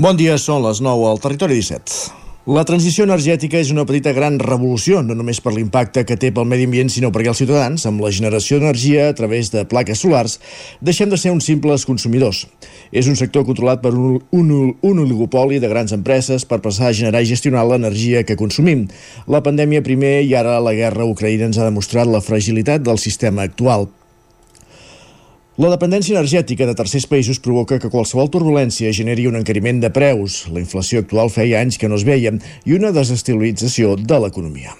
Bon dia, són les 9 al Territori 17. La transició energètica és una petita gran revolució, no només per l'impacte que té pel medi ambient, sinó perquè els ciutadans, amb la generació d'energia a través de plaques solars, deixem de ser uns simples consumidors. És un sector controlat per un, un, un oligopoli de grans empreses per passar a generar i gestionar l'energia que consumim. La pandèmia primer i ara la guerra a Ucraïna ens ha demostrat la fragilitat del sistema actual. La dependència energètica de tercers països provoca que qualsevol turbulència generi un encariment de preus. La inflació actual feia anys que no es veia i una desestabilització de l'economia.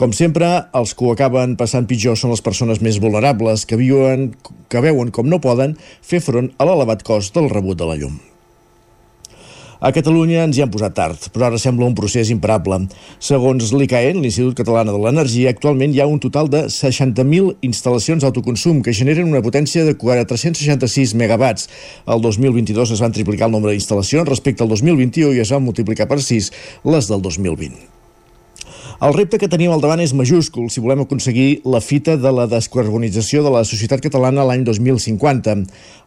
Com sempre, els que ho acaben passant pitjor són les persones més vulnerables que viuen, que veuen com no poden fer front a l'elevat cost del rebut de la llum. A Catalunya ens hi han posat tard, però ara sembla un procés imparable. Segons l'ICAEN, l'Institut Català de l'Energia, actualment hi ha un total de 60.000 instal·lacions d'autoconsum que generen una potència de 466 megawatts. El 2022 es van triplicar el nombre d'instal·lacions respecte al 2021 i es van multiplicar per 6 les del 2020. El repte que tenim al davant és majúscul si volem aconseguir la fita de la descarbonització de la societat catalana l'any 2050.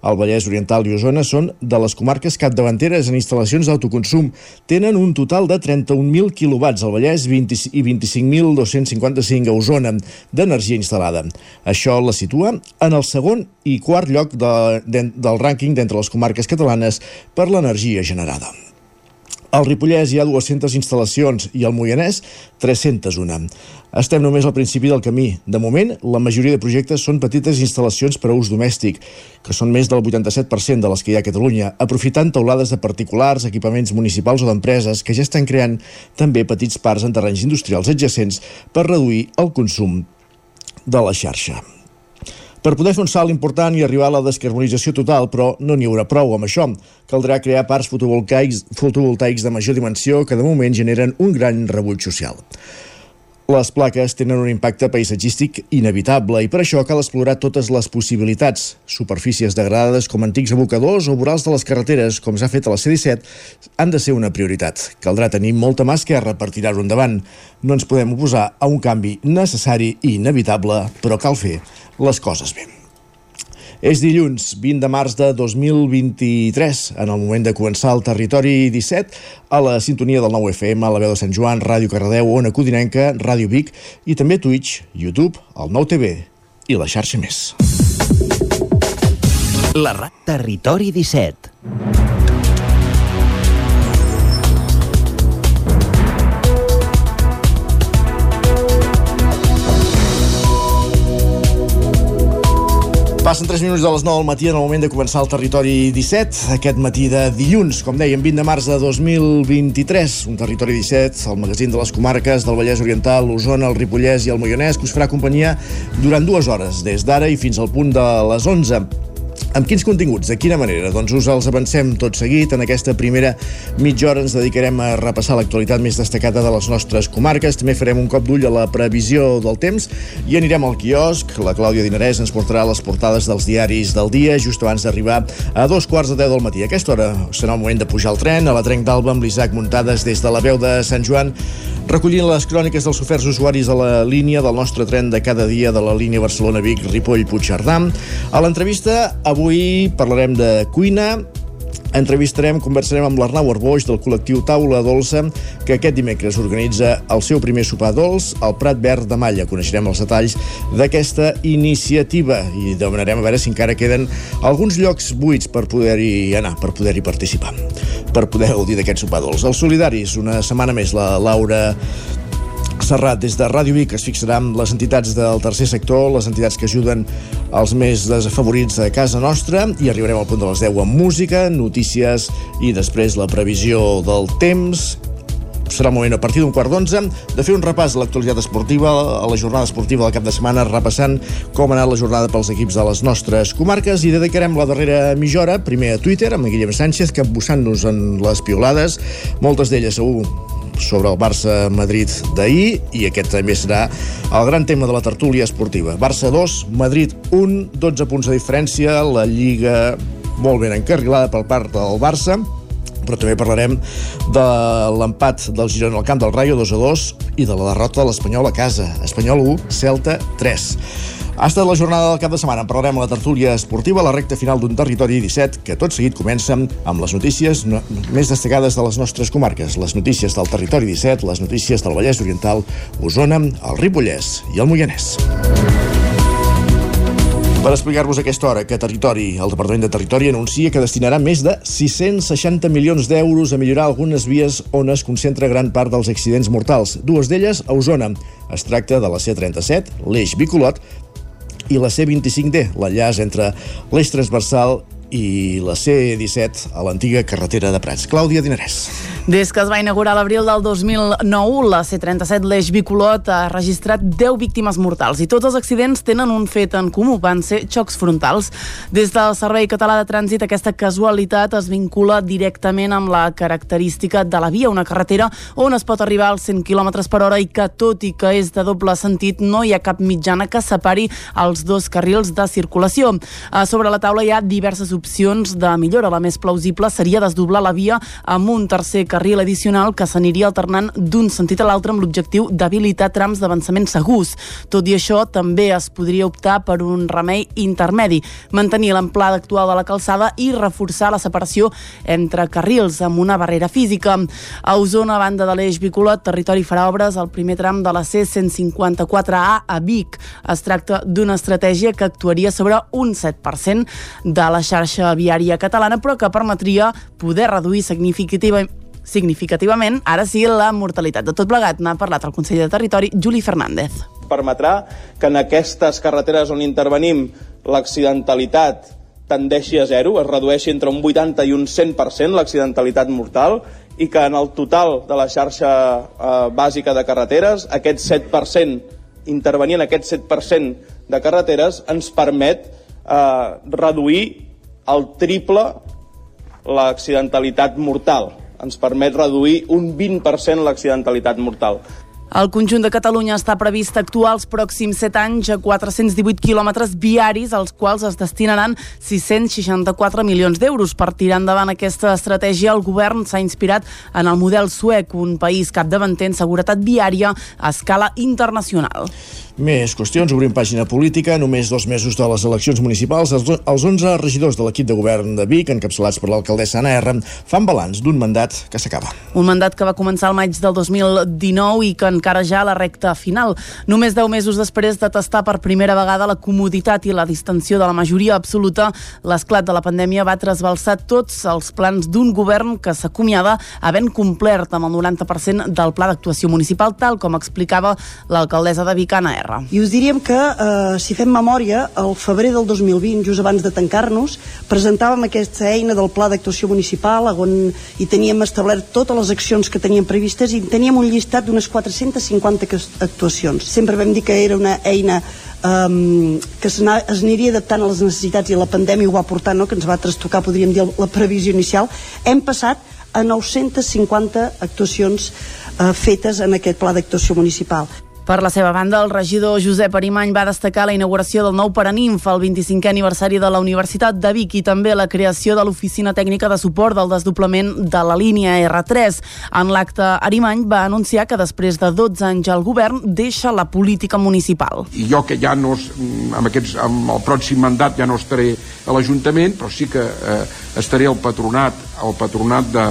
El Vallès Oriental i Osona són de les comarques capdavanteres en instal·lacions d'autoconsum. Tenen un total de 31.000 quilowatts al Vallès 20 i 25.255 a Osona d'energia instal·lada. Això la situa en el segon i quart lloc de, de, del rànquing d'entre les comarques catalanes per l'energia generada. Al Ripollès hi ha 200 instal·lacions i al Moianès 301. Estem només al principi del camí. De moment, la majoria de projectes són petites instal·lacions per a ús domèstic, que són més del 87% de les que hi ha a Catalunya, aprofitant taulades de particulars, equipaments municipals o d'empreses que ja estan creant també petits parcs en terrenys industrials adjacents per reduir el consum de la xarxa. Per poder fer un salt important i arribar a la descarbonització total, però no n'hi haurà prou amb això. Caldrà crear parcs fotovoltaics, fotovoltaics de major dimensió que de moment generen un gran rebuig social. Les plaques tenen un impacte paisatgístic inevitable i per això cal explorar totes les possibilitats. Superfícies degradades com antics abocadors o vorals de les carreteres, com s'ha fet a la C-17, han de ser una prioritat. Caldrà tenir molta mà esquerra per tirar-ho endavant. No ens podem oposar a un canvi necessari i inevitable, però cal fer les coses bé. És dilluns 20 de març de 2023, en el moment de començar el Territori 17, a la sintonia del 9 FM, a la veu de Sant Joan, Ràdio Cardedeu, Ona Codinenca, Ràdio Vic i també Twitch, YouTube, el 9 TV i la xarxa més. La RAC Territori 17. Passen 3 minuts de les 9 del matí en el moment de començar el Territori 17, aquest matí de dilluns, com dèiem, 20 de març de 2023, un Territori 17, el magazín de les comarques del Vallès Oriental, l'Osona, el Ripollès i el Moianès, que us farà companyia durant dues hores, des d'ara i fins al punt de les 11. Amb quins continguts? De quina manera? Doncs us els avancem tot seguit. En aquesta primera mitja hora ens dedicarem a repassar l'actualitat més destacada de les nostres comarques. També farem un cop d'ull a la previsió del temps i anirem al quiosc. La Clàudia Dinarès ens portarà les portades dels diaris del dia just abans d'arribar a dos quarts de deu del matí. Aquesta hora serà el moment de pujar al tren a la Trenc d'Alba amb l'Isaac Muntades des de la veu de Sant Joan recollint les cròniques dels oferts usuaris a la línia del nostre tren de cada dia de la línia Barcelona-Vic, Ripoll-Puigcerdà. A l'entrevista avui parlarem de cuina, Entrevistarem, conversarem amb l'Arnau Arboix del col·lectiu Taula Dolça, que aquest dimecres organitza el seu primer sopar dolç al Prat Verd de Malla. Coneixerem els detalls d'aquesta iniciativa i demanarem a veure si encara queden alguns llocs buits per poder-hi anar, per poder-hi participar, per poder gaudir d'aquest sopar dolç. Els solidaris, una setmana més, la Laura Serrat, des de Ràdio Vic es fixarà amb les entitats del tercer sector, les entitats que ajuden els més desafavorits a casa nostra i arribarem al punt de les 10 amb música, notícies i després la previsió del temps. Serà moment a partir d'un quart d'onze de fer un repàs a l'actualitat esportiva, a la jornada esportiva del cap de setmana, repassant com ha anat la jornada pels equips de les nostres comarques i dedicarem la darrera mitja hora, primer a Twitter, amb Guillem Sánchez, capbussant-nos en les piolades, moltes d'elles segur sobre el Barça-Madrid d'ahir i aquest també serà el gran tema de la tertúlia esportiva. Barça 2, Madrid 1, 12 punts de diferència, la Lliga molt ben encarrilada per part del Barça, però també parlarem de l'empat del Girona al camp del Rayo 2 a 2 i de la derrota de l'Espanyol a casa. Espanyol 1, Celta 3. Ha estat la jornada del cap de setmana. En parlarem a la tertúlia esportiva, la recta final d'un territori 17, que tot seguit comença amb les notícies no, més destacades de les nostres comarques. Les notícies del territori 17, les notícies del Vallès Oriental, Osona, el Ripollès i el Moianès. Per explicar-vos aquesta hora que Territori, el Departament de Territori anuncia que destinarà més de 660 milions d'euros a millorar algunes vies on es concentra gran part dels accidents mortals. Dues d'elles a Osona. Es tracta de la C-37, l'eix Bicolot, i la C25D, l'enllaç entre l'eix transversal i la C-17 a l'antiga carretera de Prats. Clàudia Dinarès. Des que es va inaugurar l'abril del 2009, la C-37 l'Eix Bicolot ha registrat 10 víctimes mortals i tots els accidents tenen un fet en comú, van ser xocs frontals. Des del Servei Català de Trànsit, aquesta casualitat es vincula directament amb la característica de la via, una carretera on es pot arribar als 100 km per hora i que, tot i que és de doble sentit, no hi ha cap mitjana que separi els dos carrils de circulació. Sobre la taula hi ha diverses opcions de millora. La més plausible seria desdoblar la via amb un tercer carril addicional que s'aniria alternant d'un sentit a l'altre amb l'objectiu d'habilitar trams d'avançament segurs. Tot i això, també es podria optar per un remei intermedi, mantenir l'amplada actual de la calçada i reforçar la separació entre carrils amb una barrera física. A Osona, a banda de l'eix Bicolot, Territori farà obres al primer tram de la C-154A a Vic. Es tracta d'una estratègia que actuaria sobre un 7% de la xarxa xarxa viària catalana, però que permetria poder reduir significativa, significativament, ara sí, la mortalitat. De tot plegat n'ha parlat el conseller de Territori, Juli Fernández. Permetrà que en aquestes carreteres on intervenim l'accidentalitat tendeixi a zero, es redueixi entre un 80 i un 100% l'accidentalitat mortal i que en el total de la xarxa eh, bàsica de carreteres aquest 7%, intervenir en aquest 7% de carreteres ens permet eh, reduir el triple l'accidentalitat mortal. Ens permet reduir un 20% l'accidentalitat mortal. El conjunt de Catalunya està previst actuar els pròxims 7 anys a 418 quilòmetres viaris, als quals es destinaran 664 milions d'euros. Per tirar endavant aquesta estratègia, el govern s'ha inspirat en el model suec, un país capdavanter en seguretat viària a escala internacional. Més qüestions, obrim pàgina política. Només dos mesos de les eleccions municipals, els, els 11 regidors de l'equip de govern de Vic, encapçalats per l'alcaldessa Anna R, fan balanç d'un mandat que s'acaba. Un mandat que va començar al maig del 2019 i que encara ja a la recta final. Només 10 mesos després de tastar per primera vegada la comoditat i la distensió de la majoria absoluta, l'esclat de la pandèmia va trasbalsar tots els plans d'un govern que s'acomiada havent complert amb el 90% del pla d'actuació municipal, tal com explicava l'alcaldessa de Vic, Anna R terra. I us diríem que, eh, si fem memòria, al febrer del 2020, just abans de tancar-nos, presentàvem aquesta eina del Pla d'Actuació Municipal on hi teníem establert totes les accions que teníem previstes i teníem un llistat d'unes 450 actuacions. Sempre vam dir que era una eina um, que es aniria adaptant a les necessitats i la pandèmia ho va portar, no? que ens va trastocar, podríem dir, la previsió inicial. Hem passat a 950 actuacions uh, fetes en aquest pla d'actuació municipal. Per la seva banda, el regidor Josep Arimany va destacar la inauguració del nou Paraninf, el 25è aniversari de la Universitat de Vic i també la creació de l'Oficina Tècnica de Suport del desdoblament de la línia R3. En l'acte, Arimany va anunciar que després de 12 anys al govern deixa la política municipal. I jo que ja no, amb, aquests, amb el pròxim mandat ja no estaré a l'Ajuntament, però sí que eh, estaré al patronat, al patronat de,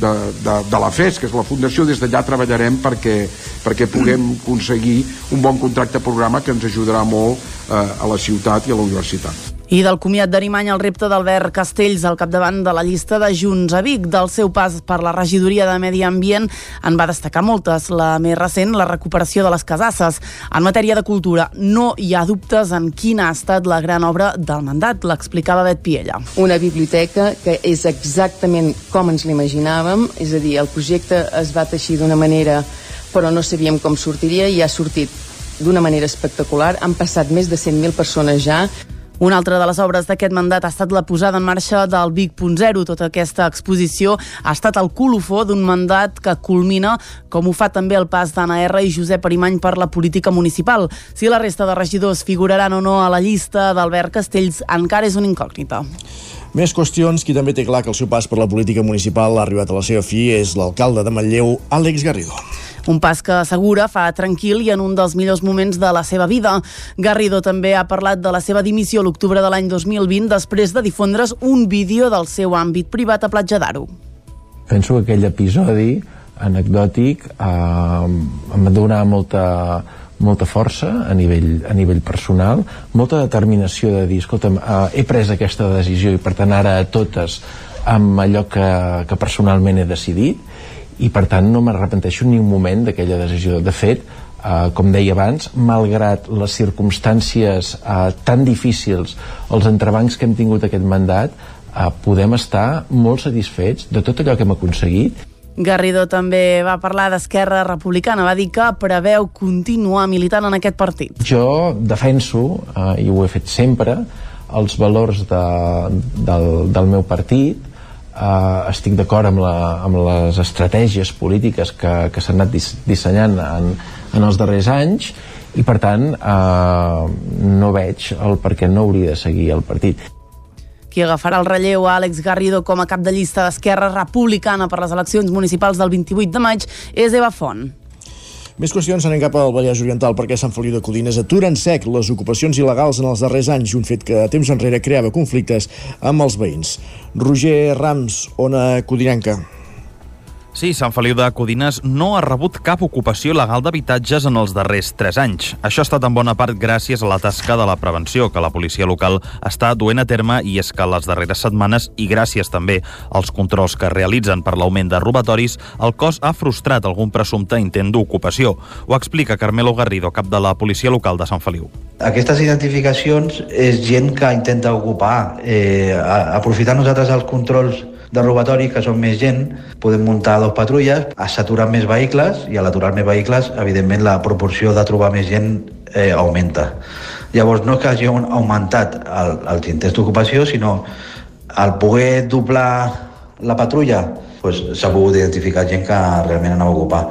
de, de, de la FES, que és la Fundació, des d'allà treballarem perquè, perquè puguem aconseguir un bon contracte programa que ens ajudarà molt eh, a la ciutat i a la universitat. I del comiat d'Arimany el repte d'Albert Castells al capdavant de la llista de Junts a Vic. Del seu pas per la regidoria de Medi Ambient en va destacar moltes. La més recent, la recuperació de les casasses. En matèria de cultura, no hi ha dubtes en quina ha estat la gran obra del mandat, l'explicava Bet Piella. Una biblioteca que és exactament com ens l'imaginàvem, és a dir, el projecte es va teixir d'una manera però no sabíem com sortiria i ha sortit d'una manera espectacular. Han passat més de 100.000 persones ja. Una altra de les obres d'aquest mandat ha estat la posada en marxa del Vic.0. Tota aquesta exposició ha estat el colofó d'un mandat que culmina, com ho fa també el pas d'Anna R i Josep Arimany per la política municipal. Si la resta de regidors figuraran o no a la llista d'Albert Castells encara és una incògnita. Més qüestions, qui també té clar que el seu pas per la política municipal ha arribat a la seva fi és l'alcalde de Manlleu, Àlex Garrido. Un pas que assegura fa tranquil i en un dels millors moments de la seva vida. Garrido també ha parlat de la seva dimissió l'octubre de l'any 2020 després de difondre's un vídeo del seu àmbit privat a Platja d'Aro. Penso que aquell episodi anecdòtic eh, em va donar molta, molta força a nivell, a nivell personal, molta determinació de dir, escolta'm, eh, he pres aquesta decisió i per tant ara a totes amb allò que, que personalment he decidit i per tant no m'arrepenteixo ni un moment d'aquella decisió. De fet, eh, com deia abans, malgrat les circumstàncies eh, tan difícils, els entrebancs que hem tingut aquest mandat, eh, podem estar molt satisfets de tot allò que hem aconseguit Garrido també va parlar d'Esquerra Republicana, va dir que preveu continuar militant en aquest partit. Jo defenso, eh, i ho he fet sempre, els valors de, del, del meu partit, eh, estic d'acord amb, la, amb les estratègies polítiques que, que s'han anat dissenyant en, en els darrers anys i per tant eh, no veig el per què no hauria de seguir el partit. Qui agafarà el relleu a Àlex Garrido com a cap de llista d'Esquerra Republicana per les eleccions municipals del 28 de maig és Eva Font. Més qüestions anem cap al Vallès Oriental perquè Sant Feliu de Codines atura en sec les ocupacions il·legals en els darrers anys, un fet que temps enrere creava conflictes amb els veïns. Roger Rams, Ona Codinenca. Sí, Sant Feliu de Codines no ha rebut cap ocupació legal d'habitatges en els darrers 3 anys. Això ha estat en bona part gràcies a la tasca de la prevenció que la policia local està duent a terme i és que les darreres setmanes, i gràcies també als controls que realitzen per l'augment de robatoris, el cos ha frustrat algun presumpte intent d'ocupació. Ho explica Carmelo Garrido, cap de la policia local de Sant Feliu. Aquestes identificacions és gent que intenta ocupar. Eh, aprofitar nosaltres els controls de robatori, que són més gent, podem muntar dos patrulles, s'aturen més vehicles i a l'aturar més vehicles, evidentment, la proporció de trobar més gent eh, augmenta. Llavors, no és que hagi augmentat el, els intents d'ocupació, sinó al poder doblar la patrulla doncs, s'ha pogut identificar gent que realment anava a ocupar.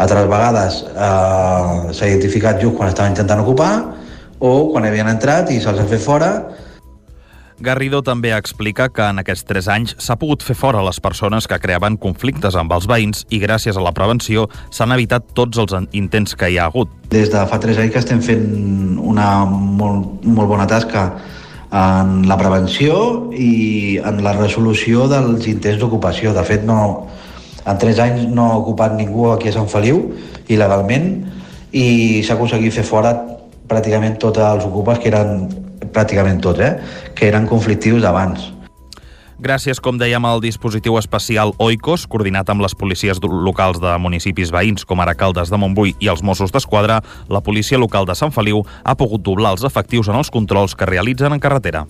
Altres vegades eh, s'ha identificat just quan estaven intentant ocupar o quan havien entrat i se'ls ha fet fora Garrido també explica que en aquests tres anys s'ha pogut fer fora les persones que creaven conflictes amb els veïns i gràcies a la prevenció s'han evitat tots els intents que hi ha hagut. Des de fa tres anys que estem fent una molt, molt bona tasca en la prevenció i en la resolució dels intents d'ocupació. De fet, no, en tres anys no ha ocupat ningú aquí a Sant Feliu il·legalment i s'ha aconseguit fer fora pràcticament tots els ocupes que eren pràcticament tots, eh, que eren conflictius d'abans. Gràcies, com dèiem, al dispositiu especial OICOS, coordinat amb les policies locals de municipis veïns, com ara Caldes de Montbui i els Mossos d'Esquadra, la policia local de Sant Feliu ha pogut doblar els efectius en els controls que realitzen en carretera.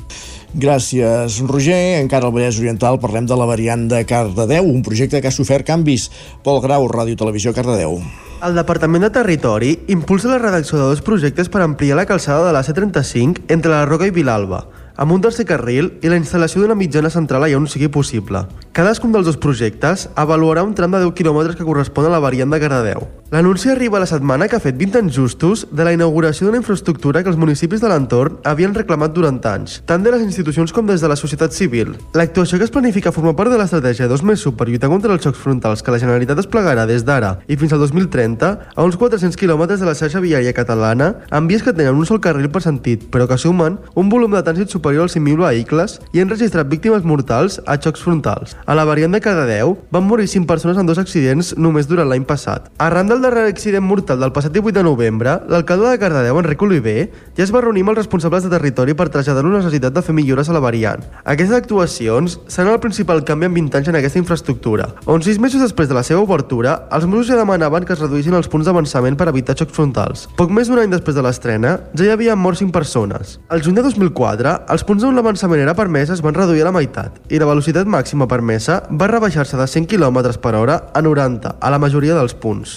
Gràcies, Roger. Encara al Vallès Oriental parlem de la variant de Cardedeu, un projecte que ha sofert canvis. Pol Grau, Ràdio Televisió Cardedeu. El Departament de Territori impulsa la redacció de dos projectes per ampliar la calçada de la C35 entre la Roca i Vilalba amb un tercer carril i la instal·lació d'una mitjana central allà on sigui possible. Cadascun dels dos projectes avaluarà un tram de 10 quilòmetres que correspon a la variant de Cardedeu. L'anunci arriba la setmana que ha fet 20 anys justos de la inauguració d'una infraestructura que els municipis de l'entorn havien reclamat durant anys, tant de les institucions com des de la societat civil. L'actuació que es planifica forma part de l'estratègia 2 més per lluitar contra els xocs frontals que la Generalitat desplegarà des d'ara i fins al 2030 a uns 400 quilòmetres de la xarxa viària catalana amb vies que tenen un sol carril per sentit, però que sumen un volum de trànsit superior als 5.000 vehicles i han registrat víctimes mortals a xocs frontals. A la variant de Cardedeu van morir 5 persones en dos accidents només durant l'any passat. Arran del darrer accident mortal del passat 18 de novembre, l'alcalde de Cardedeu, Enric Oliver, ja es va reunir amb els responsables de territori per traslladar la necessitat de fer millores a la variant. Aquestes actuacions seran el principal canvi en 20 anys en aquesta infraestructura, on 6 mesos després de la seva obertura, els Mossos ja demanaven que es reduïssin els punts d'avançament per evitar xocs frontals. Poc més d'un any després de l'estrena, ja hi havia mort 5 persones. El juny de 2004, els punts on l'avançament era permès es van reduir a la meitat i la velocitat màxima permesa va rebaixar-se de 100 km per hora a 90 a la majoria dels punts.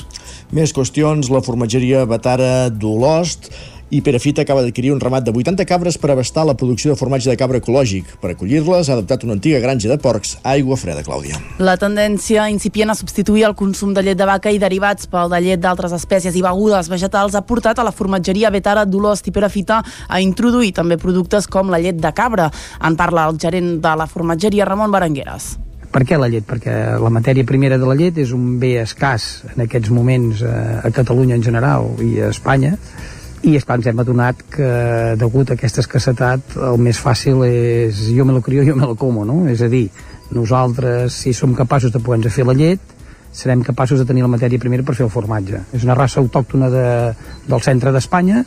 Més qüestions, la formatgeria Batara d'Olost i Perafita acaba d'adquirir un ramat de 80 cabres per abastar la producció de formatge de cabra ecològic. Per acollir-les ha adaptat una antiga granja de porcs a aigua freda, Clàudia. La tendència incipient a substituir el consum de llet de vaca i derivats pel de llet d'altres espècies i begudes vegetals ha portat a la formatgeria Betara d'Olost i Perafita a introduir també productes com la llet de cabra. En parla el gerent de la formatgeria, Ramon Berengueres Per què la llet? Perquè la matèria primera de la llet és un bé escàs en aquests moments a, a Catalunya en general i a Espanya, i esclar, ens hem adonat que degut a aquesta escassetat el més fàcil és jo me lo crio, jo me lo como, no? És a dir, nosaltres si som capaços de poder fer la llet serem capaços de tenir la matèria primera per fer el formatge. És una raça autòctona de, del centre d'Espanya,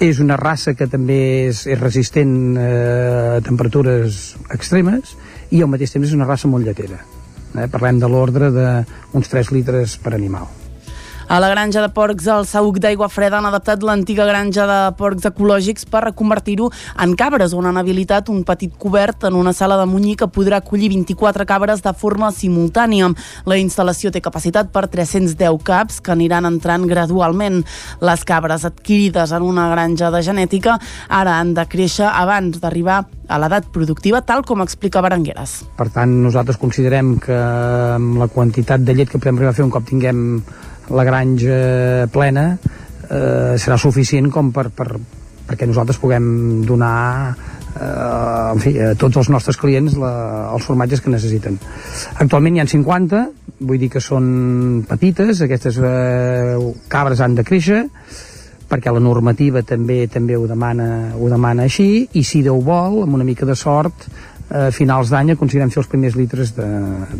és una raça que també és, és resistent eh, a temperatures extremes i al mateix temps és una raça molt lletera. Eh? Parlem de l'ordre d'uns 3 litres per animal. A la granja de porcs al Saüc d'Aigua Freda han adaptat l'antiga granja de porcs ecològics per reconvertir-ho en cabres, on han habilitat un petit cobert en una sala de munyir que podrà acollir 24 cabres de forma simultània. La instal·lació té capacitat per 310 caps que aniran entrant gradualment. Les cabres adquirides en una granja de genètica ara han de créixer abans d'arribar a l'edat productiva, tal com explica Berengueres. Per tant, nosaltres considerem que amb la quantitat de llet que podem arribar a fer un cop tinguem la granja plena eh, serà suficient com per, per, perquè nosaltres puguem donar eh, en fi, a tots els nostres clients la, els formatges que necessiten. Actualment hi ha 50, vull dir que són petites, aquestes eh, cabres han de créixer, perquè la normativa també també ho demana, ho demana així, i si Déu vol, amb una mica de sort, a finals d'any aconseguirem fer els primers litres de,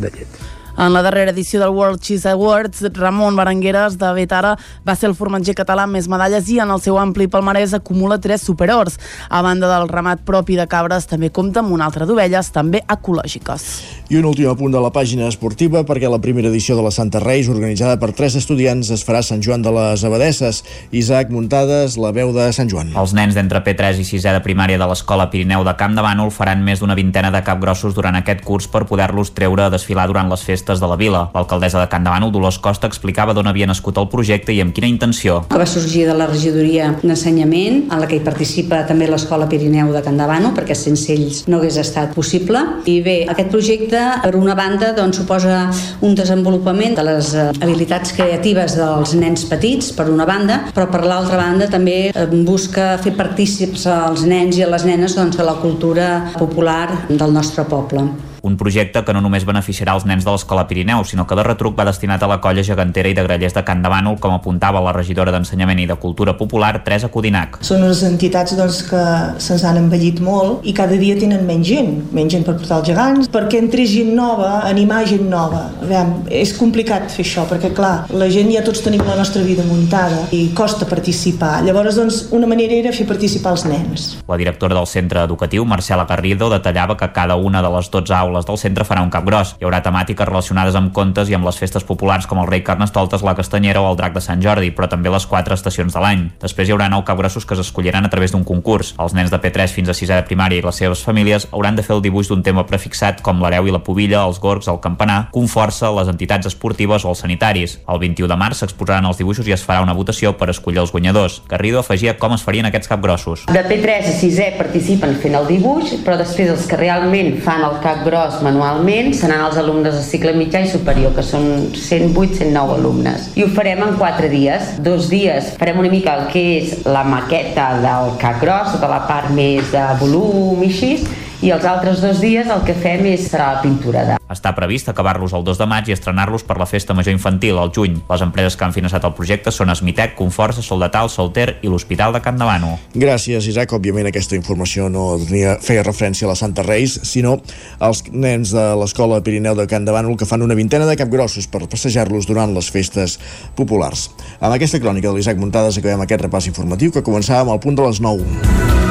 de llet. En la darrera edició del World Cheese Awards, Ramon Berengueres de Betara va ser el formatger català amb més medalles i en el seu ampli palmarès acumula tres superors. A banda del ramat propi de cabres, també compta amb una altra d'ovelles, també ecològiques. I un últim apunt de la pàgina esportiva, perquè la primera edició de la Santa Reis, organitzada per tres estudiants, es farà a Sant Joan de les Abadesses. Isaac Muntades, la veu de Sant Joan. Els nens d'entre P3 i 6è de primària de l'Escola Pirineu de Camp de Bànol faran més d'una vintena de capgrossos durant aquest curs per poder-los treure a desfilar durant les festes festes de la vila. L'alcaldessa de Can Davant, Dolors Costa, explicava d'on havia nascut el projecte i amb quina intenció. Que va sorgir de la regidoria d'ensenyament, en la que hi participa també l'Escola Pirineu de Can Davant, perquè sense ells no hagués estat possible. I bé, aquest projecte, per una banda, doncs, suposa un desenvolupament de les eh, habilitats creatives dels nens petits, per una banda, però per l'altra banda també eh, busca fer partícips als nens i a les nenes doncs, de la cultura popular del nostre poble. Un projecte que no només beneficiarà els nens de l'Escola Pirineu, sinó que de retruc va destinat a la colla gegantera i de grellers de Can de Bànol, com apuntava la regidora d'Ensenyament i de Cultura Popular, Teresa Codinac. Són unes entitats doncs, que se'ns han envellit molt i cada dia tenen menys gent, menys gent per portar els gegants, perquè entre gent nova, animar gent nova. Veiem, és complicat fer això, perquè clar, la gent ja tots tenim la nostra vida muntada i costa participar. Llavors, doncs, una manera era fer participar els nens. La directora del centre educatiu, Marcela Garrido, detallava que cada una de les 12 aules aules del centre farà un cap gros. Hi haurà temàtiques relacionades amb contes i amb les festes populars com el rei Carnestoltes, la Castanyera o el drac de Sant Jordi, però també les quatre estacions de l'any. Després hi haurà nou capgrossos que s'escolliran a través d'un concurs. Els nens de P3 fins a 6 de primària i les seves famílies hauran de fer el dibuix d'un tema prefixat com l'hereu i la pubilla, els gorgs, el campanar, Conforça, les entitats esportives o els sanitaris. El 21 de març s'exposaran els dibuixos i es farà una votació per escollir els guanyadors. Garrido afegia com es farien aquests capgrossos. De P3 a 6è participen fent el dibuix, però després els que realment fan el cap gros manualment seran els alumnes de cicle mitjà i superior, que són 108-109 alumnes. I ho farem en 4 dies. Dos dies farem una mica el que és la maqueta del cap gros, tota la part més de volum i així, i els altres dos dies el que fem és serà la pintura de. Està previst acabar-los el 2 de maig i estrenar-los per la festa major infantil al juny. Les empreses que han finançat el projecte són Esmitec, Conforça, Soldatal, Solter i l'Hospital de Can Davano. Gràcies, Isaac. Òbviament aquesta informació no feia referència a la Santa Reis, sinó als nens de l'Escola Pirineu de Can Davano que fan una vintena de capgrossos per passejar-los durant les festes populars. Amb aquesta crònica de l'Isaac Muntades acabem aquest repàs informatiu que començava amb el punt de les 9.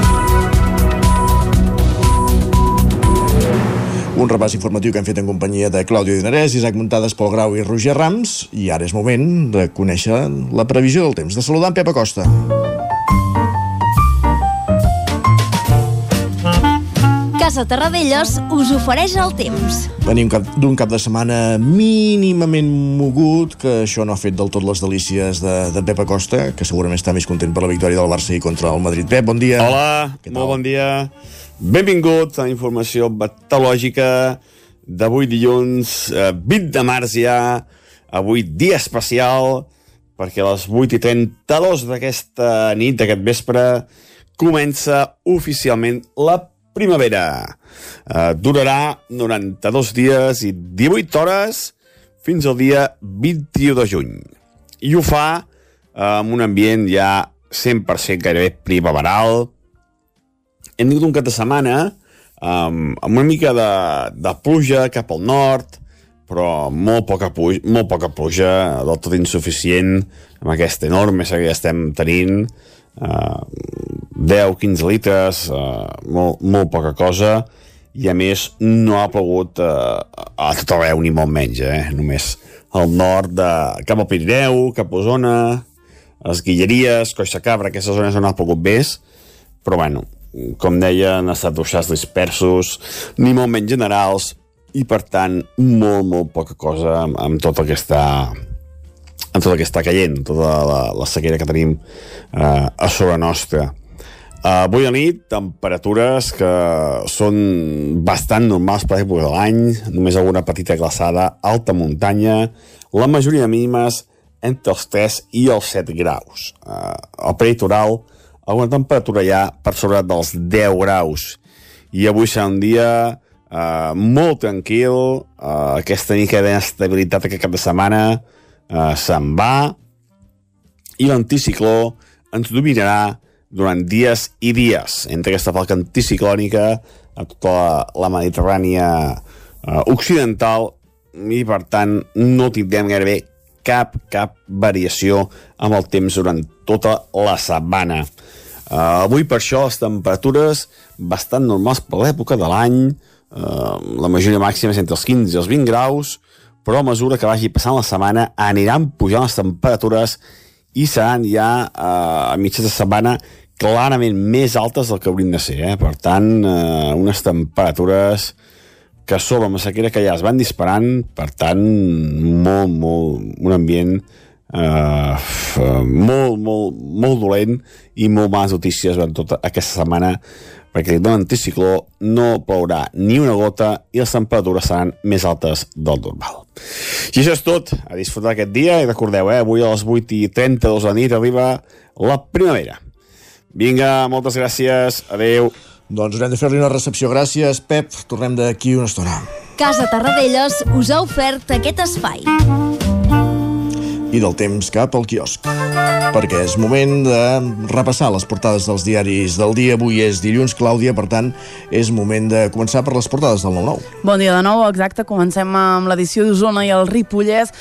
Un repàs informatiu que hem fet en companyia de Clàudio Dinarès, Isaac Muntades, Pol Grau i Roger Rams. I ara és moment de conèixer la previsió del temps. De saludar en Pep Acosta. Casa Terradellos us ofereix el temps. Venim cap- d'un cap de setmana mínimament mogut, que això no ha fet del tot les delícies de, de Pep Acosta, que segurament està més content per la victòria del Barça i contra el Madrid. Pep, bon dia. Hola, molt bon dia. Benvingut a la informació batològica d'avui dilluns, eh, 20 de març ja, avui dia especial, perquè a les 8 i 32 d'aquesta nit, d'aquest vespre, comença oficialment la primavera. Eh, durarà 92 dies i 18 hores fins al dia 21 de juny. I ho fa eh, amb un ambient ja 100% gairebé primaveral. Hem tingut un cap de setmana um, amb una mica de, de pluja cap al nord, però molt poca, pluja, molt poca pluja, del tot insuficient amb aquesta enorme sequera que estem tenint, uh, 10-15 litres, uh, molt, molt poca cosa, i a més no ha plogut uh, a tot arreu ni molt menys, eh? només al nord, de, cap al Pirineu, cap a Osona, les Guilleries, Coix de Cabra, aquestes zones on ha plogut més, però bueno, com deia, han estat ruixats dispersos, ni molt menys generals, i per tant molt, molt poca cosa amb, amb tot el que està amb tot el que està caient, tota la, la sequera que tenim eh, a sobre nostra. Uh, avui a nit, temperatures que són bastant normals per l'època de l'any, només alguna petita glaçada, alta muntanya, la majoria mínimes entre els 3 i els 7 graus. Uh, al peritoral, alguna temperatura ja per sobre dels 10 graus. I avui serà un dia uh, molt tranquil, uh, aquesta mica d'inestabilitat aquest cap de setmana uh, se'n va, i l'anticicló ens dominarà durant dies i dies entre aquesta falca anticiclònica a tota la, la Mediterrània uh, occidental i per tant no tindrem gairebé cap, cap variació amb el temps durant tota la setmana. Uh, avui per això les temperatures bastant normals per l'època de l'any, uh, la majoria màxima és entre els 15 i els 20 graus, però a mesura que vagi passant la setmana aniran pujant les temperatures i seran ja uh, a mitja de setmana clarament més altes del que haurien de ser. Eh? Per tant, uh, unes temperatures que sobre la sequera que ja es van disparant, per tant, molt, molt, un ambient uh, molt, molt, molt dolent i molt males notícies durant tota aquesta setmana perquè el anticicló no plourà ni una gota i les temperatures seran més altes del normal. I això és tot. A disfrutar aquest dia i recordeu, eh, avui a les 8 i 32 de la nit arriba la primavera. Vinga, moltes gràcies. Adeu. Doncs haurem de fer-li una recepció. Gràcies, Pep. Tornem d'aquí una estona. Casa Tarradellas us ha ofert aquest espai i del temps cap al quiosc. Perquè és moment de repassar les portades dels diaris del dia. Avui és dilluns, Clàudia, per tant, és moment de començar per les portades del 9-9. Bon dia de nou, exacte. Comencem amb l'edició d'Osona i el Ripollès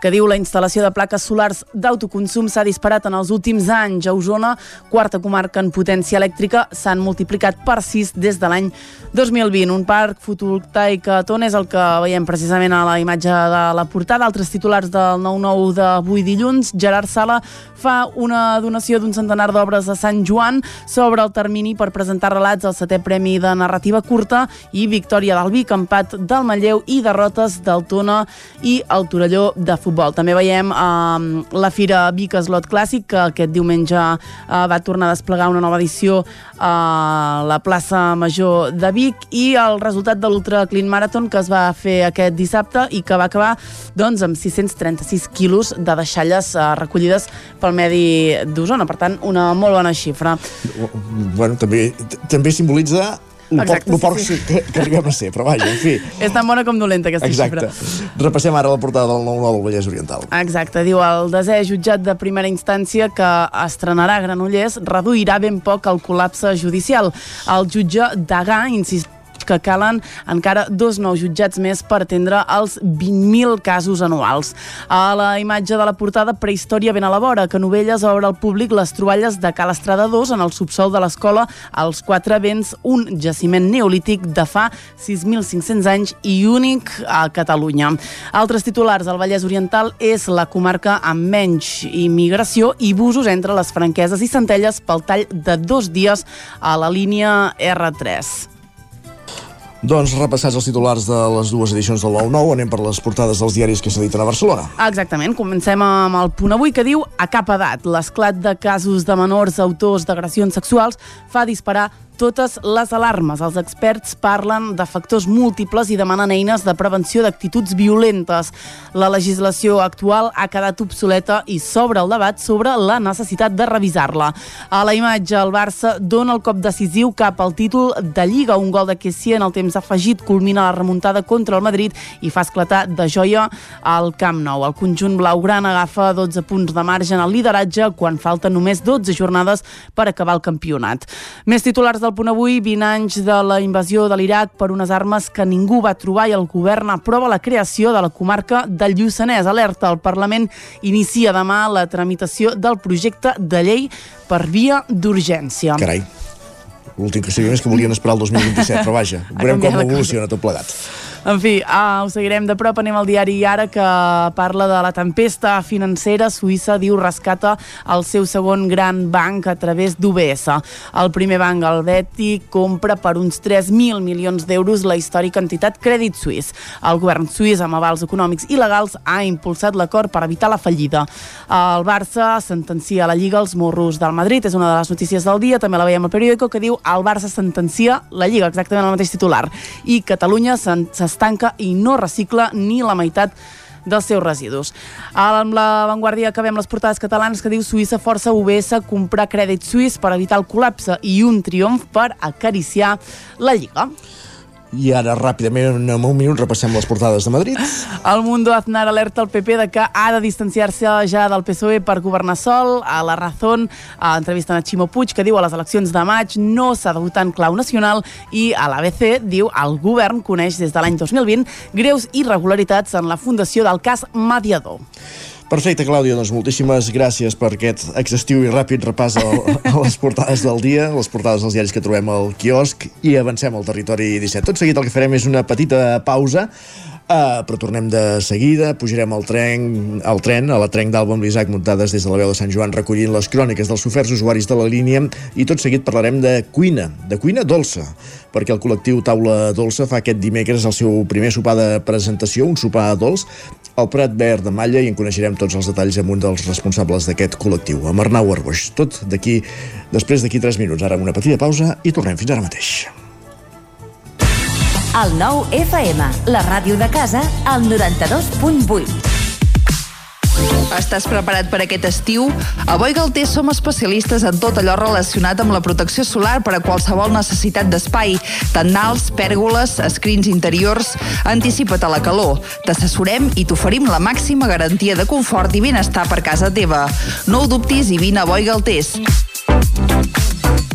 que diu la instal·lació de plaques solars d'autoconsum s'ha disparat en els últims anys. A Osona, quarta comarca en potència elèctrica, s'han multiplicat per 6 des de l'any 2020. Un parc fotovoltaic a Ton és el que veiem precisament a la imatge de la portada. Altres titulars del 9-9 d'avui dilluns. Gerard Sala fa una donació d'un centenar d'obres a Sant Joan sobre el termini per presentar relats al setè Premi de Narrativa Curta i victòria del Vic, empat del Manlleu i derrotes del Tona i el Torelló de Futbol futbol. També veiem eh, la Fira Vic Slot Clàssic, que aquest diumenge eh, va tornar a desplegar una nova edició a la plaça Major de Vic i el resultat de l'Ultra Clean Marathon que es va fer aquest dissabte i que va acabar doncs, amb 636 quilos de deixalles eh, recollides pel medi d'Osona. Per tant, una molt bona xifra. Bueno, també, també simbolitza Exacte, poc, sí, sí, sí. Que, que arribem a ser, però vaja, en fi. És tan bona com dolenta aquesta Exacte. xifra. Repassem ara la portada del 9-9 del Vallès Oriental. Exacte, diu el desè jutjat de primera instància que estrenarà Granollers reduirà ben poc el col·lapse judicial. El jutge Dagà insisteix que calen encara dos nous jutjats més per atendre els 20.000 casos anuals. A la imatge de la portada Prehistòria ben a la vora, que Novelles obre al públic les troballes de Cal Estrada 2 en el subsol de l'escola als Quatre Vents, un jaciment neolític de fa 6.500 anys i únic a Catalunya. Altres titulars, el Vallès Oriental és la comarca amb menys immigració i busos entre les franqueses i centelles pel tall de dos dies a la línia R3. Doncs repassats els titulars de les dues edicions del 9-9, anem per les portades dels diaris que s'editen a Barcelona. Exactament, comencem amb el punt avui que diu a cap edat. L'esclat de casos de menors autors d'agressions sexuals fa disparar totes les alarmes. Els experts parlen de factors múltiples i demanen eines de prevenció d'actituds violentes. La legislació actual ha quedat obsoleta i s'obre el debat sobre la necessitat de revisar-la. A la imatge, el Barça dona el cop decisiu cap al títol de Lliga. Un gol de Kessie en el temps afegit culmina la remuntada contra el Madrid i fa esclatar de joia al Camp Nou. El conjunt blaugrana agafa 12 punts de marge en el lideratge quan falten només 12 jornades per acabar el campionat. Més titulars del punt avui, 20 anys de la invasió de l'Iraq per unes armes que ningú va trobar i el govern aprova la creació de la comarca del Lluçanès. Alerta, el Parlament inicia demà la tramitació del projecte de llei per via d'urgència. Carai. L'últim que sabíem és que volien esperar el 2027, però vaja, veurem com evoluciona tot plegat. En fi, uh, ho seguirem de prop. Anem al diari Ara, que parla de la tempesta financera. Suïssa diu rescata el seu segon gran banc a través d'UBS. El primer banc, el Beti, compra per uns 3.000 milions d'euros la històrica entitat Crèdit Suís. El govern suís, amb avals econòmics i legals, ha impulsat l'acord per evitar la fallida. El Barça sentencia la Lliga als morros del Madrid. És una de les notícies del dia. També la veiem al periòdico, que diu el Barça sentencia la Lliga, exactament el mateix titular. I Catalunya s'estanca i no recicla ni la meitat dels seus residus. Amb la Vanguardia acabem les portades catalanes que diu Suïssa força UBS a comprar crèdit suís per evitar el col·lapse i un triomf per acariciar la Lliga. I ara, ràpidament, en un minut, repassem les portades de Madrid. El Mundo Aznar alerta el PP de que ha de distanciar-se ja del PSOE per governar sol. A la Razón, a entrevista a Ximo Puig, que diu a les eleccions de maig no s'ha de votar en clau nacional i a l'ABC diu el govern coneix des de l'any 2020 greus irregularitats en la fundació del cas Mediador. Perfecte, Clàudia, doncs moltíssimes gràcies per aquest exhaustiu i ràpid repàs a, a les portades del dia, les portades dels diaris que trobem al quiosc i avancem al territori 17. Tot seguit el que farem és una petita pausa Uh, però tornem de seguida, pujarem al tren, al tren a la trenc d'Alba amb l'Isaac muntades des de la veu de Sant Joan recollint les cròniques dels oferts usuaris de la línia i tot seguit parlarem de cuina, de cuina dolça, perquè el col·lectiu Taula Dolça fa aquest dimecres el seu primer sopar de presentació, un sopar dolç, al Prat Verd de Malla i en coneixerem tots els detalls amb un dels responsables d'aquest col·lectiu, amb Arnau Arboix. Tot d'aquí, després d'aquí 3 minuts. Ara una petita pausa i tornem fins ara mateix. El nou FM, la ràdio de casa, al 92.8. Estàs preparat per aquest estiu? A Boi Galter som especialistes en tot allò relacionat amb la protecció solar per a qualsevol necessitat d'espai, tendals, pèrgoles, escrins interiors. Anticipa't a la calor. T'assessorem i t'oferim la màxima garantia de confort i benestar per casa teva. No ho dubtis i vine a Boi Galtés.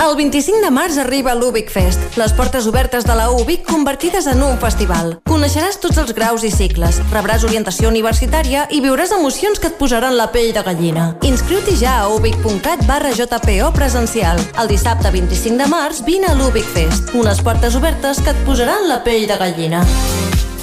El 25 de març arriba l'Ubic Fest, les portes obertes de la UBIC convertides en un festival. Coneixeràs tots els graus i cicles, rebràs orientació universitària i viuràs emocions que et posaran la pell de gallina. Inscriu-t'hi ja a ubic.cat barra JPO presencial. El dissabte 25 de març vine a l'Ubic Fest, unes portes obertes que et posaran la pell de gallina.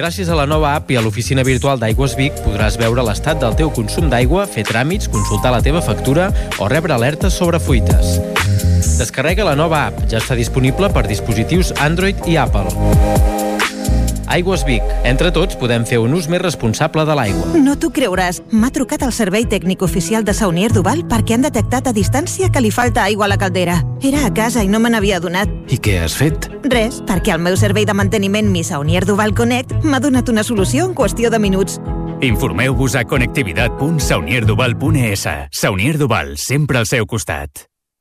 Gràcies a la nova app i a l'oficina virtual d'Aigües Vic podràs veure l'estat del teu consum d'aigua, fer tràmits, consultar la teva factura o rebre alertes sobre fuites. Descarrega la nova app, ja està disponible per dispositius Android i Apple. Aigües Vic. Entre tots podem fer un ús més responsable de l'aigua. No t'ho creuràs. M'ha trucat el servei tècnic oficial de Saunier Duval perquè han detectat a distància que li falta aigua a la caldera. Era a casa i no me n'havia donat. I què has fet? Res, perquè el meu servei de manteniment Mi Saunier Duval Connect m'ha donat una solució en qüestió de minuts. Informeu-vos a connectivitat.saunierduval.es. Saunier Duval, sempre al seu costat.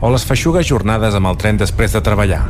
o les feixugues jornades amb el tren després de treballar.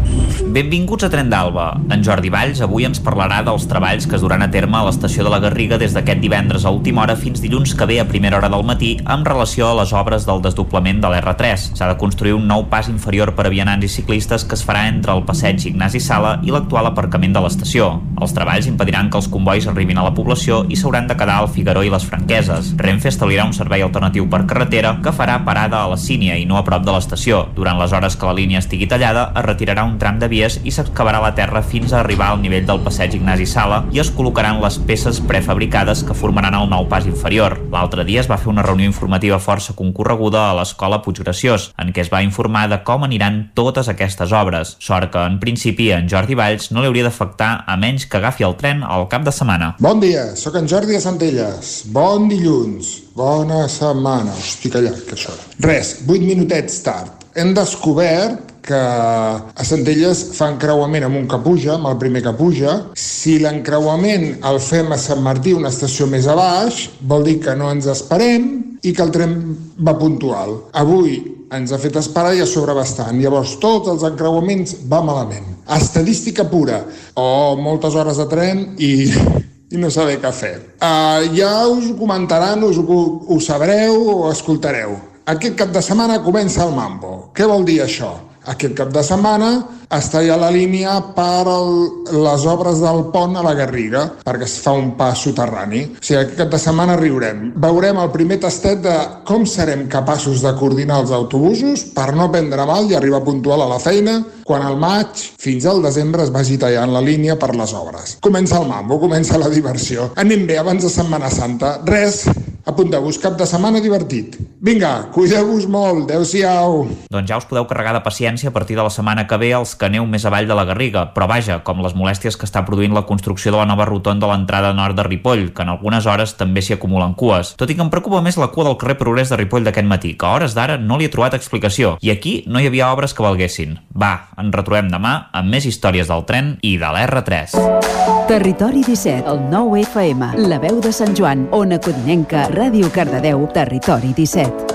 Benvinguts a Tren d'Alba. En Jordi Valls avui ens parlarà dels treballs que es duran a terme a l'estació de la Garriga des d'aquest divendres a última hora fins dilluns que ve a primera hora del matí amb relació a les obres del desdoblament de l'R3. S'ha de construir un nou pas inferior per a vianants i ciclistes que es farà entre el passeig Ignasi Sala i l'actual aparcament de l'estació. Els treballs impediran que els convois arribin a la població i s'hauran de quedar al Figaró i les Franqueses. Renfe establirà un servei alternatiu per carretera que farà parada a la Sínia i no a prop de l'estació durant les hores que la línia estigui tallada, es retirarà un tram de vies i s'excavarà la terra fins a arribar al nivell del passeig Ignasi Sala i es col·locaran les peces prefabricades que formaran el nou pas inferior. L'altre dia es va fer una reunió informativa força concorreguda a l'escola Puiggraciós, en què es va informar de com aniran totes aquestes obres. Sort que, en principi, en Jordi Valls no li hauria d'afectar a menys que agafi el tren al cap de setmana. Bon dia, sóc en Jordi de Centelles. Bon dilluns. Bona setmana. Hosti, que llarg, això. Res, 8 minutets tard. Hem descobert que a Centelles fan creuament amb un que puja, amb el primer que puja. Si l'encreuament el fem a Sant Martí, una estació més a baix, vol dir que no ens esperem i que el tren va puntual. Avui ens ha fet esperar i a sobre bastant. Llavors, tots els encreuaments va malament. Estadística pura. Oh, moltes hores de tren i i no saber què fer. Uh, ja us ho comentaran, us ho, ho sabreu o escoltareu. Aquest cap de setmana comença el Mambo. Què vol dir això? Aquest cap de setmana està ja la línia per el, les obres del pont a la Garriga, perquè es fa un pas soterrani. O sigui, aquest cap de setmana riurem. Veurem el primer tastet de com serem capaços de coordinar els autobusos per no prendre mal i arribar puntual a la feina quan al maig fins al desembre es vagi tallant la línia per les obres. Comença el mambo, comença la diversió. Anem bé abans de Setmana Santa. Res, apunteu-vos cap de setmana divertit. Vinga, cuideu-vos molt, adeu-siau. Doncs ja us podeu carregar de paciència a partir de la setmana que ve els que aneu més avall de la Garriga, però vaja, com les molèsties que està produint la construcció de la nova rotonda de l'entrada nord de Ripoll, que en algunes hores també s'hi acumulen cues. Tot i que em preocupa més la cua del carrer Progrés de Ripoll d'aquest matí, que a hores d'ara no li he trobat explicació. I aquí no hi havia obres que valguessin. Va, ens retrobem demà amb més històries del tren i de l'R3. Territori 17, el 9 FM, la veu de Sant Joan, Ona Codinenca, Ràdio Cardedeu, Territori 17.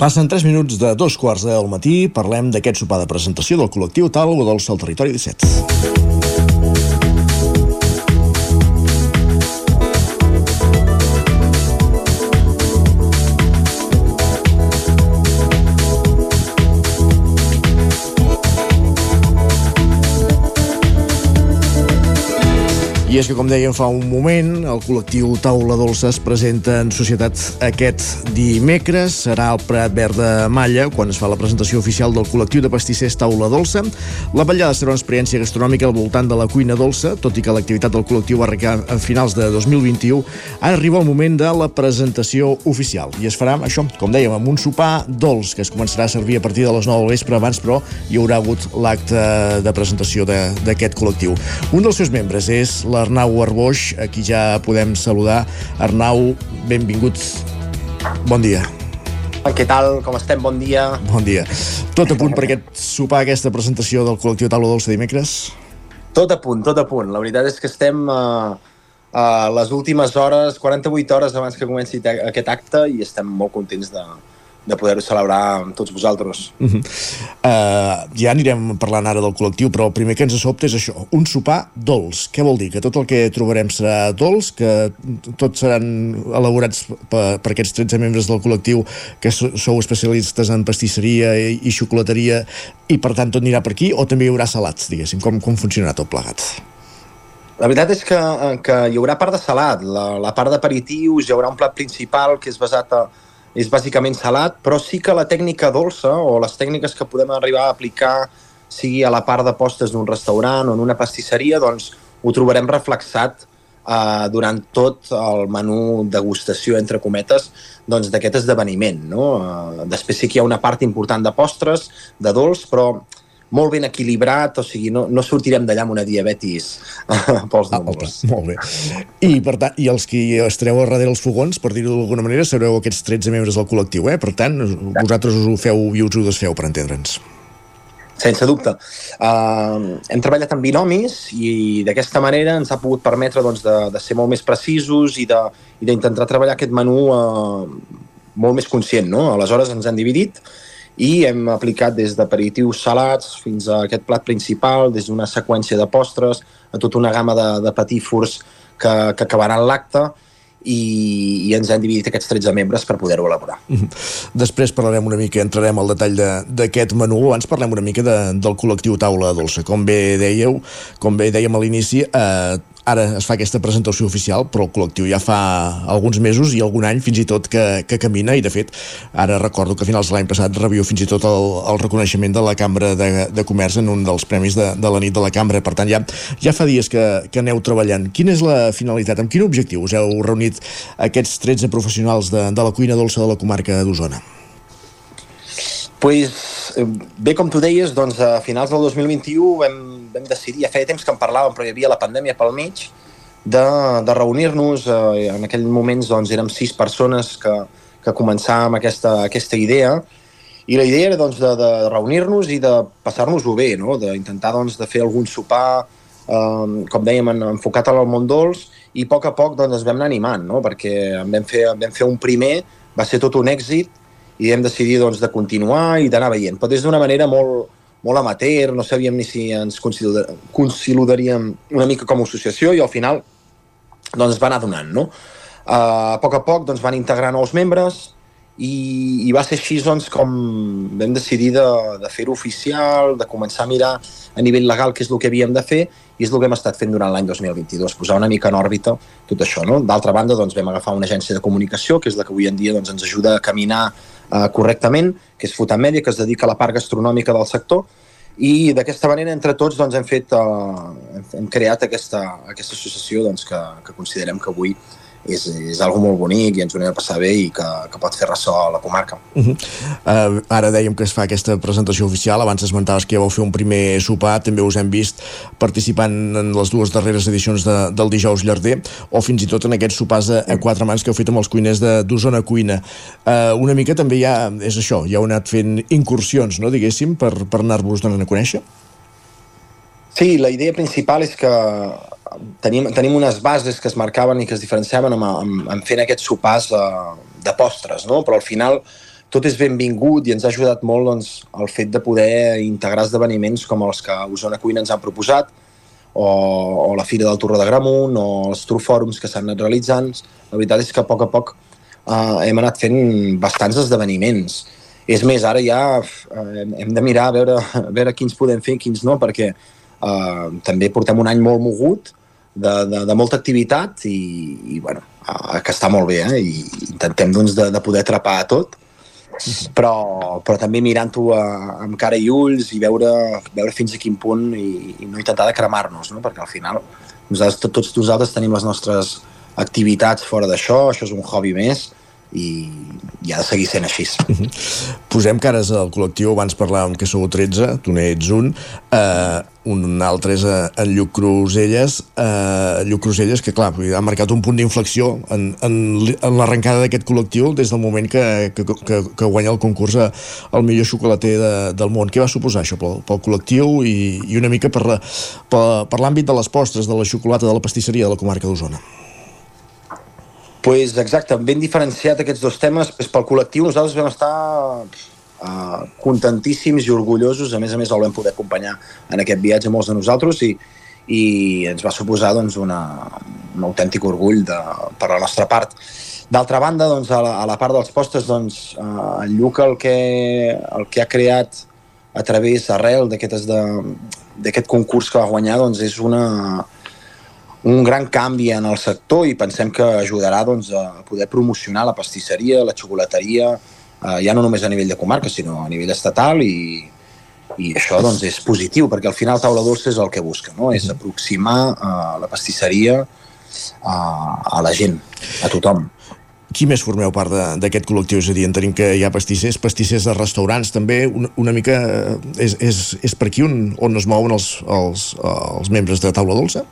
Passen 3 minuts de dos quarts del matí, parlem d'aquest sopar de presentació del col·lectiu Tal o del Territori 17. I és que, com dèiem fa un moment, el col·lectiu Taula Dolça es presenta en societat aquest dimecres. Serà al Prat Verd de Malla, quan es fa la presentació oficial del col·lectiu de pastissers Taula Dolça. La vetllada serà una experiència gastronòmica al voltant de la cuina dolça, tot i que l'activitat del col·lectiu va arrencar a finals de 2021. Ara arriba el moment de la presentació oficial. I es farà, això, com dèiem, amb un sopar dolç, que es començarà a servir a partir de les 9 del vespre. Abans, però, hi haurà hagut l'acte de presentació d'aquest col·lectiu. Un dels seus membres és la Arnau Arboix, a qui ja podem saludar. Arnau, benvingut. Bon dia. Què tal? Com estem? Bon dia. Bon dia. Tot a punt per aquest sopar, aquesta presentació del col·lectiu Taula Dolça dimecres? Tot a punt, tot a punt. La veritat és que estem a, a les últimes hores, 48 hores abans que comenci aquest acte i estem molt contents de, de poder-ho celebrar amb tots vosaltres. Uh -huh. uh, ja anirem parlant ara del col·lectiu, però el primer que ens sobta és això, un sopar dolç. Què vol dir? Que tot el que trobarem serà dolç, que tots seran elaborats per, per aquests 13 membres del col·lectiu que sou especialistes en pastisseria i, i xocolateria i per tant tot anirà per aquí o també hi haurà salats, diguéssim? Com, com funcionarà tot plegat? La veritat és que, que hi haurà part de salat, la, la part d'aperitius, hi haurà un plat principal que és basat a, és bàsicament salat, però sí que la tècnica dolça o les tècniques que podem arribar a aplicar sigui a la part de postes d'un restaurant o en una pastisseria, doncs ho trobarem reflexat eh, durant tot el menú degustació, entre cometes, doncs d'aquest esdeveniment. No? Eh, després sí que hi ha una part important de postres, de dolç, però molt ben equilibrat, o sigui, no, no sortirem d'allà amb una diabetis pels números. Ah, molt bé. I, per tant, I els que estareu a darrere els fogons, per dir-ho d'alguna manera, sabreu aquests 13 membres del col·lectiu, eh? Per tant, vosaltres us ho feu i us ho desfeu, per entendre'ns. Sense dubte. Uh, hem treballat amb binomis i d'aquesta manera ens ha pogut permetre doncs, de, de ser molt més precisos i d'intentar treballar aquest menú uh, molt més conscient. No? Aleshores ens han dividit i hem aplicat des d'aperitius salats fins a aquest plat principal, des d'una seqüència de postres a tota una gamma de, de patífors que, que acabaran l'acte i, i ens han dividit aquests 13 membres per poder-ho elaborar. Mhm. Després parlarem una mica, entrarem al detall d'aquest menú, abans parlem una mica de, del col·lectiu Taula Dolça. Com bé dèieu, com bé dèiem a l'inici, eh, ara es fa aquesta presentació oficial, però el col·lectiu ja fa alguns mesos i algun any fins i tot que, que camina i de fet ara recordo que a finals de l'any passat rebiu fins i tot el, el reconeixement de la Cambra de, de Comerç en un dels premis de, de la nit de la Cambra, per tant ja, ja fa dies que, que aneu treballant. Quina és la finalitat? Amb quin objectiu us heu reunit aquests 13 professionals de, de la cuina dolça de la comarca d'Osona? Pues, eh, bé, com tu deies, doncs a finals del 2021 vam, vam decidir, ja feia temps que en parlàvem, però hi havia la pandèmia pel mig, de, de reunir-nos. Eh, en aquell moments doncs, érem sis persones que, que començàvem aquesta, aquesta idea, i la idea era doncs, de, de reunir-nos i de passar-nos-ho bé, no? d'intentar doncs, de fer algun sopar, eh, com dèiem, en, enfocat al món dolç, i a poc a poc doncs, ens vam anar animant, no? perquè en vam fer, en vam fer un primer, va ser tot un èxit, i hem decidit doncs, de continuar i d'anar veient, però des d'una manera molt, molt amateur, no sabíem ni si ens consideraríem una mica com a associació i al final doncs, es va anar donant. No? Uh, a poc a poc doncs, van integrar nous membres i, i va ser així doncs, com vam decidir de, de fer-ho oficial, de començar a mirar a nivell legal què és el que havíem de fer i és el que hem estat fent durant l'any 2022, posar una mica en òrbita tot això. No? D'altra banda, doncs, vam agafar una agència de comunicació, que és la que avui en dia doncs, ens ajuda a caminar uh, correctament, que és Fotamèdia, que es dedica a la part gastronòmica del sector, i d'aquesta manera entre tots doncs, hem, fet, uh, hem creat aquesta, aquesta associació doncs, que, que considerem que avui és, és algo molt bonic i ens ho anem a passar bé i que, que pot fer ressò a la comarca. Uh -huh. uh, ara dèiem que es fa aquesta presentació oficial, abans esmentaves que ja vau fer un primer sopar, també us hem vist participant en les dues darreres edicions de, del dijous llarder, o fins i tot en aquests sopars a, a quatre mans que heu fet amb els cuiners d'Osona Cuina. Uh, una mica també ja és això, ja heu anat fent incursions, no, diguéssim, per, per anar-vos donant a conèixer? Sí, la idea principal és que tenim, tenim unes bases que es marcaven i que es diferenciaven amb, amb, amb fent aquests sopars de, de postres, no? però al final tot és benvingut i ens ha ajudat molt doncs, el fet de poder integrar esdeveniments com els que Osona Cuina ens han proposat, o, o la Fira del Torre de Gramunt, o els Trufòrums que s'han anat realitzant. La veritat és que a poc a poc uh, hem anat fent bastants esdeveniments. És més, ara ja uh, hem de mirar a veure, a veure quins podem fer i quins no, perquè uh, també portem un any molt mogut, de, de, de molta activitat i, i bueno, uh, que està molt bé, eh? i intentem doncs, de, de poder atrapar a tot, però, però també mirant-ho amb cara i ulls i veure, veure fins a quin punt i, i no intentar de cremar-nos, no? perquè al final nosaltres, tots nosaltres tenim les nostres activitats fora d'això, això és un hobby més, i, i ha de seguir sent així. Posem cares al col·lectiu, abans parlàvem que sou 13, tu n'ets un, eh, un altre és eh, en Lluc Cruselles, eh, Lluc Cruselles, que clar, ha marcat un punt d'inflexió en, en, en l'arrencada d'aquest col·lectiu des del moment que, que, que, que guanya el concurs al millor xocolater de, del món. Què va suposar això pel, pel col·lectiu i, i una mica per, la, per, per l'àmbit de les postres, de la xocolata, de la pastisseria de la comarca d'Osona? Pues exacte, ben diferenciat aquests dos temes, pues pel col·lectiu nosaltres vam estar uh, contentíssims i orgullosos, a més a més el vam poder acompanyar en aquest viatge molts de nosaltres i, i ens va suposar doncs, una, un autèntic orgull de, per la nostra part. D'altra banda, doncs, a, la, a la part dels postres, doncs, uh, el Lluc el que, el que ha creat a través, arrel d'aquest concurs que va guanyar, doncs, és una, un gran canvi en el sector i pensem que ajudarà doncs, a poder promocionar la pastisseria, la xocolateria, eh, ja no només a nivell de comarca, sinó a nivell estatal i, i això doncs, és positiu, perquè al final Taula Dolça és el que busca, no? és aproximar uh, la pastisseria a, a la gent, a tothom. Qui més formeu part d'aquest col·lectiu? És a dir, en tenim que hi ha pastissers, pastissers de restaurants també, una, una mica eh, és, és, és per aquí on, on es mouen els, els, els membres de Taula Dolça?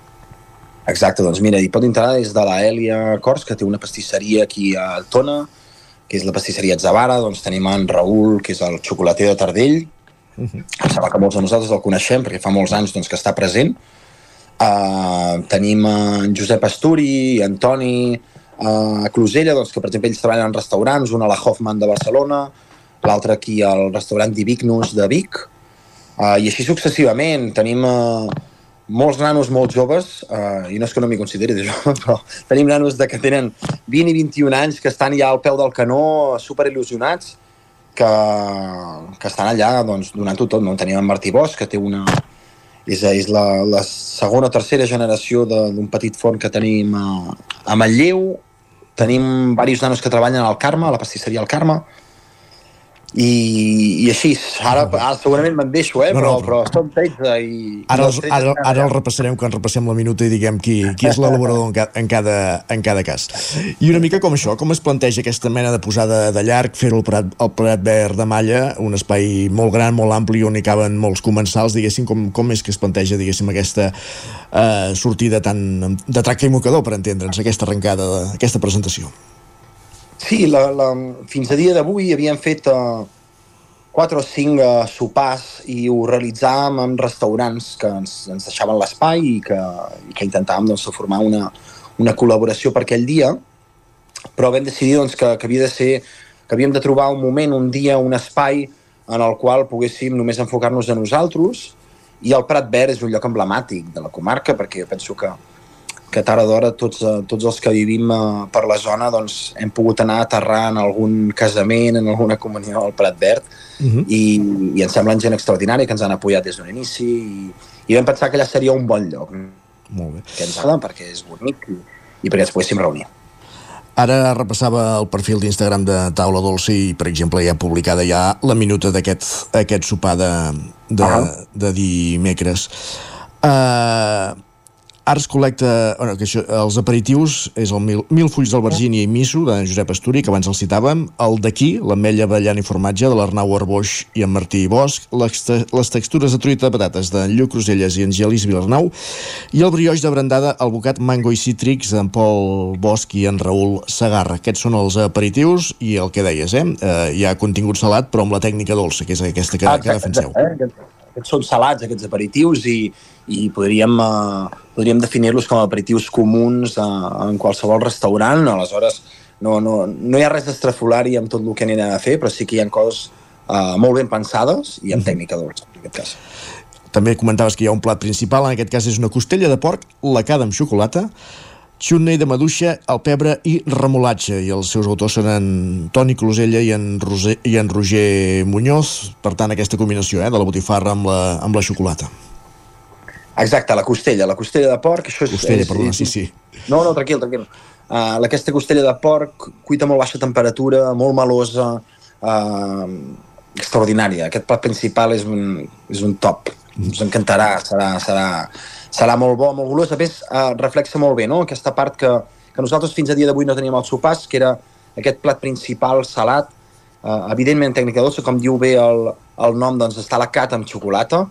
Exacte, doncs mira, hi pot entrar des de la Elia Cors, que té una pastisseria aquí a Altona, que és la pastisseria Zavara, doncs tenim en Raül, que és el xocolater de Tardell, uh -huh. em sembla que molts de nosaltres el coneixem perquè fa molts anys doncs, que està present. Uh, tenim en Josep Asturi, Antoni, uh, Closella, doncs, que per exemple ells treballen en restaurants, un a la Hoffman de Barcelona, l'altre aquí al restaurant Divignus de Vic, uh, i així successivament. Tenim uh, molts nanos molt joves, uh, i no és que no m'hi consideri de jove, però tenim nanos de que tenen 20 i 21 anys que estan ja al peu del canó, super il·lusionats, que, que estan allà doncs, donant-ho tot. No? Tenim en Martí Bosch, que té una... És, és la, la segona o tercera generació d'un petit forn que tenim a, a Manlleu. Tenim diversos nanos que treballen al Carme, a la pastisseria al Carme, i, i així, ara, ara segurament me'n deixo, eh? No, però, no, però som 13 i... Ara, els, ara, ara el repassarem quan repassem la minuta i diguem qui, qui és l'elaborador en, ca, en, cada, en cada cas. I una mica com això, com es planteja aquesta mena de posada de llarg, fer-ho al Prat, al Prat Verd de Malla, un espai molt gran, molt ampli, on hi caben molts comensals, diguéssim, com, com és que es planteja, diguéssim, aquesta eh, sortida tan de tracte i mocador, per entendre'ns, aquesta arrencada, aquesta presentació. Sí, la, la, fins a dia d'avui havíem fet uh, 4 o 5 uh, sopars i ho realitzàvem en restaurants que ens, ens deixaven l'espai i, que, i que intentàvem doncs, formar una, una col·laboració per aquell dia, però vam decidir doncs, que, que havia de ser que havíem de trobar un moment, un dia, un espai en el qual poguéssim només enfocar-nos a nosaltres. I el Prat Verd és un lloc emblemàtic de la comarca perquè jo penso que, que tard o d'hora tots, eh, tots els que vivim eh, per la zona doncs, hem pogut anar a aterrar en algun casament, en alguna comunió al Prat Verd uh -huh. i, i ens semblen gent extraordinària que ens han apoyat des d'un inici i, i vam pensar que allà seria un bon lloc Molt bé. que ens agrada perquè és bonic i, i perquè ens poguéssim reunir. Ara repassava el perfil d'Instagram de Taula Dolça i, per exemple, ja publicada ja la minuta d'aquest aquest sopar de, de, uh -huh. de dimecres. Uh, Arts col·lecta bueno, que això, els aperitius és el Mil, Mil fulls d'albergínia i miso de Josep Esturi, que abans el citàvem el d'aquí, l'ametlla avellana i formatge de l'Arnau Arboix i en Martí Bosch les, les textures de truita de patates de Lluc Cruselles i en Gelis Vilarnau i el brioix de brandada al bocat mango i cítrics d'en Pol Bosch i en Raül Sagarra. Aquests són els aperitius i el que deies, eh? eh hi ha contingut salat però amb la tècnica dolça, que és aquesta que, que defenseu. Eh? Aquests són salats, aquests aperitius, i, i podríem, uh, podríem definir-los com aperitius comuns uh, en qualsevol restaurant. Aleshores, no, no, no hi ha res d'estrafolari amb tot el que anirem a fer, però sí que hi ha coses uh, molt ben pensades i amb tècnica dolça, en aquest cas. També comentaves que hi ha un plat principal, en aquest cas és una costella de porc lacada amb xocolata, xutney de maduixa, el pebre i remolatge i els seus autors són en Toni Closella i en, Roser, i en Roger Muñoz. Per tant aquesta combinació eh, de la botifarra amb la, amb la xocolata. Exacte, la costella, la costella de porc això és, costella, és, perdona, és, sí, sí. No, no, tranquil, tranquil. Uh, aquesta costella de porc cuita a molt baixa temperatura molt melosa uh, extraordinària. Aquest plat principal és un, és un top. Us encantarà, serà, serà serà molt bo, molt golós. A més, eh, reflexa molt bé no? aquesta part que, que nosaltres fins a dia d'avui no teníem als sopars, que era aquest plat principal salat, eh, evidentment tècnica dolça, com diu bé el, el nom, doncs està lacat amb xocolata,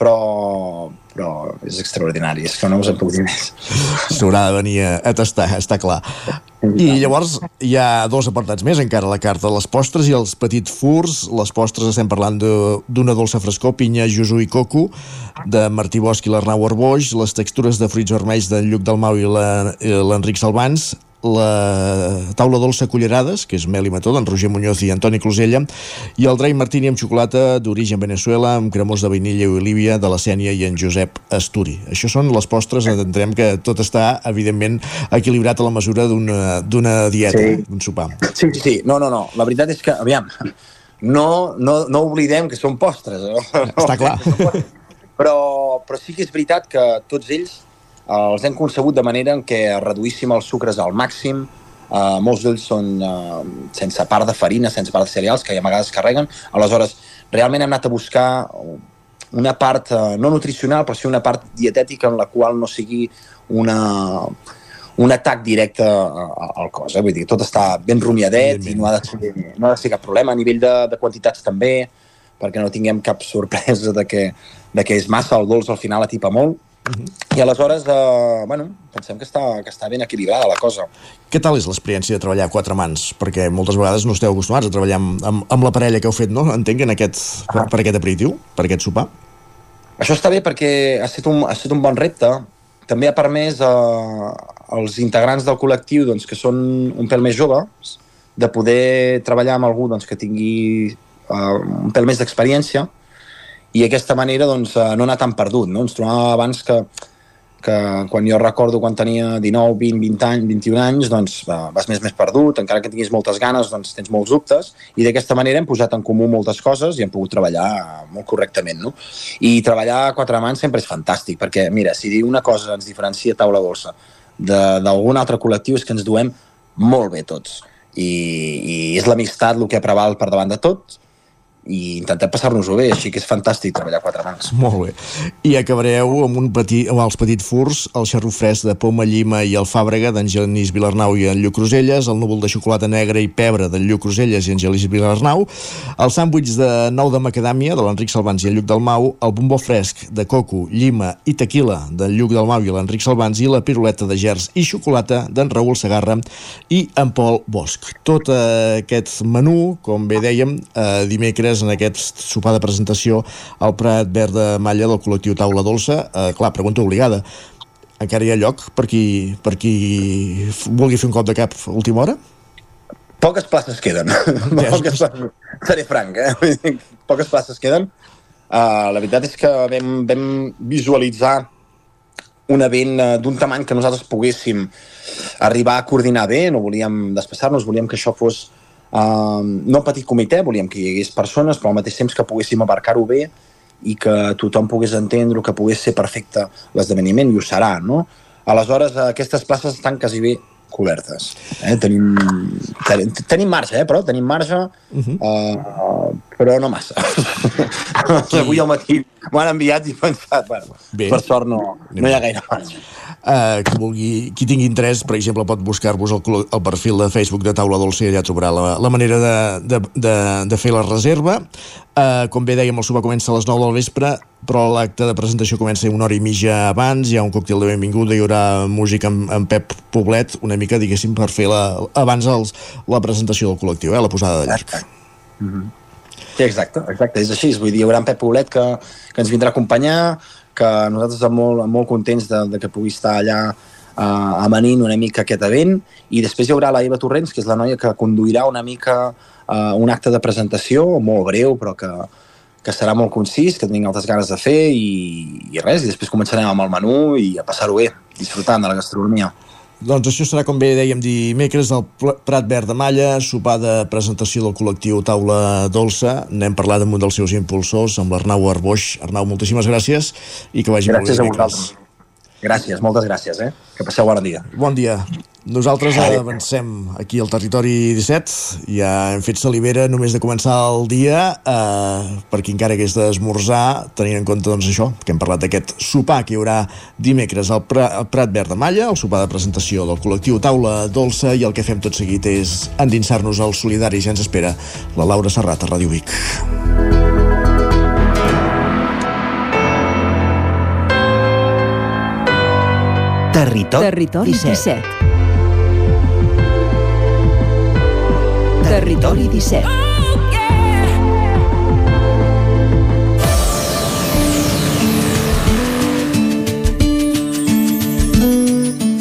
però, però és extraordinari, és que no us en puc dir més. S'haurà de venir a, a tastar, està clar. I llavors hi ha dos apartats més encara la carta, les postres i els petits furs. Les postres estem parlant d'una dolça frescor, pinya, jusu i coco, de Martí Bosch i l'Arnau Arboix, les textures de fruits vermells d'en Lluc Dalmau i l'Enric Salvans, la taula dolça cullerades, que és Meli Mató, d'en Roger Muñoz i Antoni Closella, i el Drai Martini amb xocolata d'origen Venezuela, amb cremós de vainilla i olívia de la Sènia i en Josep Asturi. Això són les postres, entenem que tot està, evidentment, equilibrat a la mesura d'una dieta, sí. d'un sopar. Sí, sí, sí. No, no, no. La veritat és que, aviam, no, no, no oblidem que són postres. No? Està clar. Però, però sí que és veritat que tots ells els hem concebut de manera en què reduíssim els sucres al màxim, uh, molts d'ells són uh, sense part de farina, sense part de cereals, que a vegades carreguen, aleshores realment hem anat a buscar una part uh, no nutricional, però sí una part dietètica en la qual no sigui una, un atac directe al cos. Eh? Vull dir, tot està ben rumiadet i no ha, de ser, no ha de ser cap problema. A nivell de, de quantitats també, perquè no tinguem cap sorpresa de que, de que és massa, el dolç al final atipa molt. Uh -huh. I aleshores, eh, bueno, pensem que està, que està ben equilibrada la cosa. Què tal és l'experiència de treballar a quatre mans? Perquè moltes vegades no esteu acostumats a treballar amb, amb, amb la parella que heu fet, no? Entenc, en aquest, per, per aquest aperitiu, per aquest sopar. Això està bé perquè ha estat un, ha estat un bon repte. També ha permès eh, als integrants del col·lectiu doncs, que són un pèl més joves de poder treballar amb algú doncs, que tingui uh, un pèl més d'experiència i d'aquesta manera doncs, uh, no anar tan perdut. No? Ens trobàvem abans que, que quan jo recordo quan tenia 19, 20, 20 anys, 21 anys, doncs vas més més perdut, encara que tinguis moltes ganes, doncs tens molts dubtes, i d'aquesta manera hem posat en comú moltes coses i hem pogut treballar molt correctament. No? I treballar a quatre mans sempre és fantàstic, perquè, mira, si una cosa ens diferencia taula dolça d'algun altre col·lectiu és que ens duem molt bé tots. I, i és l'amistat el que preval per davant de tot i intentem passar-nos-ho bé, així que és fantàstic treballar quatre mans. Molt bé. I acabareu amb, un petit, amb els petits furs, el xarro fresc de Poma Llima i el Fàbrega d'en Genís Vilarnau i en Lluc Cruselles, el núvol de xocolata negra i pebre d'en Lluc Cruselles i en Genís Vilarnau, el sàndwich de nou de macadàmia de l'Enric Salvans i el Lluc del Mau, el bombó fresc de coco, llima i tequila d'en Lluc del Mau i l'Enric Salvans i la piruleta de gers i xocolata d'en Raül Segarra i en Pol Bosch. Tot aquest menú, com bé dèiem, eh, dimecres dimecres en aquest sopar de presentació al Prat Verd de Malla del col·lectiu Taula Dolça. Eh, clar, pregunta obligada. Encara hi ha lloc per qui, per qui vulgui fer un cop de cap a última hora? Poques places queden. Ja, Poques places. Seré franc, eh? Poques places queden. Uh, la veritat és que vam, vam visualitzar un event uh, d'un tamany que nosaltres poguéssim arribar a coordinar bé, no volíem despassar-nos, volíem que això fos Uh, no petit comitè, volíem que hi hagués persones, però al mateix temps que poguéssim abarcar-ho bé i que tothom pogués entendre que pogués ser perfecte l'esdeveniment, i ho serà, no? Aleshores, aquestes places estan quasi bé cobertes. Eh? Tenim, ten, tenim marge, eh? però tenim marge, uh -huh. uh, però no massa. Avui al matí m'han enviat i he pensat, bueno, Bé. per sort no, no hi ha gaire marge eh, qui, vulgui, qui tingui interès, per exemple, pot buscar-vos el, el perfil de Facebook de Taula Dolça i allà trobarà la, la manera de, de, de, de fer la reserva. Eh, com bé dèiem, el sopar comença a les 9 del vespre, però l'acte de presentació comença una hora i mitja abans, hi ha un còctel de benvinguda, hi haurà música amb, amb Pep Poblet, una mica, diguéssim, per fer la, abans els, la presentació del col·lectiu, eh, la posada de llarg. Mm -hmm. Sí, exacte, exacte, és així. Vull dir, hi haurà en Pep Poblet que, que ens vindrà a acompanyar, que nosaltres estem molt, molt contents de, de que pugui estar allà uh, amanint una mica aquest event i després hi haurà la Eva Torrents, que és la noia que conduirà una mica uh, un acte de presentació molt breu però que, que serà molt concís, que tenim altres ganes de fer i, i res, i després començarem amb el menú i a passar-ho bé, disfrutant de la gastronomia. Doncs això serà, com bé dèiem, dimecres al Prat Verd de Malla, sopar de presentació del col·lectiu Taula Dolça. N'hem parlat amb un dels seus impulsors, amb l'Arnau Arboix. Arnau, moltíssimes gràcies i que vagi gràcies molt bé. Gràcies a vosaltres. Gràcies, moltes gràcies, eh? Que passeu bon dia. Bon dia. Nosaltres avancem aquí al territori 17, ja hem fet salivera només de començar el dia, eh, per qui encara hagués d'esmorzar, tenint en compte doncs, això, que hem parlat d'aquest sopar que hi haurà dimecres al, Prat, al Prat Verd de Malla, el sopar de presentació del col·lectiu Taula Dolça, i el que fem tot seguit és endinsar-nos al solidari, ja ens espera la Laura Serrat a Ràdio Vic. Territori, Territori 17. 17. Territori 17.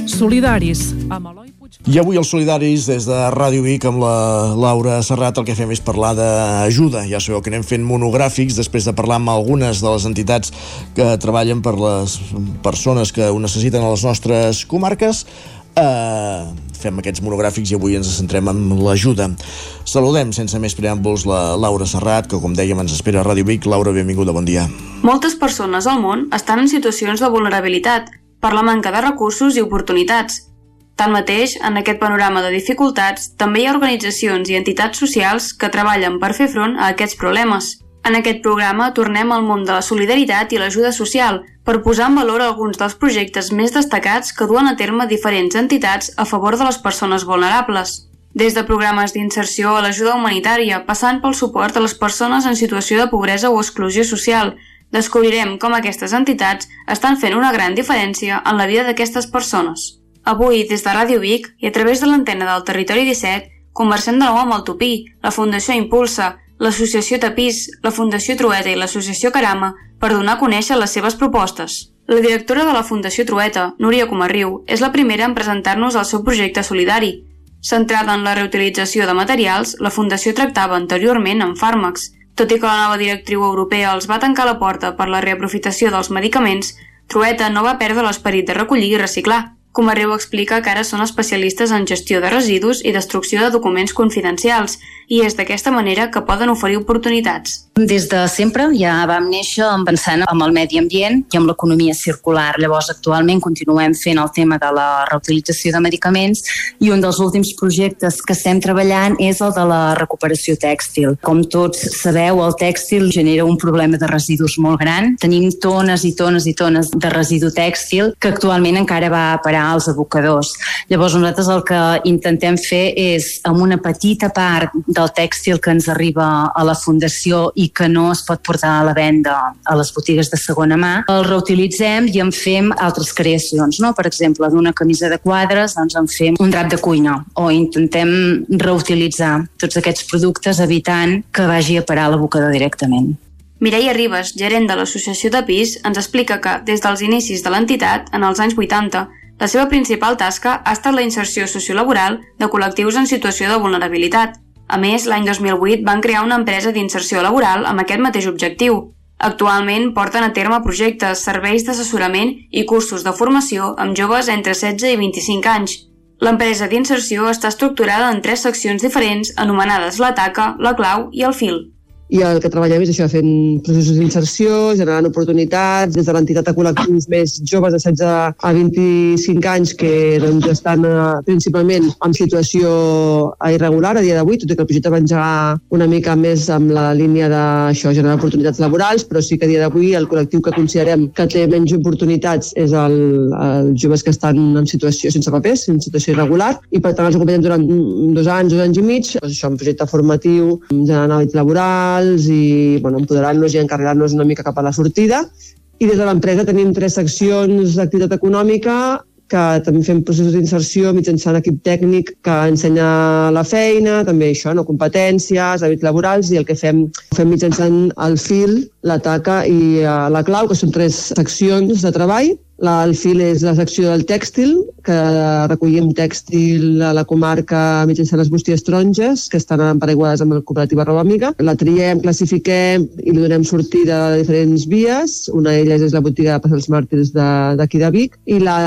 Solidaris, amb Eloi I avui els Solidaris, des de Ràdio Vic, amb la Laura Serrat, el que fem és parlar d'ajuda. Ja sabeu que anem fent monogràfics després de parlar amb algunes de les entitats que treballen per les persones que ho necessiten a les nostres comarques. Uh, fem aquests monogràfics i avui ens centrem en l'ajuda. Saludem sense més preàmbuls la Laura Serrat, que com dèiem ens espera a Ràdio Vic. Laura, benvinguda, bon dia. Moltes persones al món estan en situacions de vulnerabilitat per la manca de recursos i oportunitats. Tanmateix, en aquest panorama de dificultats, també hi ha organitzacions i entitats socials que treballen per fer front a aquests problemes. En aquest programa tornem al món de la solidaritat i l'ajuda social per posar en valor alguns dels projectes més destacats que duen a terme diferents entitats a favor de les persones vulnerables. Des de programes d'inserció a l'ajuda humanitària, passant pel suport a les persones en situació de pobresa o exclusió social, descobrirem com aquestes entitats estan fent una gran diferència en la vida d'aquestes persones. Avui, des de Ràdio Vic i a través de l'antena del Territori 17, conversem de nou amb el Tupí, la Fundació Impulsa, l'Associació Tapís, la Fundació Trueta i l'Associació Carama per donar a conèixer les seves propostes. La directora de la Fundació Trueta, Núria Comarriu, és la primera en presentar-nos el seu projecte solidari. Centrada en la reutilització de materials, la Fundació tractava anteriorment amb fàrmacs. Tot i que la nova directriu europea els va tancar la porta per la reaprofitació dels medicaments, Trueta no va perdre l'esperit de recollir i reciclar. Comarreu explica que ara són especialistes en gestió de residus i destrucció de documents confidencials i és d'aquesta manera que poden oferir oportunitats. Des de sempre ja vam néixer pensant amb el medi ambient i amb l'economia circular. Llavors, actualment continuem fent el tema de la reutilització de medicaments i un dels últims projectes que estem treballant és el de la recuperació tèxtil. Com tots sabeu, el tèxtil genera un problema de residus molt gran. Tenim tones i tones i tones de residu tèxtil que actualment encara va a parar als abocadors. Llavors, nosaltres el que intentem fer és, amb una petita part del tèxtil que ens arriba a la Fundació i que no es pot portar a la venda a les botigues de segona mà, el reutilitzem i en fem altres creacions. No? Per exemple, d'una camisa de quadres doncs en fem un drap de cuina o intentem reutilitzar tots aquests productes evitant que vagi a parar a l'abocador directament. Mireia Ribes, gerent de l'Associació de Pis, ens explica que, des dels inicis de l'entitat, en els anys 80, la seva principal tasca ha estat la inserció sociolaboral de col·lectius en situació de vulnerabilitat, a més, l'any 2008 van crear una empresa d'inserció laboral amb aquest mateix objectiu. Actualment porten a terme projectes, serveis d'assessorament i cursos de formació amb joves entre 16 i 25 anys. L'empresa d'inserció està estructurada en tres seccions diferents anomenades la taca, la clau i el fil i el que treballem és això, fent processos d'inserció, generant oportunitats, des de l'entitat a col·lectius més joves de 16 a 25 anys que doncs, estan eh, principalment en situació irregular a dia d'avui, tot i que el projecte va engegar una mica més amb la línia d'això, generar oportunitats laborals, però sí que a dia d'avui el col·lectiu que considerem que té menys oportunitats és el, els joves que estan en situació sense papers, en situació irregular, i per tant els acompanyem durant dos anys, dos anys i mig, doncs això, un projecte formatiu, generant hàbits laborals, professionals i bueno, empoderar-nos i encarregar-nos una mica cap a la sortida. I des de l'empresa tenim tres seccions d'activitat econòmica que també fem processos d'inserció mitjançant equip tècnic que ensenya la feina, també això, no, competències, hàbits laborals, i el que fem, fem mitjançant el fil, la taca i uh, la clau, que són tres seccions de treball, la, el fil és la secció del tèxtil, que recollim tèxtil a la comarca mitjançant les bústies taronges, que estan empareguades amb la cooperativa Roba Amiga. La triem, classifiquem i li donem sortida de diferents vies. Una d'elles és la botiga de Passals Màrtirs d'aquí de, de Vic. I la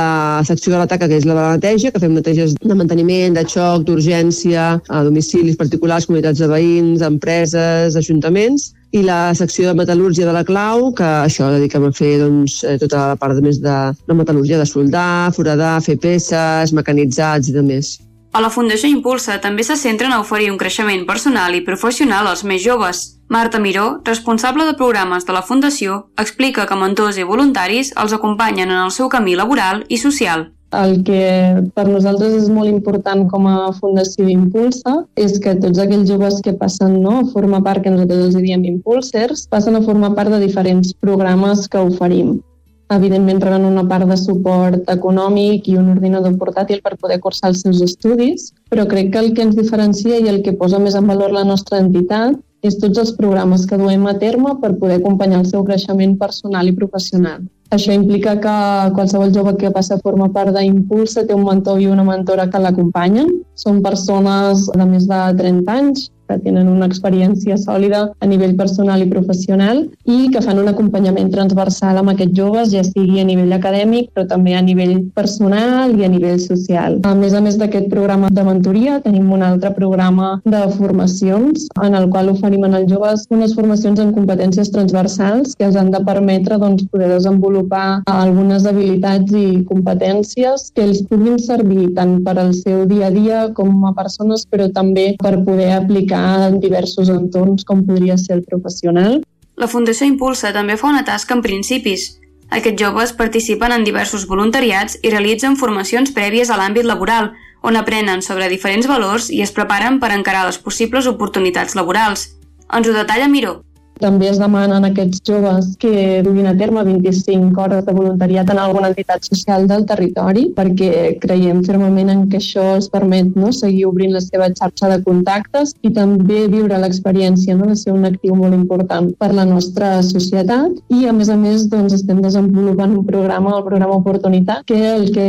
secció de la taca, que és la de la neteja, que fem neteges de manteniment, de xoc, d'urgència, a domicilis particulars, comunitats de veïns, empreses, ajuntaments i la secció de metal·lúrgia de la clau, que això dediquem a fer doncs, eh, tota la part de més de, de metal·lúrgia, de soldar, foradar, fer peces, mecanitzats i de més. A la Fundació Impulsa també se centren a oferir un creixement personal i professional als més joves. Marta Miró, responsable de programes de la Fundació, explica que mentors i voluntaris els acompanyen en el seu camí laboral i social. El que per nosaltres és molt important com a Fundació Impulsa és que tots aquells joves que passen no, a formar part, que nosaltres els diem Impulsers, passen a formar part de diferents programes que oferim. Evidentment reben una part de suport econòmic i un ordinador portàtil per poder cursar els seus estudis, però crec que el que ens diferencia i el que posa més en valor la nostra entitat és tots els programes que duem a terme per poder acompanyar el seu creixement personal i professional. Això implica que qualsevol jove que passa a formar part d'Impulsa té un mentor i una mentora que l'acompanyen. Són persones de més de 30 anys, que tenen una experiència sòlida a nivell personal i professional i que fan un acompanyament transversal amb aquests joves, ja sigui a nivell acadèmic, però també a nivell personal i a nivell social. A més a més d'aquest programa de mentoria, tenim un altre programa de formacions en el qual oferim als joves unes formacions en competències transversals que els han de permetre doncs, poder desenvolupar algunes habilitats i competències que els puguin servir tant per al seu dia a dia com a persones, però també per poder aplicar en diversos entorns com podria ser el professional. La Fundació Impulsa també fa una tasca en principis. Aquests joves participen en diversos voluntariats i realitzen formacions prèvies a l'àmbit laboral, on aprenen sobre diferents valors i es preparen per encarar les possibles oportunitats laborals. Ens ho detalla Miró. També es demanen aquests joves que duguin a terme 25 hores de voluntariat en alguna entitat social del territori perquè creiem fermament en que això els permet no, seguir obrint la seva xarxa de contactes i també viure l'experiència no, de ser un actiu molt important per la nostra societat. I a més a més doncs, estem desenvolupant un programa, el programa Oportunitat, que el que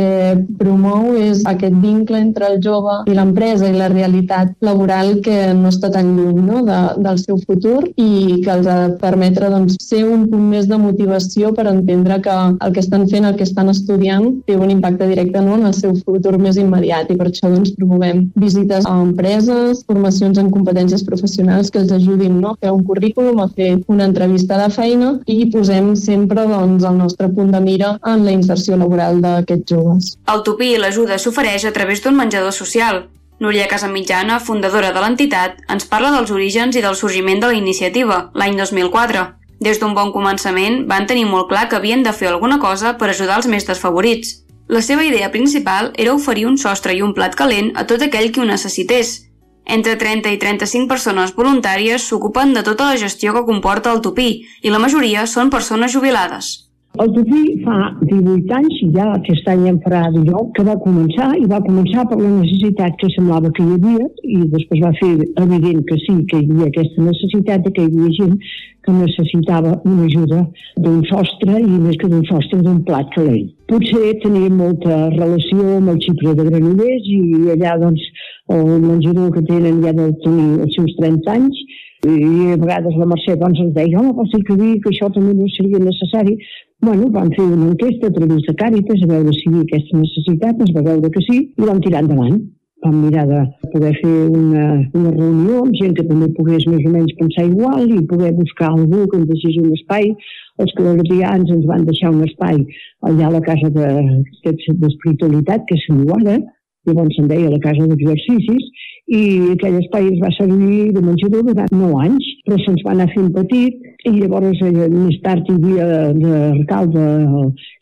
promou és aquest vincle entre el jove i l'empresa i la realitat laboral que no està tan lluny no, de, del seu futur i que els ha de permetre doncs, ser un punt més de motivació per entendre que el que estan fent, el que estan estudiant, té un impacte directe no, en el seu futur més immediat i per això doncs, promovem visites a empreses, formacions en competències professionals que els ajudin no, a fer un currículum, a fer una entrevista de feina i posem sempre doncs, el nostre punt de mira en la inserció laboral d'aquests joves. El Tupí l'ajuda s'ofereix a través d'un menjador social. Núria Casamitjana, fundadora de l'entitat, ens parla dels orígens i del sorgiment de la iniciativa, l'any 2004. Des d'un bon començament van tenir molt clar que havien de fer alguna cosa per ajudar els més desfavorits. La seva idea principal era oferir un sostre i un plat calent a tot aquell qui ho necessités. Entre 30 i 35 persones voluntàries s'ocupen de tota la gestió que comporta el tupí i la majoria són persones jubilades. El Tupí fa 18 anys, ja aquest any en farà 19, que va començar, i va començar per la necessitat que semblava que hi havia, i després va fer evident que sí, que hi havia aquesta necessitat, que hi havia gent que necessitava una ajuda d'un sostre, i més que d'un sostre, d'un plat calent. Potser tenia molta relació amb el xipre de Granollers, i allà, doncs, el menjador que tenen ja deu tenir els seus 30 anys, i a vegades la Mercè doncs, ens deia, home, pot ser que dir que això també no seria necessari. Bueno, vam fer una enquesta a través de Càritas a veure si hi havia aquesta necessitat, es va veure que sí, i vam tirar endavant. Vam mirar de poder fer una, una reunió amb gent que també pogués més o menys pensar igual i poder buscar algú que ens deixés un espai. Els claretians ens van deixar un espai allà a la casa d'espiritualitat, de, que se diu llavors se'n deia la casa d'exercicis, i aquell espai es va servir de menjador durant 9 anys, però se'ns va anar fent petit i llavors eh, més tard hi havia l'arcalde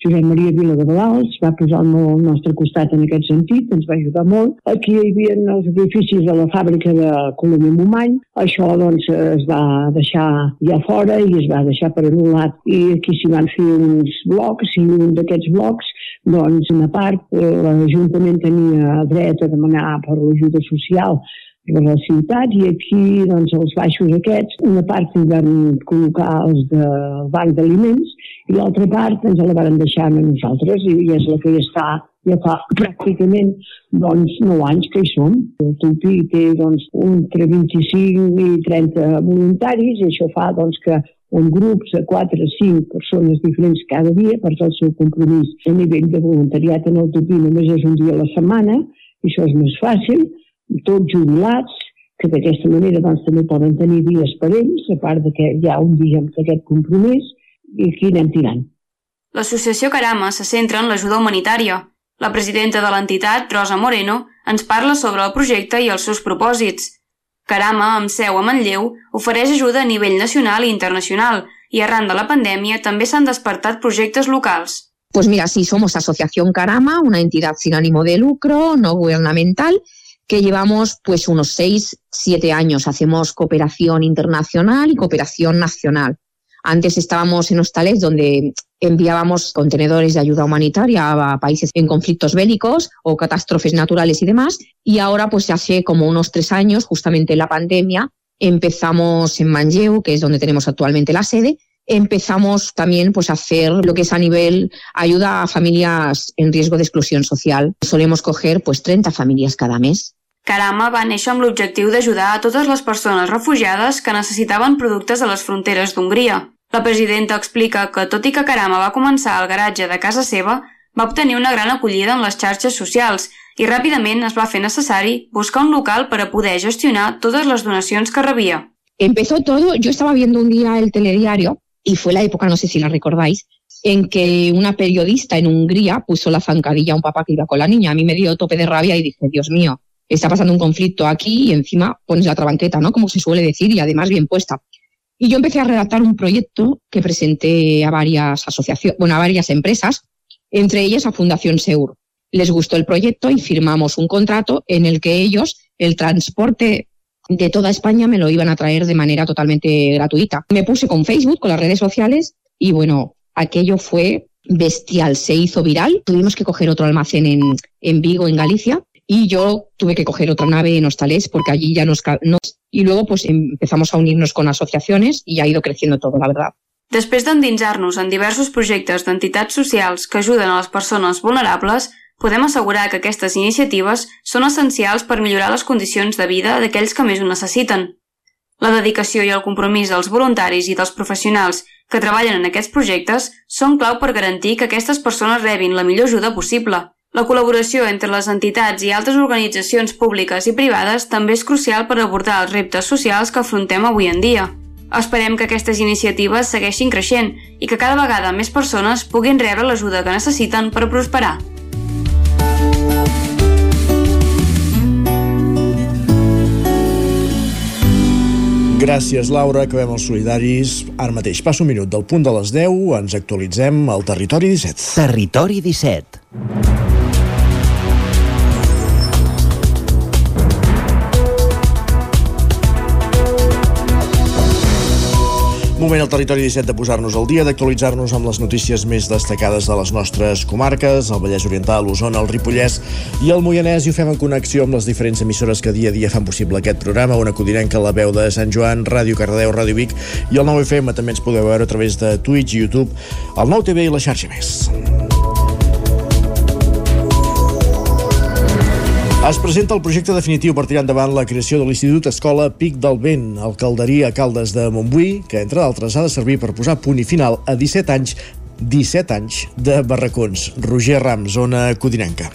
Josep Maria Vila de Balals, va posar el nostre costat en aquest sentit, ens va ajudar molt. Aquí hi havia els edificis de la fàbrica de Colomia Momany, això doncs es va deixar ja fora i es va deixar per anul·lat i aquí s'hi van fer uns blocs i un d'aquests blocs doncs una part l'Ajuntament tenia dret a demanar per l'ajuda social de la ciutat i aquí doncs, els baixos aquests, una part hi van col·locar els del banc d'aliments i l'altra part ens la van deixar a nosaltres i és la que ja està ja fa pràcticament doncs, 9 anys que hi som. El Tupi té doncs, entre 25 i 30 voluntaris i això fa doncs, que en grups de 4 o 5 persones diferents cada dia per el seu compromís. A nivell de voluntariat en el Tupi només és un dia a la setmana i això és més fàcil. Tots jubilats, que d'aquesta manera doncs, també poden tenir dies per ells, a part de que hi ha un dia amb aquest compromís, i aquí anem tirant. L'associació Carama se centra en l'ajuda humanitària. La presidenta de l'entitat, Rosa Moreno, ens parla sobre el projecte i els seus propòsits. Carama, amb seu a Manlleu, ofereix ajuda a nivell nacional i internacional i arran de la pandèmia també s'han despertat projectes locals. Pues mira, sí, somos Asociación Carama, una entidad sin ánimo de lucro, no gubernamental, que llevamos pues unos seis, siete años. Hacemos cooperación internacional y cooperación nacional. Antes estábamos en hostales donde enviábamos contenedores de ayuda humanitaria a países en conflictos bélicos o catástrofes naturales y demás. Y ahora, pues hace como unos tres años, justamente en la pandemia, empezamos en Manlleu, que es donde tenemos actualmente la sede, empezamos también pues, a hacer lo que es a nivel ayuda a familias en riesgo de exclusión social. Solemos coger pues 30 familias cada mes Carama va néixer amb l'objectiu d'ajudar a totes les persones refugiades que necessitaven productes a les fronteres d'Hongria. La presidenta explica que, tot i que Carama va començar al garatge de casa seva, va obtenir una gran acollida en les xarxes socials i ràpidament es va fer necessari buscar un local per a poder gestionar totes les donacions que rebia. Empezó todo, yo estaba viendo un día el telediario y fue la época, no sé si la recordáis, en que una periodista en Hungría puso la zancadilla a un papá que iba con la niña. A mí me dio tope de rabia y dije, Dios mío, está pasando un conflicto aquí y encima pones la trabanqueta, ¿no? Como se suele decir, y además bien puesta. Y yo empecé a redactar un proyecto que presenté a varias asociaciones, bueno, a varias empresas, entre ellas a Fundación Seur. Les gustó el proyecto y firmamos un contrato en el que ellos el transporte de toda España me lo iban a traer de manera totalmente gratuita. Me puse con Facebook, con las redes sociales y bueno, aquello fue bestial, se hizo viral. Tuvimos que coger otro almacén en, en Vigo, en Galicia, y yo tuve que coger otra nave en Hostalés porque allí ya nos, nos... Y luego pues empezamos a unirnos con asociaciones y ha ido creciendo todo, la verdad. Després d'endinsar-nos en diversos projectes d'entitats socials que ajuden a les persones vulnerables, podem assegurar que aquestes iniciatives són essencials per millorar les condicions de vida d'aquells que més ho necessiten. La dedicació i el compromís dels voluntaris i dels professionals que treballen en aquests projectes són clau per garantir que aquestes persones rebin la millor ajuda possible. La col·laboració entre les entitats i altres organitzacions públiques i privades també és crucial per abordar els reptes socials que afrontem avui en dia. Esperem que aquestes iniciatives segueixin creixent i que cada vegada més persones puguin rebre l'ajuda que necessiten per prosperar. Gràcies, Laura. Acabem els solidaris. Ara mateix passa un minut del punt de les 10. Ens actualitzem al Territori 17. Territori 17. Moment al territori 17 de posar-nos al dia, d'actualitzar-nos amb les notícies més destacades de les nostres comarques, el Vallès Oriental, l'Osona, el Ripollès i el Moianès, i ho fem en connexió amb les diferents emissores que dia a dia fan possible aquest programa, una codinenca, la veu de Sant Joan, Ràdio Cardedeu, Ràdio Vic i el 9FM també ens podeu veure a través de Twitch, YouTube, el 9TV i la xarxa més. Es presenta el projecte definitiu per tirar endavant la creació de l'Institut Escola Pic del Vent, al Calderia Caldes de Montbui, que, entre d'altres, ha de servir per posar punt i final a 17 anys 17 anys de barracons. Roger Ram, zona codinenca.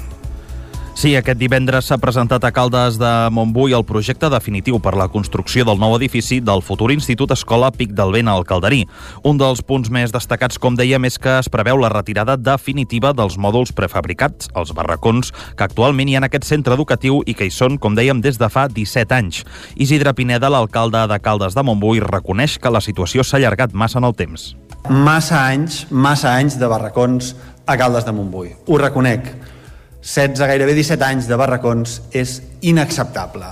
Sí, aquest divendres s'ha presentat a Caldes de Montbui el projecte definitiu per la construcció del nou edifici del futur Institut Escola Pic del Vent al Calderí. Un dels punts més destacats, com dèiem, és que es preveu la retirada definitiva dels mòduls prefabricats, els barracons, que actualment hi ha en aquest centre educatiu i que hi són, com dèiem, des de fa 17 anys. Isidre Pineda, l'alcalde de Caldes de Montbui, reconeix que la situació s'ha allargat massa en el temps. Massa anys, massa anys de barracons a Caldes de Montbui. Ho reconec 16, gairebé 17 anys de barracons és inacceptable.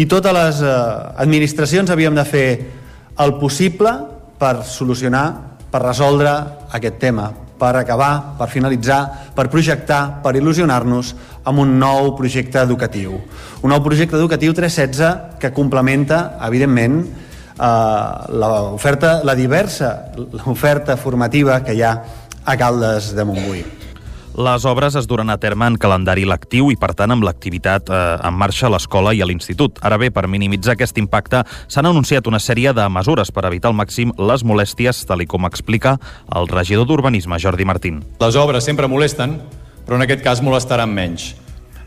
I totes les eh, administracions havíem de fer el possible per solucionar, per resoldre aquest tema, per acabar, per finalitzar, per projectar, per il·lusionar-nos amb un nou projecte educatiu. Un nou projecte educatiu 316 que complementa, evidentment, eh, l'oferta, la diversa, l'oferta formativa que hi ha a Caldes de Montbui. Les obres es duran a terme en calendari lectiu i, per tant, amb l'activitat eh, en marxa a l'escola i a l'institut. Ara bé, per minimitzar aquest impacte, s'han anunciat una sèrie de mesures per evitar al màxim les molèsties, tal com explica el regidor d'Urbanisme, Jordi Martín. Les obres sempre molesten, però en aquest cas molestaran menys.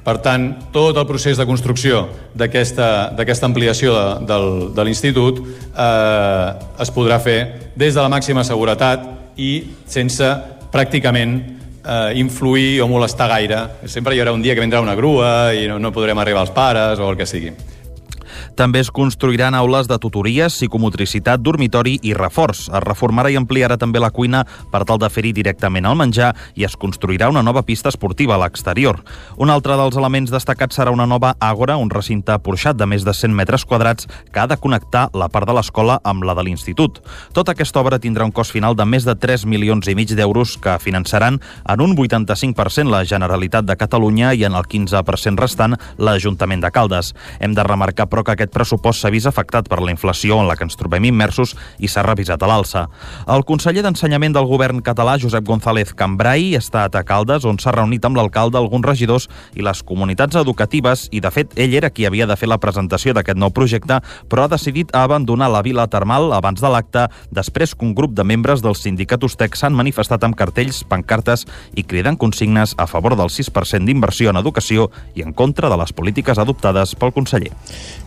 Per tant, tot el procés de construcció d'aquesta ampliació de, del, de l'institut eh, es podrà fer des de la màxima seguretat i sense pràcticament eh, influir o molestar gaire. Sempre hi haurà un dia que vindrà una grua i no, no podrem arribar als pares o el que sigui. També es construiran aules de tutories, psicomotricitat, dormitori i reforç. Es reformarà i ampliarà també la cuina per tal de fer-hi directament el menjar i es construirà una nova pista esportiva a l'exterior. Un altre dels elements destacats serà una nova àgora, un recinte porxat de més de 100 metres quadrats que ha de connectar la part de l'escola amb la de l'institut. Tota aquesta obra tindrà un cost final de més de 3 milions i mig d'euros que finançaran en un 85% la Generalitat de Catalunya i en el 15% restant l'Ajuntament de Caldes. Hem de remarcar, però, que que aquest pressupost s'ha vist afectat per la inflació en la que ens trobem immersos i s'ha revisat a l'alça. El conseller d'Ensenyament del govern català, Josep González Cambrai, està a Caldes, on s'ha reunit amb l'alcalde, alguns regidors i les comunitats educatives i, de fet, ell era qui havia de fer la presentació d'aquest nou projecte, però ha decidit abandonar la vila termal abans de l'acte, després que un grup de membres del sindicat Ustec s'han manifestat amb cartells, pancartes i cridant consignes a favor del 6% d'inversió en educació i en contra de les polítiques adoptades pel conseller.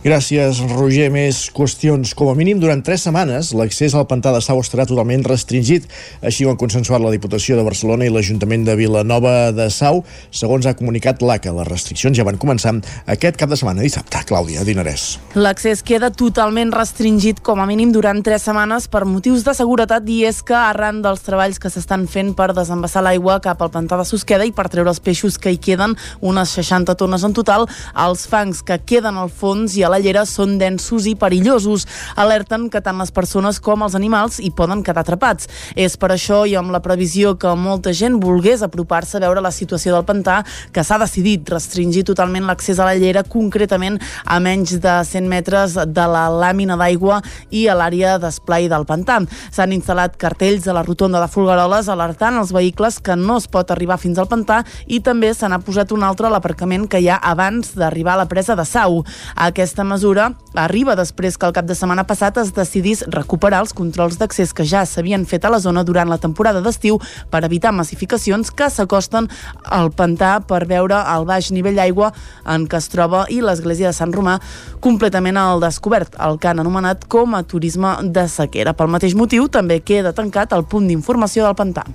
Gràcies, Roger. Més qüestions. Com a mínim, durant tres setmanes, l'accés al pantà de Sau estarà totalment restringit. Així ho han consensuat la Diputació de Barcelona i l'Ajuntament de Vilanova de Sau. Segons ha comunicat l'ACA, les restriccions ja van començar aquest cap de setmana, dissabte. Clàudia Dinarès. L'accés queda totalment restringit com a mínim durant tres setmanes per motius de seguretat i és que arran dels treballs que s'estan fent per desembassar l'aigua cap al pantà de Susqueda i per treure els peixos que hi queden, unes 60 tones en total, els fangs que queden al fons i a la llera són densos i perillosos. Alerten que tant les persones com els animals hi poden quedar atrapats. És per això i amb la previsió que molta gent volgués apropar-se a veure la situació del pantà que s'ha decidit restringir totalment l'accés a la llera, concretament a menys de 100 metres de la làmina d'aigua i a l'àrea d'esplai del pantà. S'han instal·lat cartells a la rotonda de Folgueroles alertant els vehicles que no es pot arribar fins al pantà i també se n'ha posat un altre a l'aparcament que hi ha abans d'arribar a la presa de Sau. Aquesta mesura arriba després que el cap de setmana passat es decidís recuperar els controls d'accés que ja s'havien fet a la zona durant la temporada d'estiu per evitar massificacions que s'acosten al pantà per veure el baix nivell d'aigua en què es troba i l'església de Sant Romà completament al descobert, el que han anomenat com a turisme de sequera. Pel mateix motiu també queda tancat el punt d'informació del pantà.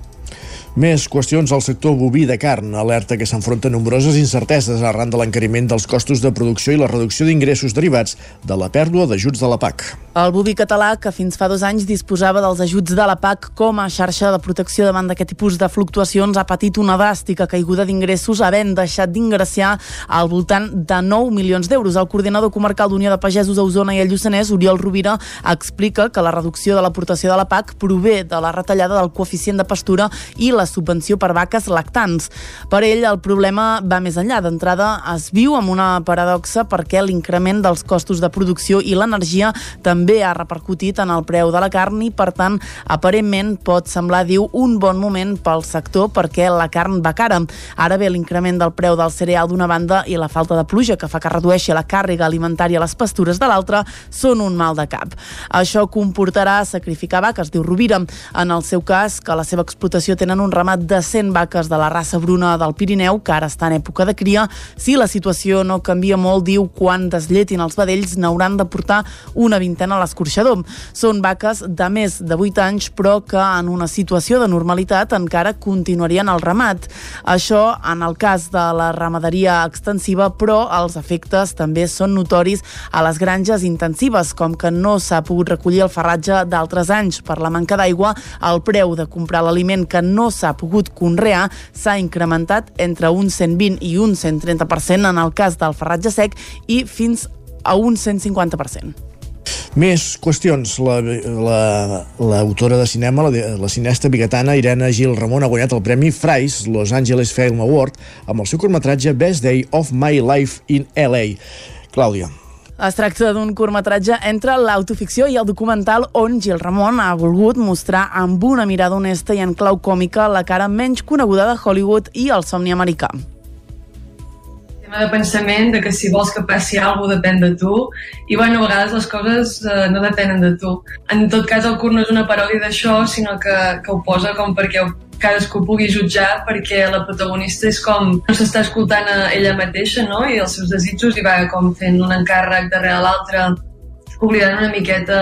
Més qüestions al sector boví de carn. Alerta que s'enfronta a nombroses incerteses arran de l'encariment dels costos de producció i la reducció d'ingressos derivats de la pèrdua d'ajuts de la PAC. El boví català, que fins fa dos anys disposava dels ajuts de la PAC com a xarxa de protecció davant d'aquest tipus de fluctuacions, ha patit una dràstica caiguda d'ingressos, havent deixat d'ingressar al voltant de 9 milions d'euros. El coordinador comarcal d'Unió de Pagesos a Osona i el Lluçanès, Oriol Rovira, explica que la reducció de l'aportació de la PAC prové de la retallada del coeficient de pastura i la subvenció per vaques lactants. Per ell, el problema va més enllà. D'entrada, es viu amb una paradoxa perquè l'increment dels costos de producció i l'energia també ha repercutit en el preu de la carn i, per tant, aparentment pot semblar, diu, un bon moment pel sector perquè la carn va cara. Ara bé, l'increment del preu del cereal d'una banda i la falta de pluja que fa que redueixi la càrrega alimentària a les pastures de l'altra són un mal de cap. Això comportarà sacrificar vaques, diu Rovira. En el seu cas, que la seva explotació tenen un ramat de 100 vaques de la raça bruna del Pirineu, que ara està en època de cria. Si la situació no canvia molt, diu, quan deslletin els vedells n'hauran de portar una vintena a l'escorxador. Són vaques de més de 8 anys, però que en una situació de normalitat encara continuarien al ramat. Això en el cas de la ramaderia extensiva, però els efectes també són notoris a les granges intensives, com que no s'ha pogut recollir el farratge d'altres anys per la manca d'aigua, el preu de comprar l'aliment que no s'ha pogut conrear s'ha incrementat entre un 120 i un 130% en el cas del farratge sec i fins a un 150%. Més qüestions. L'autora la, la, de cinema, la, la cinesta biguetana Irene Gil Ramon ha guanyat el Premi Fries Los Angeles Film Award amb el seu curtmetratge Best Day of My Life in LA. Clàudia. Es tracta d'un curtmetratge entre l'autoficció i el documental on Gil Ramon ha volgut mostrar amb una mirada honesta i en clau còmica la cara menys coneguda de Hollywood i el somni americà de pensament de que si vols que passi alguna cosa depèn de tu i bueno, a vegades les coses eh, no depenen de tu. En tot cas el curt no és una paròdia d'això sinó que, que ho posa com perquè cadascú pugui jutjar perquè la protagonista és com no s'està escoltant a ella mateixa no? i els seus desitjos i va com fent un encàrrec darrere l'altre oblidant una miqueta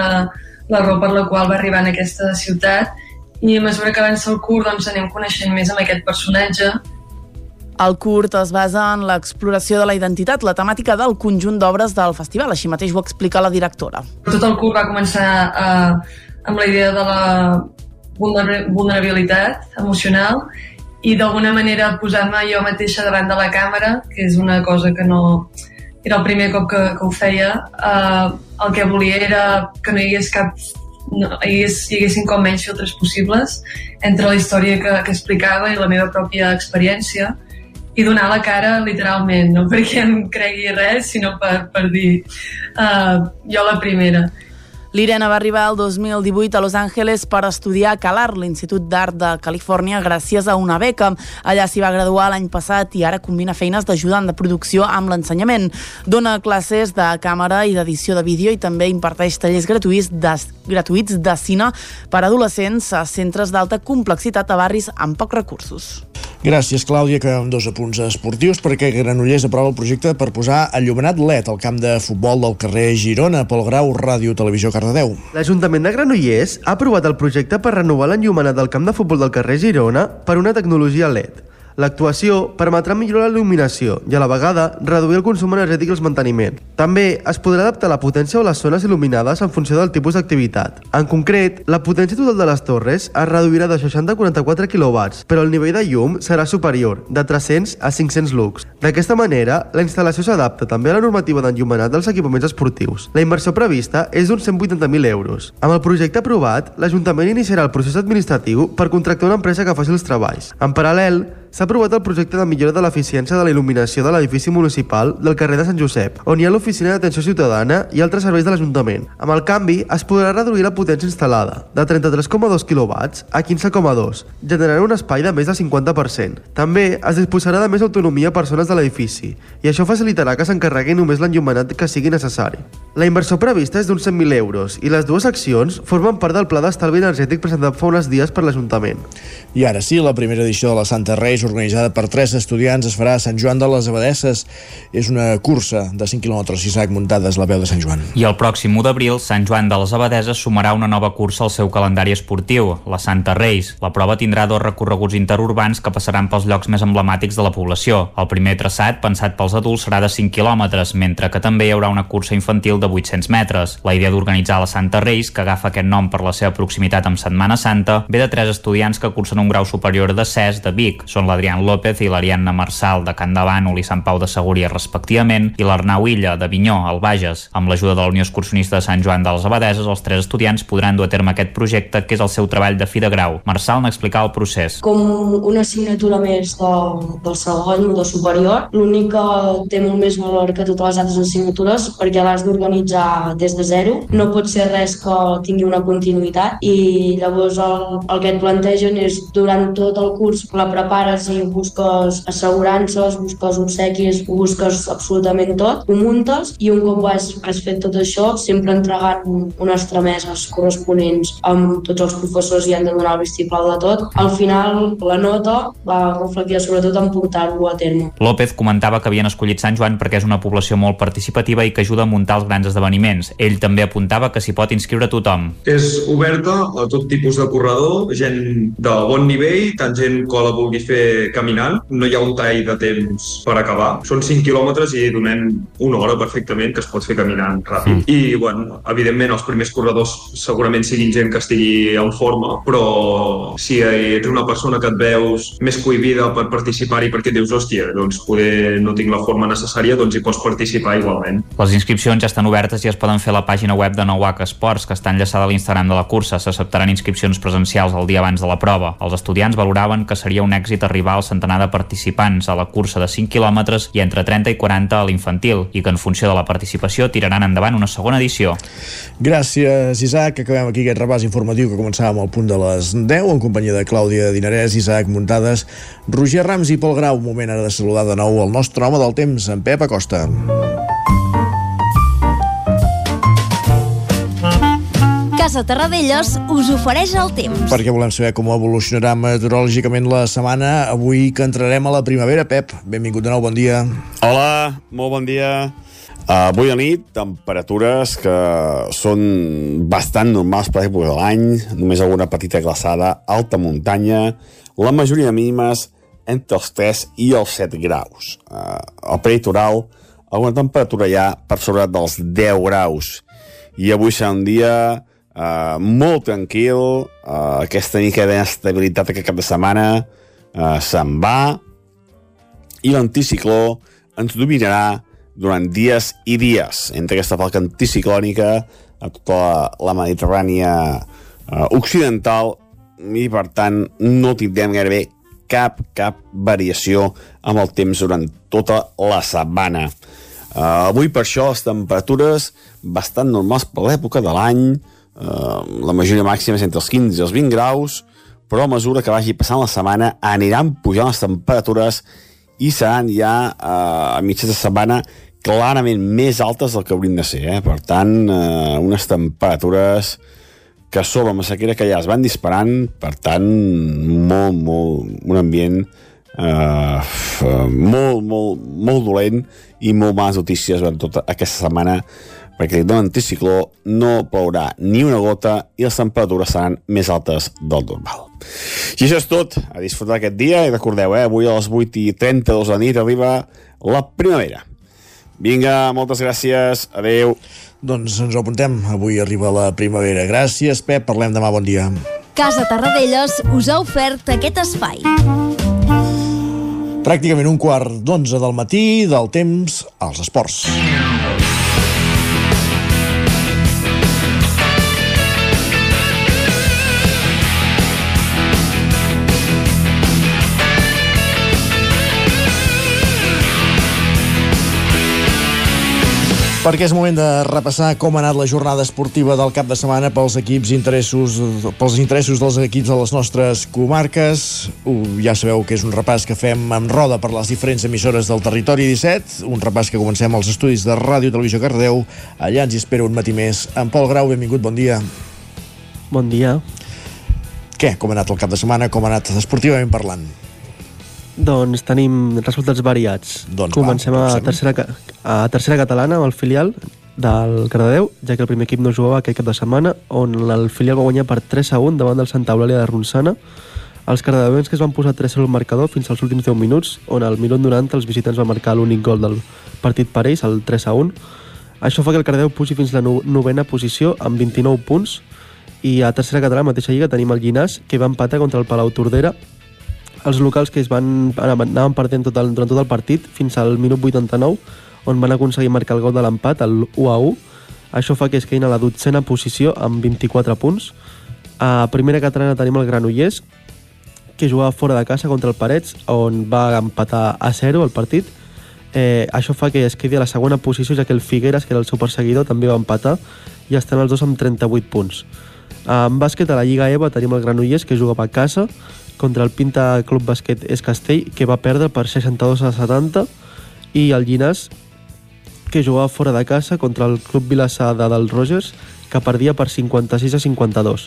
la raó per la qual va arribar en aquesta ciutat i a mesura que avança el curt doncs anem coneixent més amb aquest personatge el curt es basa en l'exploració de la identitat, la temàtica del conjunt d'obres del festival, així mateix ho explica la directora. Tot el curt va començar eh, amb la idea de la vulnerabilitat emocional i d'alguna manera posar-me jo mateixa davant de la càmera, que és una cosa que no... Era el primer cop que, que ho feia. Eh, el que volia era que no hi hagués cap no, hi, hagués, hi haguessin com menys filtres possibles entre la història que, que explicava i la meva pròpia experiència i donar la cara literalment, no perquè em cregui res, sinó per, per dir uh, jo la primera. L'Irene va arribar el 2018 a Los Angeles per estudiar a CALAR, l'Institut d'Art de Califòrnia, gràcies a una beca. Allà s'hi va graduar l'any passat i ara combina feines d'ajudant de producció amb l'ensenyament. Dona classes de càmera i d'edició de vídeo i també imparteix tallers gratuïts de, gratuïts de cine per a adolescents a centres d'alta complexitat a barris amb pocs recursos. Gràcies, Clàudia, que amb dos apunts esportius, perquè Granollers aprova el projecte per posar enllumenat LED al camp de futbol del carrer Girona, Pol Grau, Ràdio Televisió Cardedeu. L'Ajuntament de Granollers ha aprovat el projecte per renovar l'enllumenat del camp de futbol del carrer Girona per una tecnologia LED. L'actuació permetrà millorar la il·luminació i a la vegada reduir el consum energètic i els manteniment. També es podrà adaptar la potència o les zones il·luminades en funció del tipus d'activitat. En concret, la potència total de les torres es reduirà de 60 a 44 kW, però el nivell de llum serà superior, de 300 a 500 lux. D'aquesta manera, la instal·lació s'adapta també a la normativa d'enllumenat dels equipaments esportius. La inversió prevista és d'uns 180.000 euros. Amb el projecte aprovat, l'Ajuntament iniciarà el procés administratiu per contractar una empresa que faci els treballs. En paral·lel, s'ha aprovat el projecte de millora de l'eficiència de la il·luminació de l'edifici municipal del carrer de Sant Josep, on hi ha l'oficina d'atenció ciutadana i altres serveis de l'Ajuntament. Amb el canvi, es podrà reduir la potència instal·lada, de 33,2 kW a 15,2, generant un espai de més del 50%. També es disposarà de més autonomia a persones de l'edifici, i això facilitarà que s'encarregui només l'enllumenat que sigui necessari. La inversió prevista és d'uns 100.000 euros i les dues accions formen part del Pla d'Estalvi Energètic presentat fa uns dies per l'Ajuntament. I ara sí, la primera edició de la Santa Reis, organitzada per tres estudiants, es farà a Sant Joan de les Abadesses. És una cursa de 5 quilòmetres Isaac muntades la veu de Sant Joan. I el pròxim 1 d'abril, Sant Joan de les Abadeses sumarà una nova cursa al seu calendari esportiu, la Santa Reis. La prova tindrà dos recorreguts interurbans que passaran pels llocs més emblemàtics de la població. El primer traçat, pensat pels adults, serà de 5 quilòmetres, mentre que també hi haurà una cursa infantil de 800 metres. La idea d'organitzar la Santa Reis, que agafa aquest nom per la seva proximitat amb Setmana Santa, ve de tres estudiants que cursen un grau superior de CES de Vic. Són l'Adrián López i l'Ariadna Marçal de Can de Bànol i Sant Pau de Segúria respectivament i l'Arnau Illa de Vinyó, al Bages. Amb l'ajuda de la Unió Excursionista de Sant Joan de les Abadeses, els tres estudiants podran dur a terme aquest projecte que és el seu treball de fi de grau. Marçal n'explicava el procés. Com una assignatura més del, del segon o de superior, l'únic que té molt més valor que totes les altres assignatures perquè l'has d'organitzar des de zero. No pot ser res que tingui una continuïtat i llavors el, el que et plantegen és durant tot el curs la prepares i busques assegurances, busques obsequis, ho busques absolutament tot, ho muntes i un cop has, has fet tot això, sempre entregant unes trameses corresponents amb tots els professors i han de donar el vistiplau de tot. Al final, la nota va reflectir sobretot en portar-ho a terme. López comentava que havien escollit Sant Joan perquè és una població molt participativa i que ajuda a muntar els grans esdeveniments. Ell també apuntava que s'hi pot inscriure tothom. És oberta a tot tipus de corredor, gent de bon nivell, tant gent que la vulgui fer caminant, no hi ha un tall de temps per acabar. Són 5 quilòmetres i donem una hora perfectament que es pot fer caminant ràpid. Mm. I, bueno, evidentment, els primers corredors segurament siguin gent que estigui en forma, però si ets una persona que et veus més cohibida per participar-hi perquè dius, hòstia, doncs poder no tinc la forma necessària, doncs hi pots participar igualment. Les inscripcions ja estan obertes i es poden fer a la pàgina web de Nouac Esports, que està enllaçada a l'Instagram de la cursa. S'acceptaran inscripcions presencials el dia abans de la prova. Els estudiants valoraven que seria un èxit arribar al centenar de participants a la cursa de 5 quilòmetres i entre 30 i 40 a l'infantil i que en funció de la participació tiraran endavant una segona edició. Gràcies, Isaac. Acabem aquí aquest repàs informatiu que començàvem al punt de les 10 en companyia de Clàudia Dinarès, Isaac Muntades, Roger Rams i Pol Grau. Un moment ara de saludar de nou el nostre home del temps, en Pep Acosta. Casa Terradellos us ofereix el temps. Perquè volem saber com evolucionarà meteorològicament la setmana, avui que entrarem a la primavera. Pep, benvingut de nou, bon dia. Hola, molt bon dia. Uh, avui a nit, temperatures que són bastant normals per època de l'any, només alguna petita glaçada, alta muntanya, la majoria de mínimes entre els 3 i els 7 graus. Uh, al peritoral, alguna temperatura ja per sobre dels 10 graus. I avui serà un dia uh, molt tranquil, uh, aquesta mica d'inestabilitat aquest cap de setmana uh, se'n va, i l'anticicló ens dominarà durant dies i dies. Entre aquesta falca anticiclònica a tota la, la Mediterrània uh, occidental i per tant no tindrem gairebé cap, cap variació amb el temps durant tota la setmana. Uh, avui per això les temperatures bastant normals per l'època de l'any, la majoria màxima és entre els 15 i els 20 graus, però a mesura que vagi passant la setmana aniran pujant les temperatures i seran ja uh, a mitja de setmana clarament més altes del que haurien de ser. Eh? Per tant, uh, unes temperatures que sobre la sequera que ja es van disparant, per tant, molt, molt, un ambient eh, molt, molt, molt dolent i molt males notícies durant tota aquesta setmana perquè de l'anticicló no plourà ni una gota i les temperatures seran més altes del normal. I això és tot. A disfrutar aquest dia i recordeu, eh, avui a les 8 i 32 de la nit arriba la primavera. Vinga, moltes gràcies. Adeu. Doncs ens ho apuntem. Avui arriba la primavera. Gràcies, Pep. Parlem demà. Bon dia. Casa Tarradellas us ha ofert aquest espai. Pràcticament un quart d'onze del matí del temps als esports. Perquè és moment de repassar com ha anat la jornada esportiva del cap de setmana pels equips interessos, pels interessos dels equips de les nostres comarques. Uh, ja sabeu que és un repàs que fem amb roda per les diferents emissores del territori 17, un repàs que comencem als estudis de Ràdio Televisió Cardeu. Allà ens hi espera un matí més. En Pol Grau, benvingut, bon dia. Bon dia. Què? Com ha anat el cap de setmana? Com ha anat esportivament parlant? Doncs tenim resultats variats. Doncs Comencem va, a, tercera, a tercera catalana amb el filial del Cardedeu, ja que el primer equip no jugava aquest cap de setmana, on el filial va guanyar per 3 a 1 davant del Santa Eulàlia de Ronçana. Els cardedeuens que es van posar 3 a 1 al marcador fins als últims 10 minuts, on al minut 90 els visitants van marcar l'únic gol del partit per ells, el 3 a 1. Això fa que el Cardedeu pugi fins a la no- novena posició amb 29 punts i a tercera catalana, mateixa lliga, tenim el Llinàs, que va empatar contra el Palau Tordera els locals que es van, anaven perdent tot el, durant tot el partit fins al minut 89 on van aconseguir marcar el gol de l'empat, el 1 a 1. Això fa que es quedin a la dotzena posició amb 24 punts. A primera catalana tenim el Granollers, que jugava fora de casa contra el Parets, on va empatar a 0 el partit. Eh, això fa que es quedi a la segona posició, ja que el Figueres, que era el seu perseguidor, també va empatar, i estan els dos amb 38 punts. En bàsquet, a la Lliga EVA, tenim el Granollers, que jugava a casa, contra el Pinta Club Bàsquet Es Castell, que va perdre per 62 a 70, i el Llinàs, que jugava fora de casa contra el Club Vilassada del Rogers, que perdia per 56 a 52.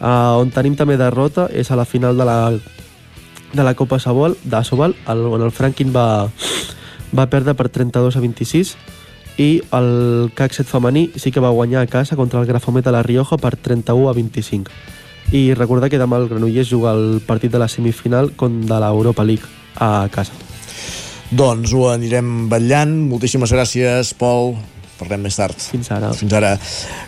Uh, on tenim també derrota és a la final de la, de la Copa Sobol, de Sobal, on el Franklin va, va perdre per 32 a 26 i el CAC 7 femení sí que va guanyar a casa contra el Grafomet de la Rioja per 31 a 25. I recordar que demà el Granollers juga el partit de la semifinal con de l'Europa League a casa. Doncs ho anirem vetllant. Moltíssimes gràcies, Pol. Parlem més tard. Fins ara. Fins ara.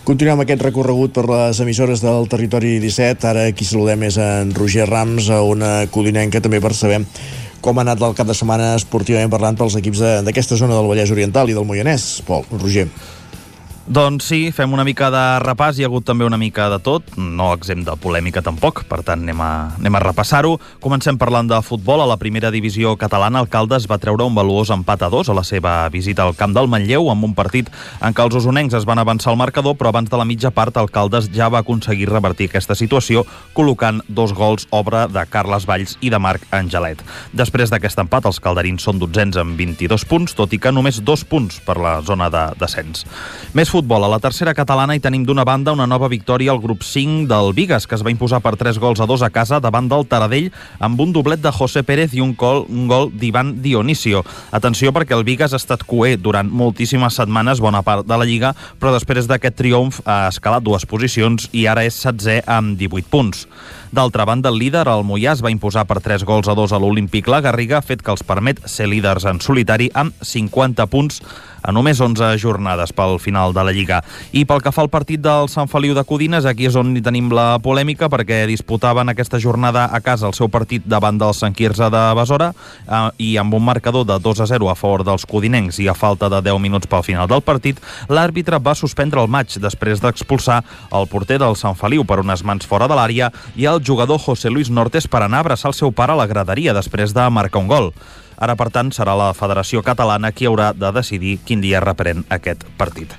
Continuem aquest recorregut per les emissores del territori 17. Ara qui saludem és en Roger Rams, a una codinenca també per saber com ha anat el cap de setmana esportivament parlant pels equips de- d'aquesta zona del Vallès Oriental i del Moianès. Pol, Roger. Doncs sí, fem una mica de repàs, hi ha hagut també una mica de tot, no exempt de polèmica tampoc, per tant anem a, anem a repassar-ho. Comencem parlant de futbol. A la primera divisió catalana, el Caldes va treure un valuós empat a dos a la seva visita al camp del Manlleu, amb un partit en què els usonencs es van avançar al marcador, però abans de la mitja part el Caldes ja va aconseguir revertir aquesta situació, col·locant dos gols obra de Carles Valls i de Marc Angelet. Després d'aquest empat, els calderins són dotzens amb 22 punts, tot i que només dos punts per la zona de descens. Més futbol. A la tercera catalana hi tenim d'una banda una nova victòria al grup 5 del Vigas, que es va imposar per 3 gols a 2 a casa davant del Taradell amb un doblet de José Pérez i un gol, un gol d'Ivan Dionisio. Atenció perquè el Vigas ha estat coer durant moltíssimes setmanes, bona part de la Lliga, però després d'aquest triomf ha escalat dues posicions i ara és setzè amb 18 punts. D'altra banda, el líder, el Mollà, es va imposar per 3 gols a 2 a l'Olímpic La Garriga, fet que els permet ser líders en solitari amb 50 punts a només 11 jornades pel final de la Lliga. I pel que fa al partit del Sant Feliu de Codines, aquí és on hi tenim la polèmica, perquè disputaven aquesta jornada a casa el seu partit davant del Sant Quirze de Besora eh, i amb un marcador de 2 a 0 a favor dels codinencs i a falta de 10 minuts pel final del partit, l'àrbitre va suspendre el maig després d'expulsar el porter del Sant Feliu per unes mans fora de l'àrea i el jugador José Luis Nortes per anar a abraçar el seu pare a la graderia després de marcar un gol. Ara, per tant, serà la Federació Catalana qui haurà de decidir quin dia reprèn aquest partit.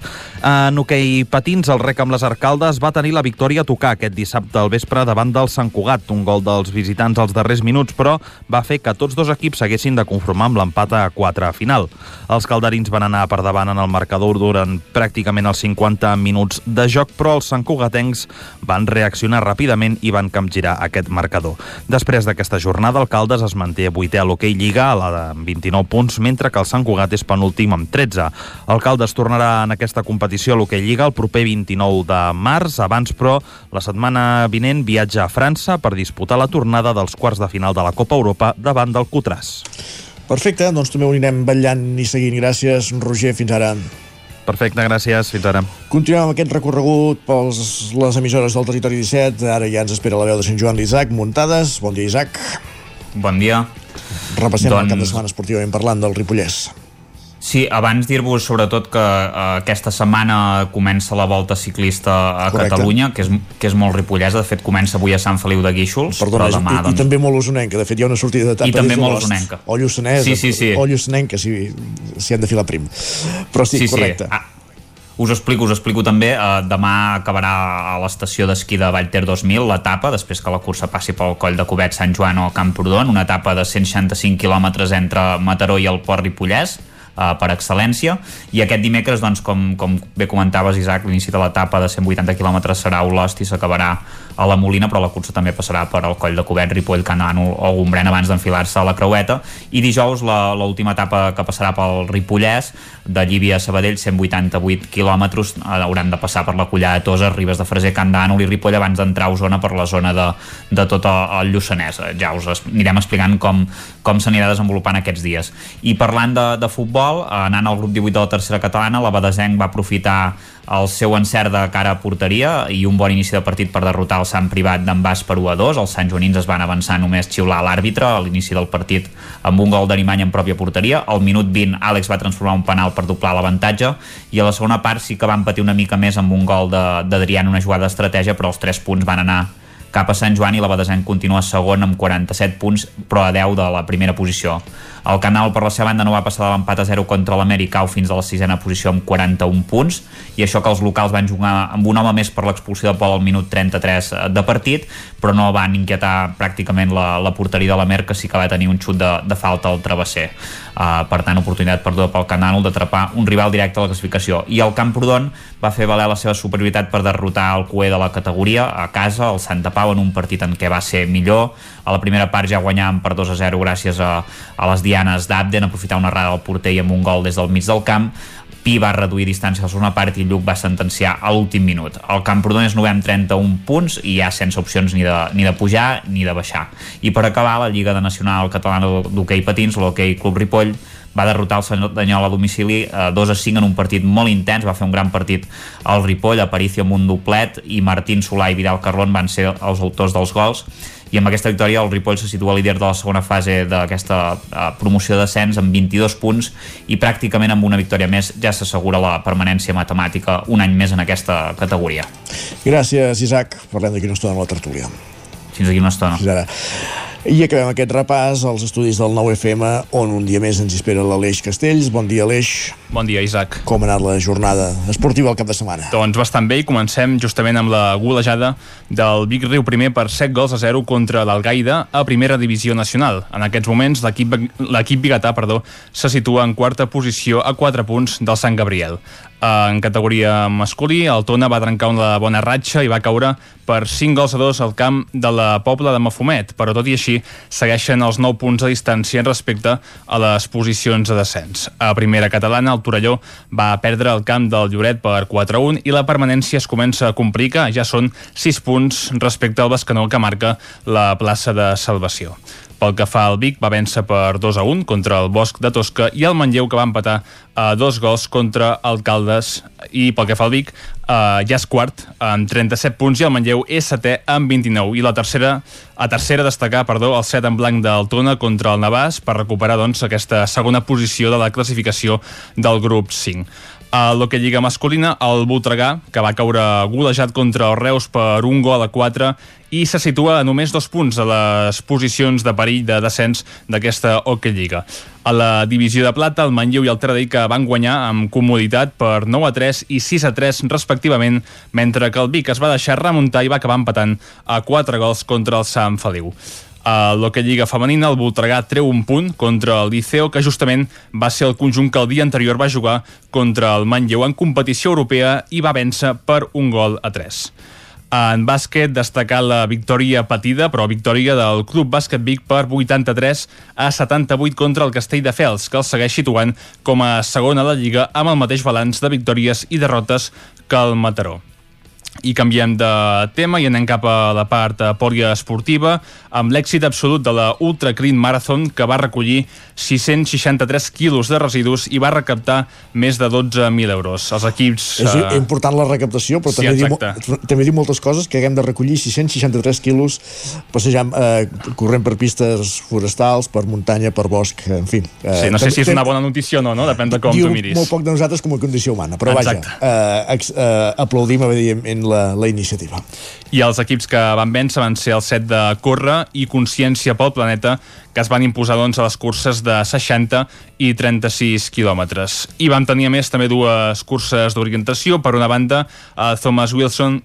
En hoquei patins, el rec amb les Arcaldes va tenir la victòria a tocar aquest dissabte al vespre davant del Sant Cugat, un gol dels visitants als darrers minuts, però va fer que tots dos equips s'haguessin de conformar amb l'empat a 4 a final. Els calderins van anar per davant en el marcador durant pràcticament els 50 minuts de joc, però els santcugatencs van reaccionar ràpidament i van capgirar aquest marcador. Després d'aquesta jornada, el Caldes es manté vuitè a l'hoquei Lliga a la amb 29 punts, mentre que el Sant Cugat és penúltim amb 13. El Caldes tornarà en aquesta competició a l'Hockey Lliga el proper 29 de març. Abans, però, la setmana vinent viatja a França per disputar la tornada dels quarts de final de la Copa Europa davant del Cutràs. Perfecte, doncs també ho anirem vetllant i seguint. Gràcies, Roger, fins ara. Perfecte, gràcies. Fins ara. Continuem amb aquest recorregut pels les emissores del Territori 17. Ara ja ens espera la veu de Sant Joan l'Isaac Muntades. Bon dia, Isaac. Bon dia. Repassem doncs... el cap de setmana esportivament parlant del Ripollès. Sí, abans dir-vos sobretot que uh, aquesta setmana comença la volta ciclista a Correcte. Catalunya, que és, que és molt ripollesa, de fet comença avui a Sant Feliu de Guíxols, Perdona, però demà, i, i també molt usonenca. De fet, hi ha una sortida d'etapa I també molt usonenca. O lluçanesa, Sí, sí, sí. o lluçanenca, si, si han de filar prim. Però sí, Sí, sí. correcte. Ah, us explico, us explico també. Uh, demà acabarà a l'estació d'esquí de Vallter 2000 l'etapa, després que la cursa passi pel coll de Cubet, Sant Joan o Camprodon, una etapa de 165 quilòmetres entre Mataró i el Port Ripollès, uh, per excel·lència. I aquest dimecres, doncs, com, com bé comentaves Isaac, l'inici de l'etapa de 180 quilòmetres serà a Olost i s'acabarà a la Molina, però la cursa també passarà per al coll de Cubet, Ripoll, Canànol o Gombrèn abans d'enfilar-se a la Creueta. I dijous l'última etapa que passarà pel Ripollès de Llívia a Sabadell 188 quilòmetres eh, hauran de passar per la Collada de Toses, Ribes de Freser, Can d'Ànol i Ripoll abans d'entrar a Osona per la zona de, de tot el, Lluçanès. Eh, ja us anirem explicant com, com s'anirà desenvolupant aquests dies. I parlant de, de futbol, eh, anant al grup 18 de la tercera catalana, la Badesenc va aprofitar el seu encert de cara a porteria i un bon inici de partit per derrotar el Sant Privat d'en Bas per 1 a 2. Els Sant Joanins es van avançar només xiular l'àrbitre a l'inici del partit amb un gol d'Arimany en pròpia porteria. Al minut 20 Àlex va transformar un penal per doblar l'avantatge i a la segona part sí que van patir una mica més amb un gol de- d'Adrián, una jugada d'estratègia, però els 3 punts van anar cap a Sant Joan i la Badesenc continua segon amb 47 punts però a 10 de la primera posició. El Canal per la seva banda no va passar de l'empat a 0 contra l'Americau fins a la sisena posició amb 41 punts i això que els locals van jugar amb un home més per l'expulsió de Pol al minut 33 de partit però no van inquietar pràcticament la, la porteria de la Mer que sí que va tenir un xut de, de falta al travesser. Uh, per tant, oportunitat perduda pel Canal d'atrapar un rival directe a la classificació. I el Camprodon va fer valer la seva superioritat per derrotar el cué de la categoria a casa, el Santa Pau, en un partit en què va ser millor. A la primera part ja guanyàvem per 2 a 0 gràcies a, a les dianes d'Abden, aprofitar una errada del porter i amb un gol des del mig del camp. Pi va reduir distància a la segona part i Lluc va sentenciar a l'últim minut. El Camprodon és novè amb 31 punts i ja sense opcions ni de, ni de pujar ni de baixar. I per acabar, la Lliga de Nacional Catalana d'Hockey Patins, l'Hockey Club Ripoll, va derrotar el Cerdanyola a domicili eh, 2 a 5 en un partit molt intens, va fer un gran partit al Ripoll, Aparicio amb un doblet i Martín Solà i Vidal Carlón van ser els autors dels gols i amb aquesta victòria el Ripoll se situa líder de la segona fase d'aquesta eh, promoció d'ascens amb 22 punts i pràcticament amb una victòria més ja s'assegura la permanència matemàtica un any més en aquesta categoria. Gràcies, Isaac. Parlem d'aquí una estona amb la tertúlia. Fins aquí una estona. Fins ara. I acabem aquest repàs als estudis del 9FM, on un dia més ens espera l'Aleix Castells. Bon dia, Aleix. Bon dia, Isaac. Com ha anat la jornada esportiva al cap de setmana? Doncs bastant bé i comencem justament amb la golejada del Vic Riu primer per 7 gols a 0 contra l'Algaida a primera divisió nacional. En aquests moments l'equip biguetà perdó, se situa en quarta posició a 4 punts del Sant Gabriel. En categoria masculí, el Tona va trencar una bona ratxa i va caure per 5 gols a 2 al camp de la Pobla de Mafumet, però tot i així segueixen els 9 punts de distància respecte a les posicions de descens. A primera catalana, el Torelló va perdre el camp del Lloret per 4-1 i la permanència es comença a complicar, ja són 6 punts respecte al Bescanó que marca la plaça de salvació. Pel que fa al Vic, va vèncer per 2 a 1 contra el Bosc de Tosca i el Manlleu que va empatar a dos gols contra el Caldes i pel que fa al Vic uh, ja és quart amb 37 punts i el Manlleu és setè amb 29 i la tercera a tercera destacar perdó, el set en blanc del Tona contra el Navàs per recuperar doncs, aquesta segona posició de la classificació del grup 5. A l'Hockey Lliga masculina, el Voltregà, que va caure golejat contra el Reus per un gol a 4 i se situa a només dos punts a les posicions de perill de descens d'aquesta Hockey Lliga. A la divisió de plata, el Manlleu i el Taradell que van guanyar amb comoditat per 9 a 3 i 6 a 3 respectivament, mentre que el Vic es va deixar remuntar i va acabar empatant a 4 gols contra el Sant Feliu. A l'Hockey Lliga Femenina, el Voltregà treu un punt contra el Liceo, que justament va ser el conjunt que el dia anterior va jugar contra el Manlleu en competició europea i va vèncer per un gol a 3. En bàsquet, destacar la victòria patida, però victòria del Club Bàsquet Vic per 83 a 78 contra el Castell de Fels, que el segueix situant com a segona a la Lliga amb el mateix balanç de victòries i derrotes que el Mataró. I canviem de tema i anem cap a la part poliesportiva amb l'èxit absolut de la Ultra Clean Marathon que va recollir 663 quilos de residus i va recaptar més de 12.000 euros. Els equips... És uh... important la recaptació, però Sí, també, diu, també diu moltes coses que haguem de recollir 663 quilos passejant, eh, corrent per pistes forestals, per muntanya, per bosc, en fi. Eh, Sí, no sé si és una bona notícia o no, no? Depèn de com diu tu miris. molt poc de nosaltres com a condició humana, però Exacte. vaja, eh, eh, aplaudim evidentment la, la iniciativa. I els equips que van vèncer van ser el set de Corre i Consciència pel Planeta, que es van imposar doncs, a les curses de 60 i 36 quilòmetres. I vam tenir a més també dues curses d'orientació. Per una banda, a Thomas Wilson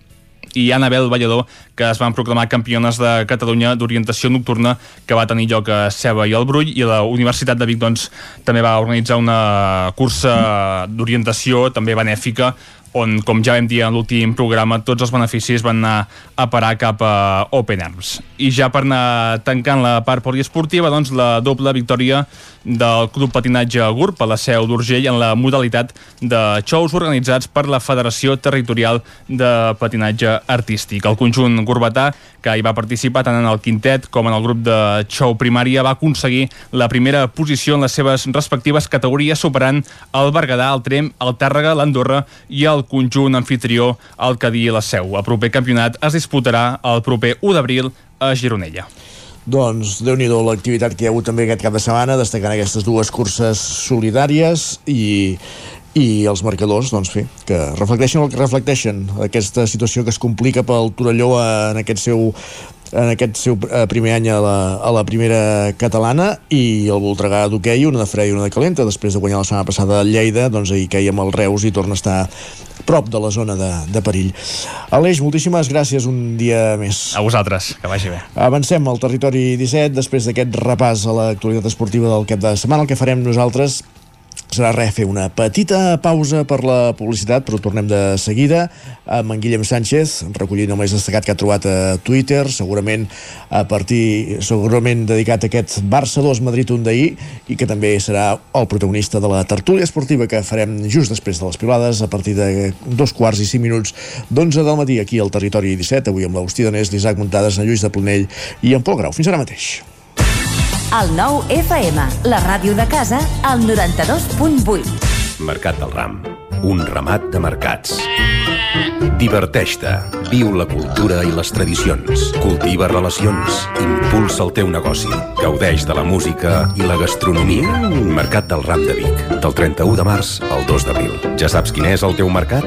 i Anabel Ballador, que es van proclamar campiones de Catalunya d'orientació nocturna que va tenir lloc a Ceba i el Brull i la Universitat de Vic doncs, també va organitzar una cursa d'orientació també benèfica on, com ja vam dir en l'últim programa, tots els beneficis van anar a parar cap a Open Arms. I ja per anar tancant la part poliesportiva, doncs la doble victòria del Club Patinatge GURB a la seu d'Urgell en la modalitat de xous organitzats per la Federació Territorial de Patinatge Artístic. El conjunt gurbatà, que hi va participar tant en el quintet com en el grup de xou primària, va aconseguir la primera posició en les seves respectives categories, superant el Berguedà, el Trem, el Tàrrega, l'Andorra i el conjunt anfitrió, el Cadí i la Seu. El proper campionat es disputarà el proper 1 d'abril a Gironella. Doncs déu nhi l'activitat que hi ha hagut també aquest cap de setmana, destacant aquestes dues curses solidàries i, i els marcadors, doncs fi, que reflecteixen el que reflecteixen, aquesta situació que es complica pel Torelló en aquest seu en aquest seu eh, primer any a la, a la primera catalana i el Voltregà d'hoquei, una de freda i una de calenta després de guanyar la setmana passada a Lleida doncs ahir caia amb el Reus i torna a estar prop de la zona de, de perill. Aleix, moltíssimes gràcies un dia més. A vosaltres, que vagi bé. Avancem al territori 17 després d'aquest repàs a l'actualitat esportiva del cap de setmana. El que farem nosaltres serà res, fer una petita pausa per la publicitat, però tornem de seguida amb en Guillem Sánchez, recollint el més destacat que ha trobat a Twitter, segurament a partir, segurament dedicat a aquest Barça 2 Madrid 1 d'ahir, i que també serà el protagonista de la tertúlia esportiva que farem just després de les pilades, a partir de dos quarts i cinc minuts d'11 del matí aquí al Territori 17, avui amb l'Agustí Donés, l'Isaac Muntades, en Lluís de Planell i en Pol Grau. Fins ara mateix. El nou FM, la ràdio de casa, al 92.8. Mercat del Ram, un ramat de mercats. Diverteix-te, viu la cultura i les tradicions, cultiva relacions, impulsa el teu negoci, gaudeix de la música i la gastronomia. Mercat del Ram de Vic, del 31 de març al 2 d'abril. Ja saps quin és el teu mercat?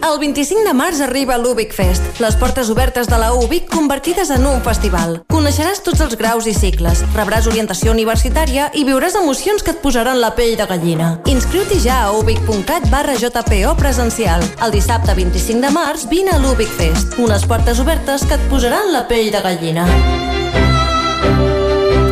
El 25 de març arriba l'Ubic Fest, les portes obertes de la UBIC convertides en un festival. Coneixeràs tots els graus i cicles, rebràs orientació universitària i viuràs emocions que et posaran la pell de gallina. Inscriu-t'hi ja a ubic.cat barra JPO presencial. El dissabte 25 de març vine a l'Ubic Fest, unes portes obertes que et posaran la pell de gallina.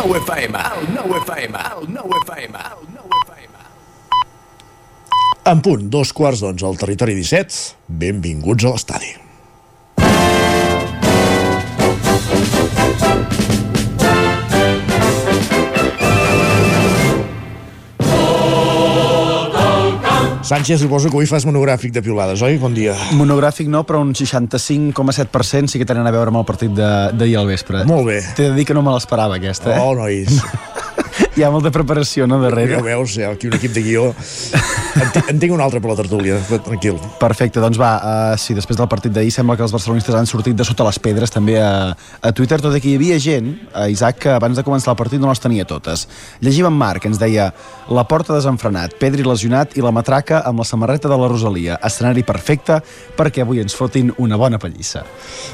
El 9 FM, el 9 FM, el 9 FM, el 9 FM. En punt, dos quarts d'onze al territori 17. Benvinguts a l'estadi. Sánchez, suposo que avui fas monogràfic de piulades, oi? Bon dia. Monogràfic no, però un 65,7% sí que tenen a veure amb el partit de- d'ahir al vespre. Molt bé. T'he de dir que no me l'esperava, aquesta, eh? Oh, nois. Hi ha molta preparació, no, darrere? Ja ho veus, hi ha aquí un equip de guió. En, en tinc un altre per la tertúlia, tranquil. Perfecte, doncs va, uh, sí, després del partit d'ahir sembla que els barcelonistes han sortit de sota les pedres també a, a Twitter, tot i que hi havia gent, a Isaac, que abans de començar el partit no les tenia totes. Llegim en Marc, que ens deia la porta desenfrenat, Pedri lesionat i la matraca amb la samarreta de la Rosalia. Escenari perfecte perquè avui ens fotin una bona pallissa.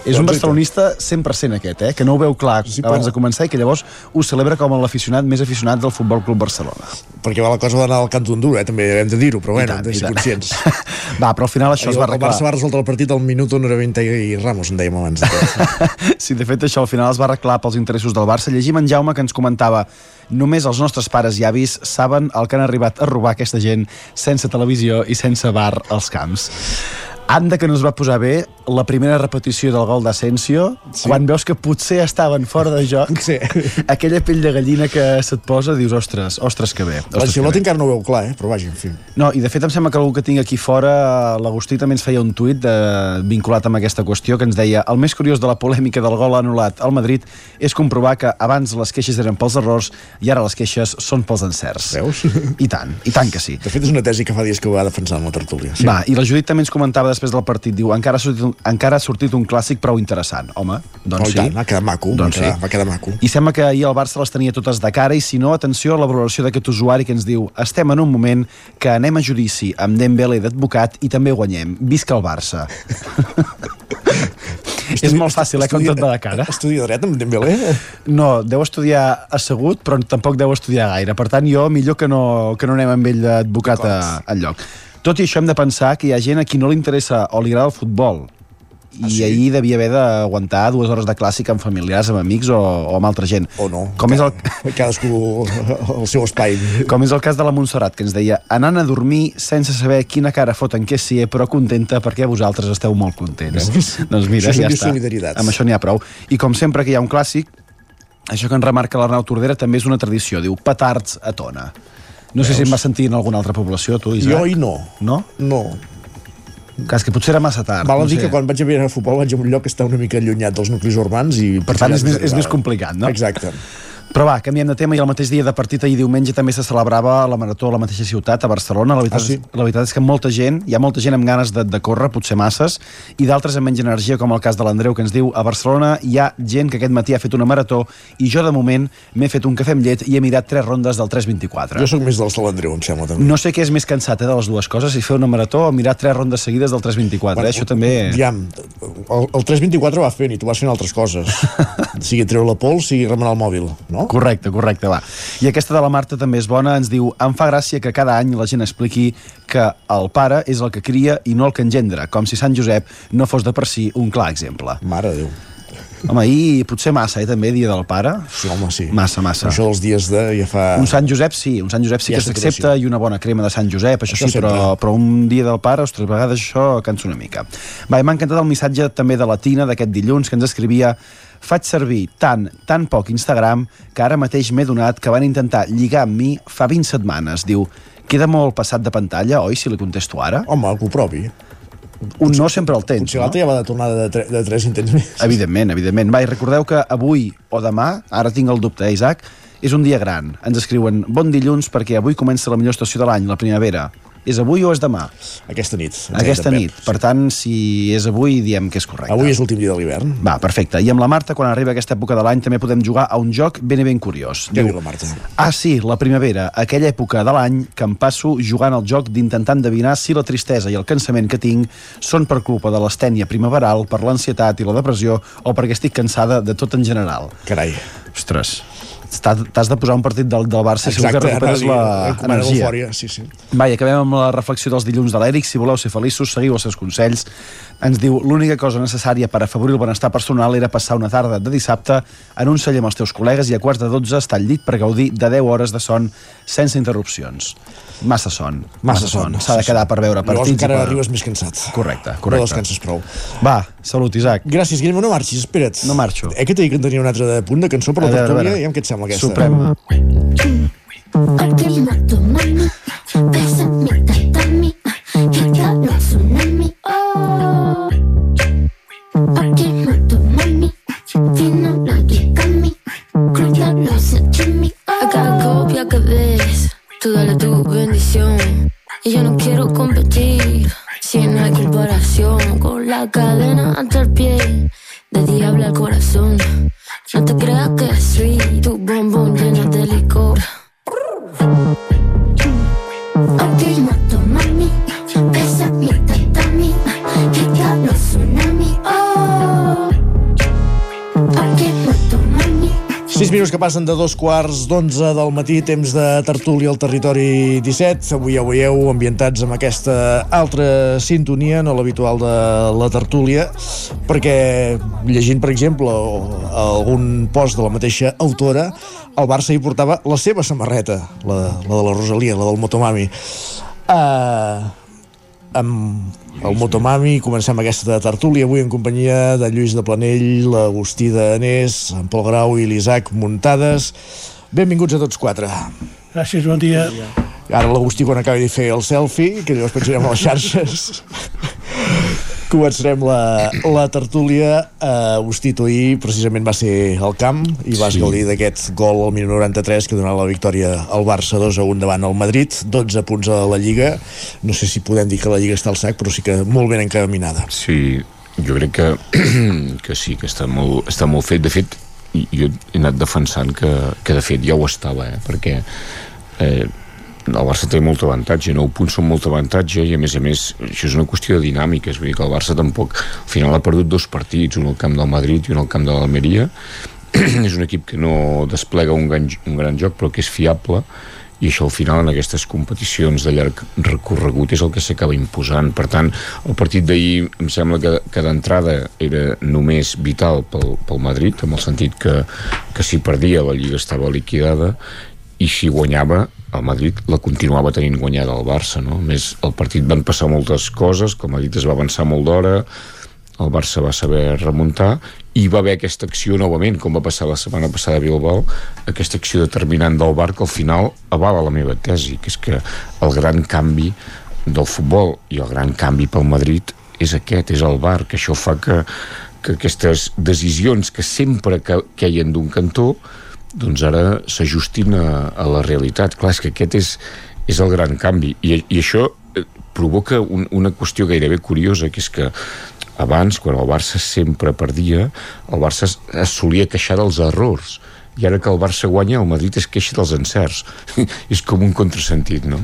És un Doncs, barcelonista 100% aquest, eh? que no ho veu clar sí, però- abans de començar i que llavors ho celebra com l'aficionat més aficionat del Futbol Club Barcelona. Perquè va la cosa d'anar al Cantó Dur, eh? també hem de dir-ho, però bueno, hem de ser conscients. Va, però al final això es va el arreglar. Barça va resoldre el partit al minut 90 i Ramos, en dèiem abans. Sí, de fet, això al final es va arreglar pels interessos del Barça. Llegim en Jaume que ens comentava només els nostres pares i avis saben el que han arribat a robar aquesta gent sense televisió i sense bar als camps. Anda que no es va posar bé la primera repetició del gol d'Asensio, sí. quan veus que potser estaven fora de joc, sí. aquella pell de gallina que se't posa, dius, ostres, ostres que bé. Ostres. L'Ancelotti encara no ho veu clar, eh? però vaja, en fi. No, i de fet em sembla que algú que tinc aquí fora, l'Agustí també ens feia un tuit de, vinculat amb aquesta qüestió que ens deia el més curiós de la polèmica del gol anul·lat al Madrid és comprovar que abans les queixes eren pels errors i ara les queixes són pels encerts. Veus? I tant, i tant que sí. De fet, és una tesi que fa dies que ho va defensar en la tertúlia. Sí. Va, i la Judit també ens comentava després del partit, diu, encara ha sortit un, encara ha sortit un clàssic prou interessant. Home, doncs Oh, sí. tant, va quedar maco, Doncs va, quedar, sí. va quedar maco. I sembla que ahir el Barça les tenia totes de cara i si no, atenció a la valoració d'aquest usuari que ens diu estem en un moment que anem a judici amb Dembélé d'advocat i també guanyem. Visca el Barça. és molt fàcil, eh, com tot va de cara. Estudia dret amb Dembélé? No, deu estudiar assegut, però tampoc deu estudiar gaire. Per tant, jo millor que no, que no anem amb ell d'advocat a- al lloc. Tot i això hem de pensar que hi ha gent a qui no li interessa o li agrada el futbol i ah, sí? ahir devia haver d'aguantar dues hores de clàssic amb familiars, amb amics o, o amb altra gent. O no. Com és el... Cadascú el seu espai. Com és el cas de la Montserrat, que ens deia anant a dormir sense saber quina cara foten que sí, però contenta perquè vosaltres esteu molt contents. Veus? doncs mira, Això ja està. Amb això n'hi ha prou. I com sempre que hi ha un clàssic, això que en remarca l'Arnau Tordera també és una tradició, diu petards a tona. No sé Veus? si em va sentir en alguna altra població, tu, Isaac. Jo hi no. No? No. Cas que potser era massa tard. Val a no dir sé. que quan vaig a veure futbol vaig a un lloc que està una mica allunyat dels nuclis urbans i... Per tant, és més, és més complicat, no? Exacte. Però va, canviem de tema i el mateix dia de partit ahir diumenge també se celebrava la marató a la mateixa ciutat, a Barcelona. La veritat, Ah, sí? és, la veritat és que molta gent, hi ha molta gent amb ganes de, de córrer, potser masses, i d'altres amb menys energia, com el cas de l'Andreu, que ens diu a Barcelona hi ha gent que aquest matí ha fet una marató i jo, de moment, m'he fet un cafè amb llet i he mirat tres rondes del 3.24. Jo sóc més dels de l'Andreu, em sembla, també. No sé què és més cansat eh, de les dues coses, si fer una marató o mirar tres rondes seguides del 3.24. Bueno, eh? Això també... Diam, el, el 324 va fent i tu vas fent altres coses. sigui treure la pols, sigui remenar el mòbil, no? Correcte, correcte, va. I aquesta de la Marta també és bona, ens diu em fa gràcia que cada any la gent expliqui que el pare és el que cria i no el que engendra, com si Sant Josep no fos de per si un clar exemple. Mare de Déu. Home, ahir potser massa, eh, també, dia del pare. Sí, home, sí. Massa, massa. Això dels dies de ja fa... Un Sant Josep sí, un Sant Josep sí Ja que s'accepta i una bona crema de Sant Josep, això, Això sí, però, sempre. però un dia del pare, ostres, a vegades això cansa una mica. Va, i m'ha encantat el missatge també de la Tina d'aquest dilluns que ens escrivia faig servir tant, tan poc Instagram que ara mateix m'he donat que van intentar lligar amb mi fa 20 setmanes. Diu, queda molt passat de pantalla, oi, si li contesto ara? Home, que ho provi. Un no sempre el tens, Potser l'altre ja va de tornada de, tre de tres intents més. Evidentment, evidentment. Va, recordeu que avui o demà, ara tinc el dubte, eh, Isaac, és un dia gran. Ens escriuen bon dilluns perquè avui comença la millor estació de l'any, la primavera. És avui o és demà? Aquesta nit. Aquesta nit. Pep, Per tant, si és avui, diem que és correcte. Avui és l'últim dia de l'hivern. Va, perfecte. I amb la Marta, quan arriba aquesta època de l'any, també podem jugar a un joc ben i ben curiós. Què diu la Marta? Ah, sí, la primavera, aquella època de l'any que em passo jugant al joc d'intentar endevinar si la tristesa i el cansament que tinc són per culpa de l'estènia primaveral, per l'ansietat i la depressió o perquè estic cansada de tot en general. Carai. Ostres, t'has de posar un partit del, del Barça si Exacte, que recuperes anava a la dir, recomana energia. l'eufòria, sí, sí. Va, i acabem amb la reflexió dels dilluns de l'Èric. Si voleu ser feliços, seguiu els seus consells. Ens diu, l'única cosa necessària per afavorir el benestar personal era passar una tarda de dissabte en un celler amb els teus col·legues i a quarts de 12 estar al llit per gaudir de 10 hores de son sense interrupcions. Massa son. Massa son, S'ha de quedar per veure Llavors partits. i encara per... arribes més cansat. Correcte, No correcte. descanses prou. Va, salut, Isaac. Gràcies, Guillem. No marxis, espera't. No marxo. Eh, que t'he dit que en tenia un altre de punt de cançó per la tertúlia? I què et sembla aquesta? Suprem. Última tu mami, besa mi tatami, gigalo tsunami. Oh, última tu mami, vino la yigami, cruya lo sashimi. A cada copia que ves, tú dale tu bendición. Y yo no quiero competir, si no hay comparación. Con la cadena hasta el pie, de diablo al corazón. No te creas que sweet, tu bombón lleno de licor. 6 minuts que passen de dos quarts d'onze del matí, temps de tertúlia al territori 17. Avui ja veieu ambientats amb aquesta altra sintonia, no l'habitual de la tertúlia, perquè llegint, per exemple, algun post de la mateixa autora, el Barça hi portava la seva samarreta, la, la de la Rosalia, la del Motomami. Uh, amb el Motomami comencem aquesta tertúlia avui en companyia de Lluís de Planell, l'Agustí de Anés, en Pol Grau i l'Isaac Muntades. Benvinguts a tots quatre. Gràcies, bon dia. Ara l'Agustí quan acabi de fer el selfie, que llavors penjarem a les xarxes. Començarem la, la tertúlia. Uh, Agustí, precisament va ser al camp i vas Sí. gaudir d'aquest gol al minut 93 que donarà la victòria al Barça 2 a 1 davant el Madrid, 12 punts a la Lliga. No sé si podem dir que la Lliga està al sac, però sí que molt ben encaminada. Sí, jo crec que, que sí, que està molt, està molt fet. De fet, jo he anat defensant que, que de fet ja ho estava, eh? perquè eh, el Barça té molt avantatge, 9 punts són molt avantatge i a més a més això és una qüestió de dinàmiques, vull dir que el Barça tampoc al final ha perdut dos partits, un al camp del Madrid i un al camp de l'Almeria. És un equip que no desplega un gran, un gran joc però que és fiable i això al final en aquestes competicions de llarg recorregut és el que s'acaba imposant. Per tant el partit d'ahir em sembla que, que d'entrada era només vital pel, pel Madrid en el sentit que, que si perdia la Lliga estava liquidada i si guanyava el Madrid la continuava tenint guanyada el Barça no? A més el partit van passar moltes coses que el Madrid es va avançar molt d'hora el Barça va saber remuntar i va haver aquesta acció novament com va passar la setmana passada a Bilbao aquesta acció determinant del Bar que al final avala la meva tesi que és que el gran canvi del futbol i el gran canvi pel Madrid és aquest, és el Bar que això fa que, que aquestes decisions que sempre que, queien d'un cantó doncs ara s'ajustin a, a la realitat. Clar, és que aquest és, és el gran canvi. I, i això eh, provoca un, una qüestió gairebé curiosa, que és que abans, quan el Barça sempre perdia, el Barça es, es solia queixar dels errors. I ara que el Barça guanya, el Madrid es queixa dels encerts. és com un contrasentit, no?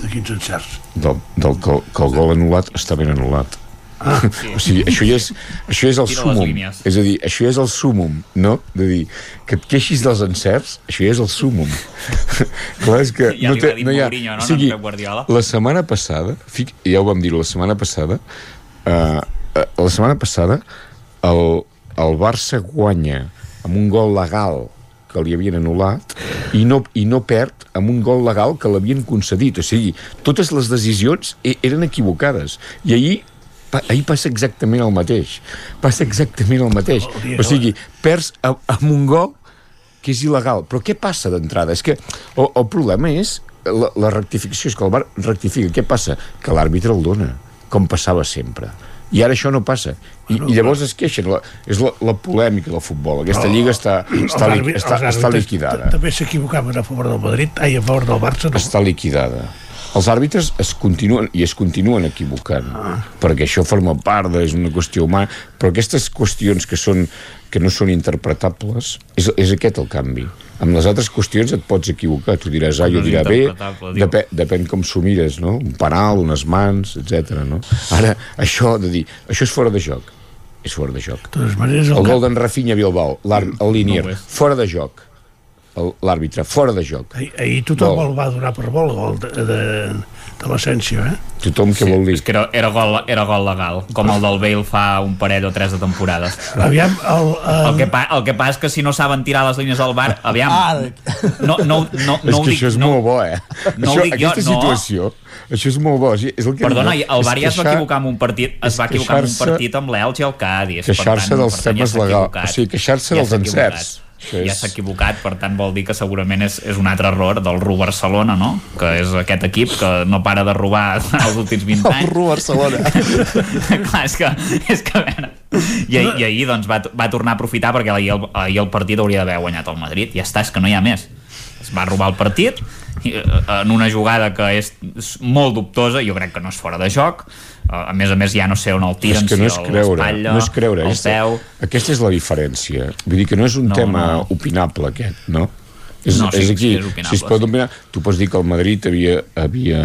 De quins encerts? Del, del que, que el gol anul·lat està ben anul·lat. Ah. o sigui, això ja és, això és el Tira súmum. línies. És a dir, això és el súmum, no? De dir, que et queixis dels encerts, això ja és el súmum. Clar, és que Ja no, té, no hi ha... Mourinho, no? O sigui, No la setmana passada, fic, ja ho vam dir la setmana passada, uh, uh, la setmana passada el, el Barça guanya amb un gol legal que li havien anul·lat i no, i no perd amb un gol legal que l'havien concedit. O sigui, totes les decisions e- eren equivocades. I ahir pa- ahir passa exactament el mateix. Passa exactament el mateix. O sigui, perds a- amb un gol que és il·legal. Però què passa d'entrada? És que el, el problema és la, la rectificació, és que el bar rectifica. Què passa? Que l'àrbitre el dona, com passava sempre. I ara això no passa. I, i llavors es queixen. La, és la, la polèmica del futbol. Aquesta lliga està, està, li, està, està liquidada. També s'equivocaven a favor del Madrid, ai, a favor del Barça, no. Està liquidada. Els àrbitres es continuen, i es continuen equivocant, Ah. perquè això forma part, de, és una qüestió humana, però aquestes qüestions que, són, que no són interpretables, és, és aquest el canvi. Amb les altres qüestions et pots equivocar, tu diràs A, jo No és dirà B, depèn, depèn com s'ho mires, no? Un penal, unes mans, etc. no? Ara, això de dir, això és fora de joc, és fora de joc. De totes maneres, el El gol d'en Rafinha Bilbao, línier, No és. fora de joc. El- L'àrbitre, fora de joc. Ahir, ahir tothom Gol. el va donar per vol, el gol de, de, de l'Asensio, eh? Tothom què vol dir? És que era, era, gol, era gol legal, com el del Bale fa un parell o tres de temporades. Aviam, el, El que, pa, el que passa és que si no saben tirar les línies al bar, aviam, Ara. no, no, no, és no que dic, això és no, molt bo, eh? no això, dic jo, aquesta no. situació, això és molt bo. És el que Perdona, dic, el Bar ja es va equivocar amb un partit, es va equivocar amb un partit amb l'Elx i el Cádiz. per Queixar-se dels temes legals. O sigui, queixar-se Ja dels encerts. Això Ja s'ha equivocat, per tant vol dir que segurament és, és un altre error del RU Barcelona, no? Que és aquest equip que no para de robar els últims 20 anys. El RU Barcelona. Clar, és que, és que a veure... I, i ahir doncs, va, va tornar a aprofitar perquè ahir el, ahir el partit hauria d'haver guanyat el Madrid. Ja està, és que no hi ha més. Es va robar el partit i, en una jugada que és, molt dubtosa, jo crec que no és fora de joc. Eh, A més a més, ja no sé on el tiren, és que no és si creure, no és creure. Aquesta, peu... aquesta és la diferència. Vull dir que no és un No, tema no. opinable aquest, no? És, No, sí, és sí aquí, que és si es pot opinar, tu pots dir que el Madrid havia, havia,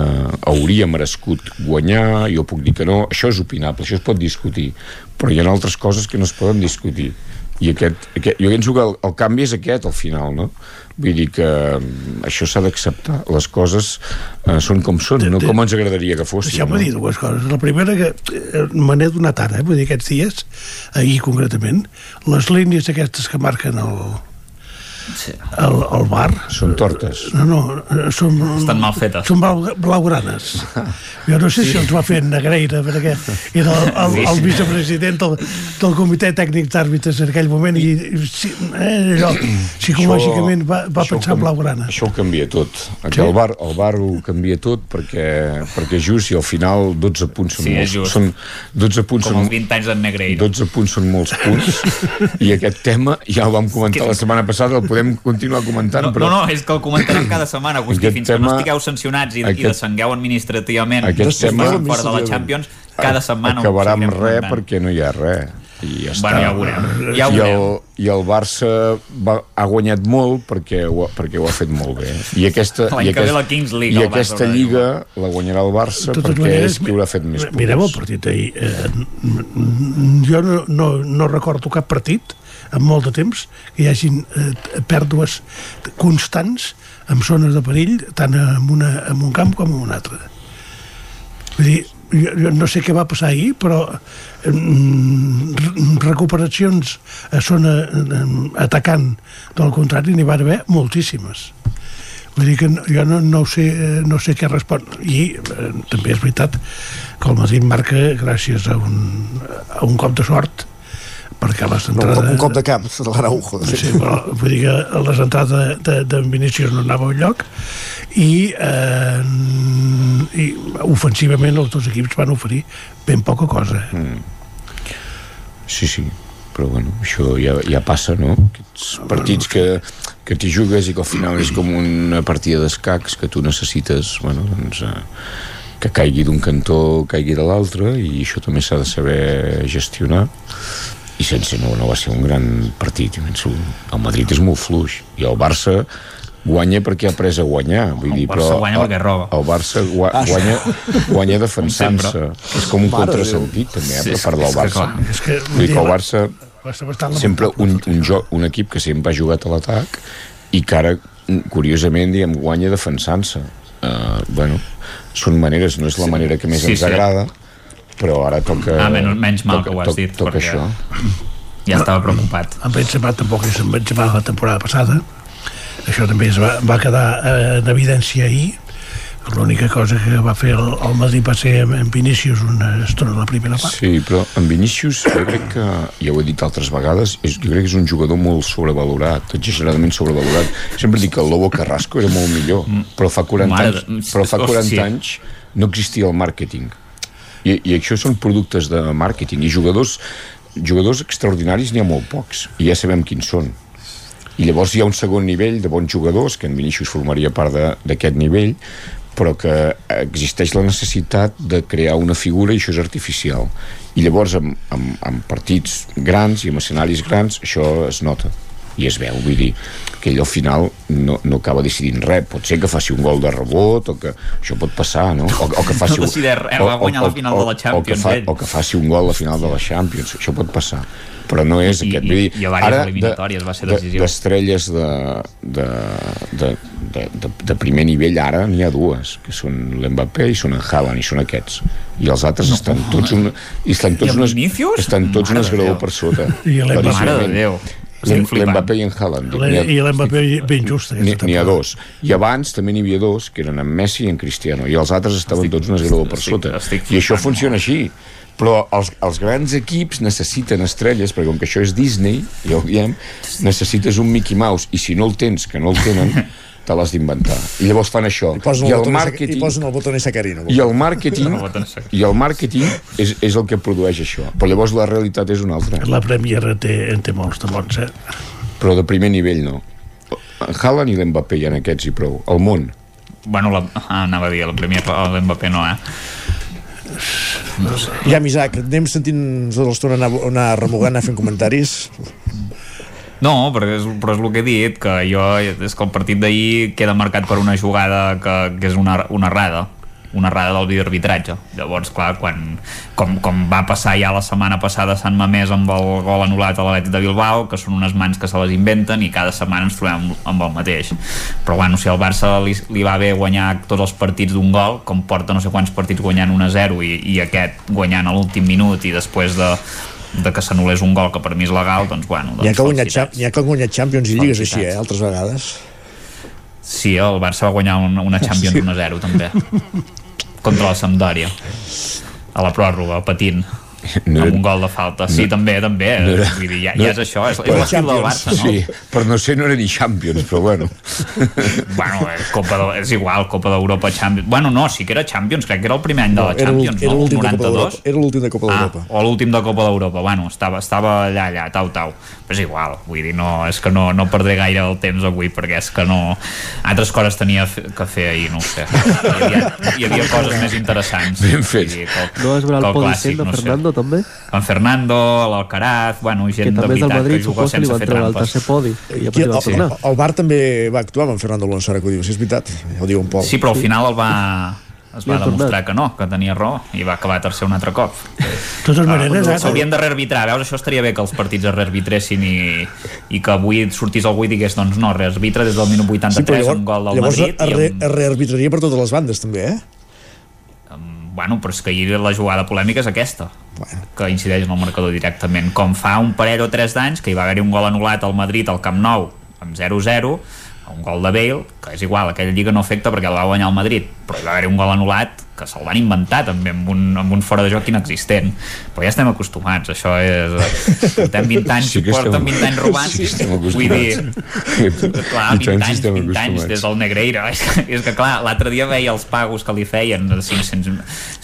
hauria merescut guanyar, jo puc dir que no, això és opinable, això es pot discutir, però hi ha altres coses que no es poden discutir. I aquest, aquest, jo penso que el, el canvi és aquest al final, no? Vull dir que mm, això s'ha d'acceptar. Les coses eh, són com són, no com ens agradaria que fossin. Deixeu-me no? dir dues coses. La primera que eh, me n'he donat ara, eh? vull dir, aquests dies, ahir concretament, les línies aquestes que marquen el, el, el bar... Són tortes. No, no, són... Estan mal fetes. Són blau, blaugranes. Jo no sé si els va fer Negreira, perquè era el, el, Sí. el vicepresident del, del comitè tècnic d'àrbitres en aquell moment i, i sí, eh, allò, psicològicament va, va això ho pensar en blaugrana. Això ho canvia tot. Sí? Sí? El, bar, el bar ho canvia tot perquè, perquè just i al final 12 punts són Sí, molts. just. Són 12 punts Com són, els 20 anys d'en Negreira. 12 punts són molts punts i aquest tema ja el vam comentar la setmana passada, el podem continuar comentant, No, però no, no, és que el comentarem cada setmana, Agustí, Aquest fins que no tema- estigueu sancionats i, i aquest- descengueu administrativament aquest tema- fora de la Champions, cada setmana acabarà amb res comentant. perquè no hi ha res i ja està. Bueno, ja ho veurem. Ja ho I, el. I el Barça va, ha guanyat molt perquè ho, ha- perquè ho ha fet molt bé. I aquesta, i aquest- la Kings League, i aquesta lliga la guanyarà el Barça totes perquè maneres, és qui haurà fet més punts. Mirem el partit d'ahir. Eh, jo no, no, no recordo cap partit en molt de temps que hi hagin eh, pèrdues constants en zones de perill tant en, una, en un camp com en un altre. Vull dir, jo, jo no sé què va passar ahir, però mm, re- recuperacions a zona eh, atacant del contrari n'hi va haver moltíssimes. Vull dir que jo no, no, sé, eh, no sé què respon. I eh, també és veritat que el Madrid marca gràcies a un, a un cop de sort perquè les No, un, entrades... cop, un cop de camp de l'Araujo. Sí, però vull dir que les entrades de, de, de Vinícius no anava a lloc i, eh, i ofensivament els dos equips van oferir ben poca cosa. Mm. Sí, sí, però bueno, això ja, ja passa, no? Aquests partits que, que t'hi jugues i que al final és com una partida d'escacs que tu necessites, bueno, doncs, eh, que caigui d'un cantó, caigui de l'altre, i això també s'ha de saber gestionar. I sense no, no va ser un gran partit. Penso, el Madrid és molt fluix, i el Barça guanya perquè ha après a guanyar. Vull El dir, Barça però guanya perquè roba. el Barça gua, Ah, guanya, guanya defensant-se. que és com un contrasentit també, eh, Sí, per part que- del és que Barça. clar, és que, vull dir que el Barça sempre un, un, joc, un equip que sempre ha jugat a l'atac i que ara, curiosament, diguem, guanya defensant-se. Uh, bueno, són maneres, no és la manera que més Sí, ens sí. agrada, però ara toca... Ah, menys, menys mal toca, que ho has toca, dit. Toca perquè això. Ja estava preocupat. En Benzema tampoc és en Benzema la temporada passada. Això també es va, va quedar eh, en evidència ahir. L'única cosa que va fer el, el Madrid va ser amb, amb Vinícius una estona a la primera part. Sí, però en Vinícius jo crec que, ja ho he dit altres vegades, és, jo crec que és un jugador molt sobrevalorat, exageradament sobrevalorat. Sempre dic que el Lobo Carrasco era molt millor, però fa 40 Mare anys, però fa 40 hòstia. anys no existia el màrqueting. I, I això són productes de màrqueting. I jugadors, jugadors extraordinaris n'hi ha molt pocs, i ja sabem quins són. I llavors hi ha un segon nivell de bons jugadors, que en Vinícius formaria part d'aquest nivell, però que existeix la necessitat de crear una figura i això és artificial. I llavors amb, amb, amb partits grans i amb escenaris grans això es nota i es veu, vull dir que ell al final no, no acaba decidint res pot ser que faci un gol de rebot o que això pot passar, no? O, o que faci No decideix res, va guanyar la final de la Champions, o que, fa, ell. o que faci un gol a la final de la Champions això pot passar però no és I- aquest i- vull dir, i a ara eliminatòries va ser de- decisiu. d'estrelles de, de, de, de, de, de primer nivell ara n'hi ha dues que són l'Mbappé i són en Haaland i són aquests i els altres no. estan tots un, i estan tots I unes, Vinícius? estan tots Mare un de esgraó Déu. per sota I l'Mbappé. Estic. L'Mbappé i en Haaland I l'Mbappé ben just N'hi aquesta n'hi ha dos. I abans també n'hi havia dos, que eren en Messi i en Cristiano, i els altres estaven tots un esglaó per estic- sota. estic I això funciona així. Però els, els grans equips necessiten estrelles, perquè com que això és Disney, ja ho diem, necessites un Mickey Mouse, i si no el tens, que no el tenen, te l'has d'inventar. I llavors fan això. I posen I el, el botó, màrqueting... i posen el botó Sacarino. I el màrqueting, i el màrqueting és, és el que produeix això. Però llavors la realitat és una altra. La Premier té, en té molts de bons, eh? Però de primer nivell no. En Haaland i l'Mbappé hi ha aquests i prou. El món. Bueno, la, ah, anava a dir, el Premier l'Mbappé no, eh? No sé. Ja, Isaac, anem sentint tota l'estona anar, anar remugant, anar fent comentaris. No, perquè és, però és el que he dit, que jo, és que el partit d'ahir queda marcat per una jugada que, que és una, una errada una errada del videoarbitratge llavors clar, quan, com, com va passar ja la setmana passada a Sant Mamés amb el gol anul·lat a l'Atlètic de Bilbao que són unes mans que se les inventen i cada setmana ens trobem amb el mateix. Però bueno, si al Barça li, li va bé guanyar tots els partits d'un gol com porta no sé quants partits guanyant 1-0 i, i aquest guanyant a l'últim minut i després de, de que s'anul·lés un gol que per mi és legal, doncs bueno doncs N'hi ha que guanyat, n'hi ha que guanyat Champions i Lligues així, eh, altres vegades. Sí, el Barça va guanyar una, una Champions Sí. 1-0 també. Contra la Sampdoria. A la pròrroga, patint No amb era- un gol de falta. Sí, no- també, també. no era- Vull dir, ja, no- ja és això, és, és Però l'estil del Barça, no? Sí, per no ser no era ni Champions, però bueno. Bueno, és, Copa de, és igual, Copa d'Europa, Champions... Bueno, no, sí que era Champions, crec que era el primer any de la era l'últim- Champions, era no? Copa 92? d'Europa. Era l'últim de Copa Ah, d'Europa. o l'últim de Copa d'Europa, bueno, estava, estava allà, allà, tau, tau. Però és igual, vull dir, no, és que no, no perdré gaire el temps avui, perquè és que no... Altres coses tenia que fer ahir, no ho sé. Hi havia, hi havia coses més interessants. Ben fet. Dir, que el, No has veure el clàssic, de no sé. Fernando, també? En Fernando, l'Alcaraz, bueno, gent Que de també és del veritat Madrid, que juga que li sense van fer treure el trampes. tercer podi. I Aquí, el, tornar. el, el Bar també va actuar amb Fernando Alonso, ara que ho diu, si és veritat, ja ho diu en Pol. Sí, però al final el va, es va demostrar que no, que tenia raó i va acabar tercer un altre cop. Totes maneres, eh? S'haurien de rearbitrar, veus? Això estaria bé que els partits es rearbitressin i, i que avui sortís algú i digués doncs no, rearbitra des del minut 83 però llavors, un gol del llavors Madrid i re, un... es rearbitraria per totes les bandes, també, eh? Bueno, però és que ahir la jugada polèmica és aquesta que incideix en el marcador directament. Com fa un parell o tres d'anys que hi va haver un gol anul·lat al Madrid al Camp Nou amb 0-0 un gol de Bale, que és igual, aquella lliga no afecta perquè el va guanyar el Madrid, però hi va haver un gol anul·lat que se'l van inventar també amb un, amb un fora de joc inexistent. Però ja estem acostumats, això és portem 20 anys, Sí porten 20 anys robant. sí vull dir clar, I 20 tant, sí anys, estem 20 anys des del Negreira. És que, és que clar, l'altre dia veia els pagos que li feien de 500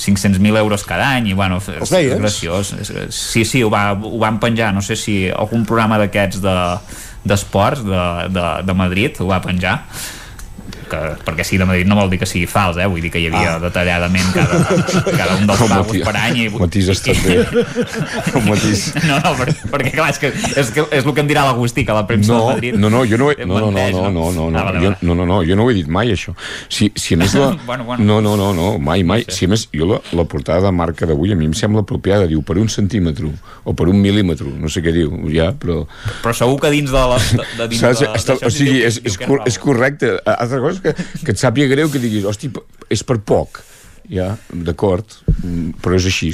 500.000 euros cada any i bueno, és, és graciós. És, sí, sí, ho, va, ho van penjar no sé si algun programa d'aquests de d'esports de, de, de Madrid ho va penjar que, perquè sigui de Madrid no vol dir que sigui fals, eh? vull dir que hi havia ah. detalladament cada, cada un dels El pagos per any i, matís estat bé. El matís. no, no, per, perquè clar, és, que, és, que, és el que em dirà l'Agustí que la premsa No, de Madrid no, no, jo no, he, no, no, no, no, no, no, no, Ah, vale, jo, no, no, no, jo no ho he dit mai, això. Si, si a més la... Bueno, bueno. No, no, no, no, mai, mai. Si a més, jo la, la portada de marca d'avui a mi em sembla apropiada, diu per un centímetre o per un mil·límetre, no sé què diu, ja, però... però segur que dins de, la, de, de dins Saps? de, Està, o sigui, diu- és, diu és, cor, és correcte. Altra cosa que, que et sàpiga greu que diguis, hosti, és per poc. Ja, d'acord, però és així.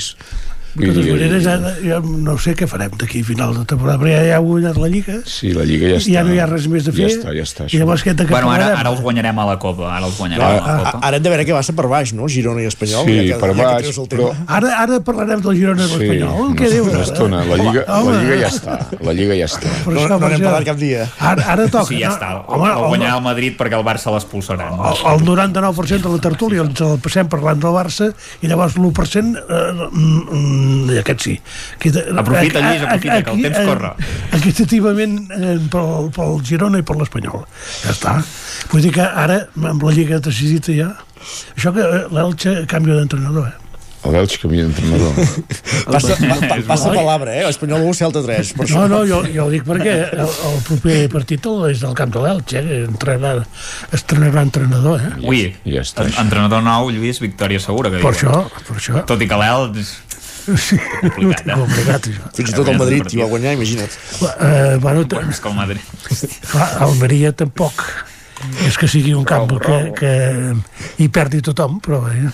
De totes maneres, ara, jo no sé què farem d'aquí a final de temporada, però ja, ja ha guanyat la Lliga, Sí, la Lliga ja està. ja no hi ha res més a fer, Ja està, ja està. i llavors què de què Bueno, ara, ara els guanyarem a la Copa. Ara els guanyarem Clar, a la Copa. ara hem de veure què passa per baix, no? Girona i Espanyol. Sí, ja que, per ja que baix, el però-. Ara, ara parlarem del Girona i Sí, l'Espanyol. Què dius? una estona. La Lliga, Home, la Lliga ja està. La Lliga ja està. Per No- això, no per n'hem això. parlat cap dia. Ara, ara toca. Sí, ja no? està. Home, el guanyarà el Madrid perquè el Barça l'expulsarà. el, el 99% de la tertúlia ens el passem parlant del Barça i llavors l'1% eh, mm, aquest sí Aquí, Aprofita, Lluís, aprofita, que el temps corre. equitativament eh, pel, pel Girona i per l'Espanyol ja està vull dir que ara amb la Lliga decidida ja això que eh, l'Elche canvia d'entrenador eh? El Belx canvia d'entrenador. Passa, pa, pa, passa palabra, eh? Espanyol 1, Celta 3. Per No, això. no, jo, jo ho dic perquè el, el proper partit és del camp de l'Elche, eh? Entrenarà, estrenarà entrenador, eh? Ui, ja està. entrenador nou, Lluís, victòria segura. Que Per diuen. això, per això. Tot i que l'Elx... Sí, complicat, eh? complicat, això. Fins i tot el Madrid hi va guanyar, imagina't. Eh, bueno, t- És que el Madrid... clar, Almeria tampoc és que sigui un camp que, que hi perdi tothom, però eh,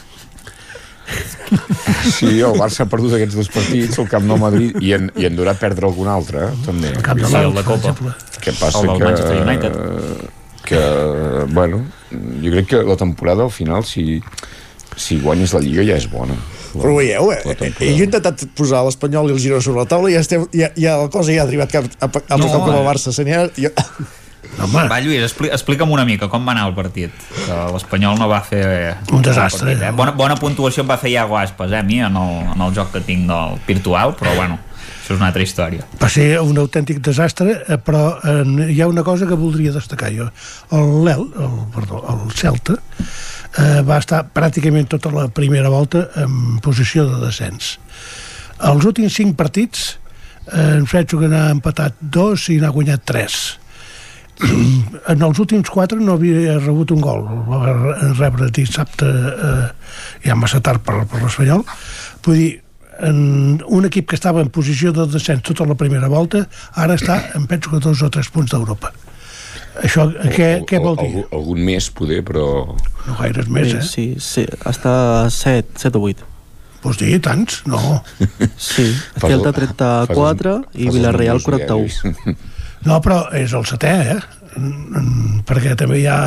Sí, el Barça ha perdut aquests dos partits, el Camp Nou Madrid, i en, i en durà perdre algun altre, eh, també. El Camp l'Elche, de Copa. per exemple. que passa El que... Manchester United. Que, bueno, jo crec que la temporada, al final, si, si guanyes la Lliga ja és bona. Però ho veieu, eh? Jo he intentat posar l'Espanyol i el Girona sobre la taula i ja, estem, ja, ja la cosa ja ha arribat cap, a, a, a No, tocar com eh. el Barça. Senyora, jo... Home, Va, Lluís, expli explica'm una mica com va anar el partit. Que l'Espanyol no va fer... Un desastre, Partit, eh? eh? bona, bona puntuació em va fer Iago Aspas, eh, a mi, en el, en el joc que tinc del virtual, però bueno, això és una altra història. va ser un autèntic desastre, eh, però eh, hi ha una cosa que voldria destacar jo. El, l'El, el, perdó, el Celta eh, va estar pràcticament tota la primera volta en posició de descens. Els últims cinc partits eh, em que n'ha empatat dos i n'ha guanyat tres. en els últims quatre no havia rebut un gol va rebre dissabte eh, ja massa tard per, per l'Espanyol vull dir en un equip que estava en posició de descens tota la primera volta ara està en penso que dos o tres punts d'Europa això què, què vol dir? Algun, algun més, poder, però... no gaires més, eh? Sí, sí, està 7, 7 o 8. Vols dir tants? No. Sí, Celta 34 fas i Villarreal números 41. No, però és el setè, eh? Perquè també hi ha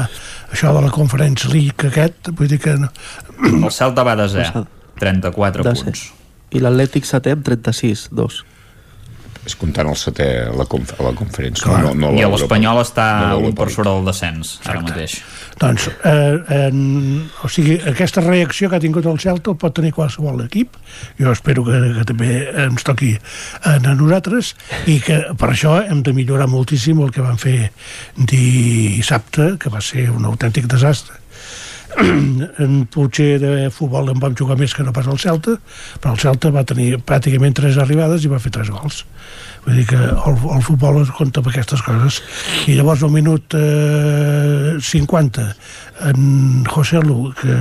això de la Conference League aquest, vull dir que... No. El Celta va de 0, 34 De punts. I l'Atlètic 7 amb 36, 2. És comptant el setè a la, conf a la conferència. Clar. No, no, I l'Europa- l'Espanyol està no un per sobre del descens, ara mateix. Doncs, eh, en, o sigui, aquesta reacció que ha tingut el Celta el pot tenir qualsevol equip. Jo espero que, que també ens toqui a nosaltres i que per això hem de millorar moltíssim el que vam fer dissabte, que va ser un autèntic desastre. en potser de futbol en vam jugar més que no pas el Celta, però el Celta va tenir pràcticament tres arribades i va fer tres gols. Vull dir que el, el futbol es compta amb aquestes coses. I llavors al minut eh, 50 en José Lu, que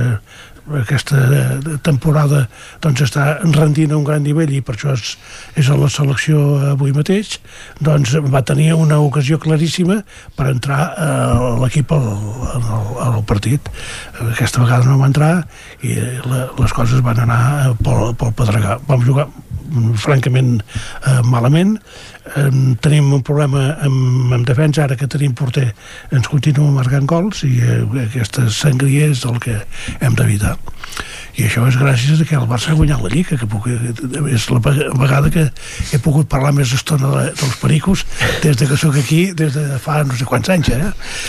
aquesta eh, temporada doncs està rendint a un gran nivell i per això és, és a la selecció avui mateix. Doncs va tenir una ocasió claríssima per entrar a l'equip al, al, al partit. Aquesta vegada no va entrar i eh, la, les coses van anar pel, pel pedregar. Vam jugar francament eh, malament eh, tenim un problema amb, amb defensa ara que tenim porter ens continua marcant gols i eh, aquesta sangria és el que hem d'evitar i això és gràcies a que el Barça ha guanyat la Lliga que puc, és la ve- vegada que he pogut parlar més estona de, dels pericos des de que sóc aquí des de fa no sé quants anys eh?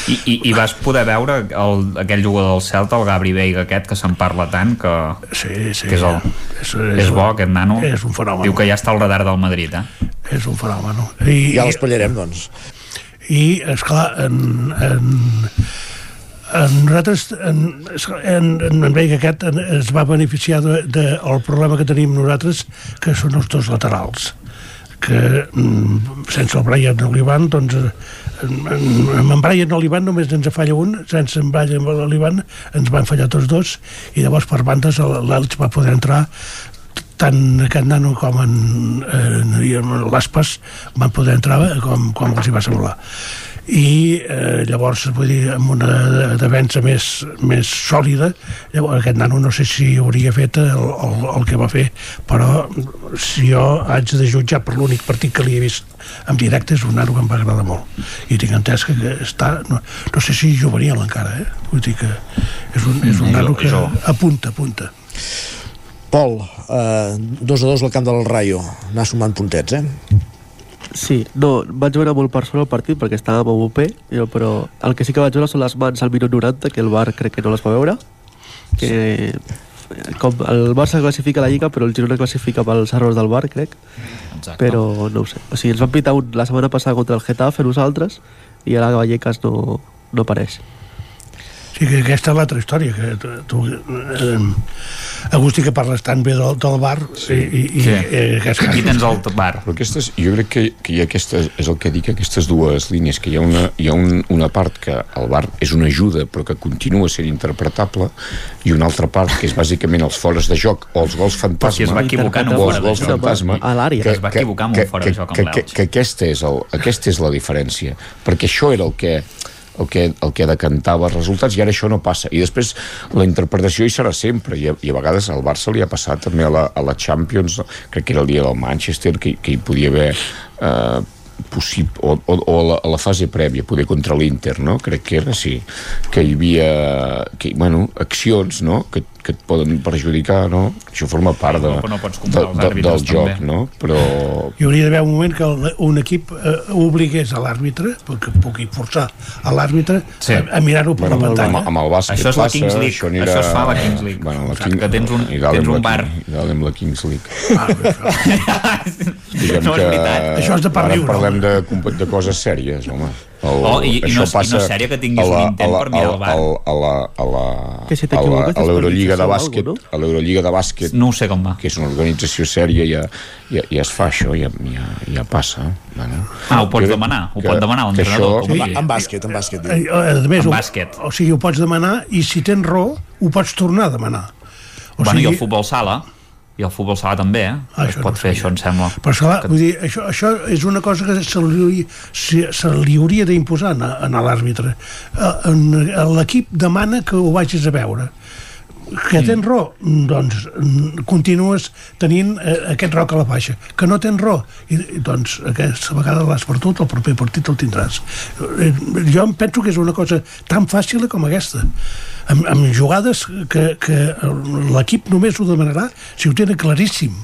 I, i, i vas poder veure el, aquell jugador del Celta, el Gabri Veiga aquest, que se'n parla tant, que, sí, sí. que és, el, És- és, és- bo, aquest nano. és un fenomen. Diu que ja està al radar del Madrid, eh? és un fenomen I, Ja l'espatllarem, doncs. i esclar en, en nosaltres en, en, en, en Veiga aquest en, es va beneficiar del de, el problema que tenim nosaltres que són els dos laterals que mm, sense el Brian Olivan doncs eh, amb en Brian Olivan només ens falla un sense en Brian Olivan ens van fallar tots dos i llavors per bandes el- l'Elx va poder entrar. Tant aquest nano com en, en, en l'Aspas van poder entrar com, com els hi va semblar i eh, llavors vull dir, amb una defensa més, més sòlida llavors aquest nano no sé si hauria fet el, el, el que va fer però si jo haig de jutjar per l'únic partit que li he vist en directe és un nano que em va agradar molt i tinc entès que, està no, no sé si juvenil encara eh? vull dir que és un, és un nano que apunta, apunta Pol, eh, 2 a 2 al camp del Rayo anar sumant puntets, eh? Sí, no, vaig veure molt per sobre el partit perquè estava UP, jo, però el que sí que vaig veure són les mans al minut 90, que el Bar crec que no les va veure, que com el Barça classifica la Lliga, però el Girona classifica pels errors del Bar, crec. Exacte. Però no ho sé. O sigui, ens van pitar un, la setmana passada contra el Getafe nosaltres i ara Vallecas no, no apareix. Sí, que aquesta és l'altra història que tu, eh, Agustí que parles tan bé del, del bar sí. i, i, Sí. i eh, aquests Aquí tens el bar. Però aquestes, jo crec que, que hi ha aquestes, és el que dic, aquestes dues línies, que hi ha, una, hi ha un, una part que el bar és una ajuda però que continua sent interpretable i una altra part que és bàsicament els fores de joc o els gols fantasma Perquè es va equivocar en un o fora els de gols joc. fantasma A l'àrea. Es va equivocar en un fora de joc amb que, que, l'Elx. que aquesta, és el, aquesta és la diferència perquè això era el que el que, el que decantava els resultats i ara això no passa i després la interpretació hi serà sempre i a, i a vegades al Barça li ha passat també a la, a la Champions crec que era el dia del Manchester que, que hi podia haver eh, possible, o, o, o a, la, a la fase prèvia poder contra l'Inter, no? crec que era sí, que hi havia que, bueno, accions no? que, que et poden perjudicar no? això forma part de, No, no de, de, del joc també. no? però Hi hauria d'haver un moment que un equip eh, obligués a l'àrbitre, perquè pugui forçar a l'àrbitre Sí. a, a mirar-ho per Bueno, la pantalla. amb, amb el bàsquet Això és la passa, Kings League. Això, anirà... Això es fa a la Kings League. Bueno, la sigui, que tens un- i dalt tens amb un la bar. King- I dalt amb la Kings League. No Diguem és veritat. Això és de per ara viure, parlem de, de coses sèries, home. El, Oh, i- i no és- i no és sèrie que tinguis la- un intent la- per mirar el bar. a la- a la, a la, Que si a la, t'equivoques a l'Eurolliga de o bàsquet, alguna a l'Eurolliga de bàsquet, No ho sé com va. que és una organització sèria, ja, ja, ja es fa això, ja, ja, ja passa. Bueno. Ah, ho pots crec demanar, ho que- pot demanar que l'entrenador, això- Sí. en bàsquet, en bàsquet. Eh, diu. a més, En ho, bàsquet. o sigui, ho pots demanar i si tens raó, ho pots tornar a demanar. O Bueno, i sigui, el futbol sala, i el futbol sala també, eh? Ah, es això pot no fer això, em sembla. Però esclar, vull dir, això, això és una cosa que se li, se, se li hauria d'imposar a, a l'àrbitre. Eh, L'equip demana que ho vagis a veure. Que tens raó, doncs mm, continues tenint eh, aquest raó que la baixa. Que no tens raó, i, i, doncs aquesta vegada l'has perdut, el proper partit el tindràs. Eh, Jo em penso que és una cosa tan fàcil com aquesta. Amb, amb jugades que, que l'equip només ho demanarà si ho tenen claríssim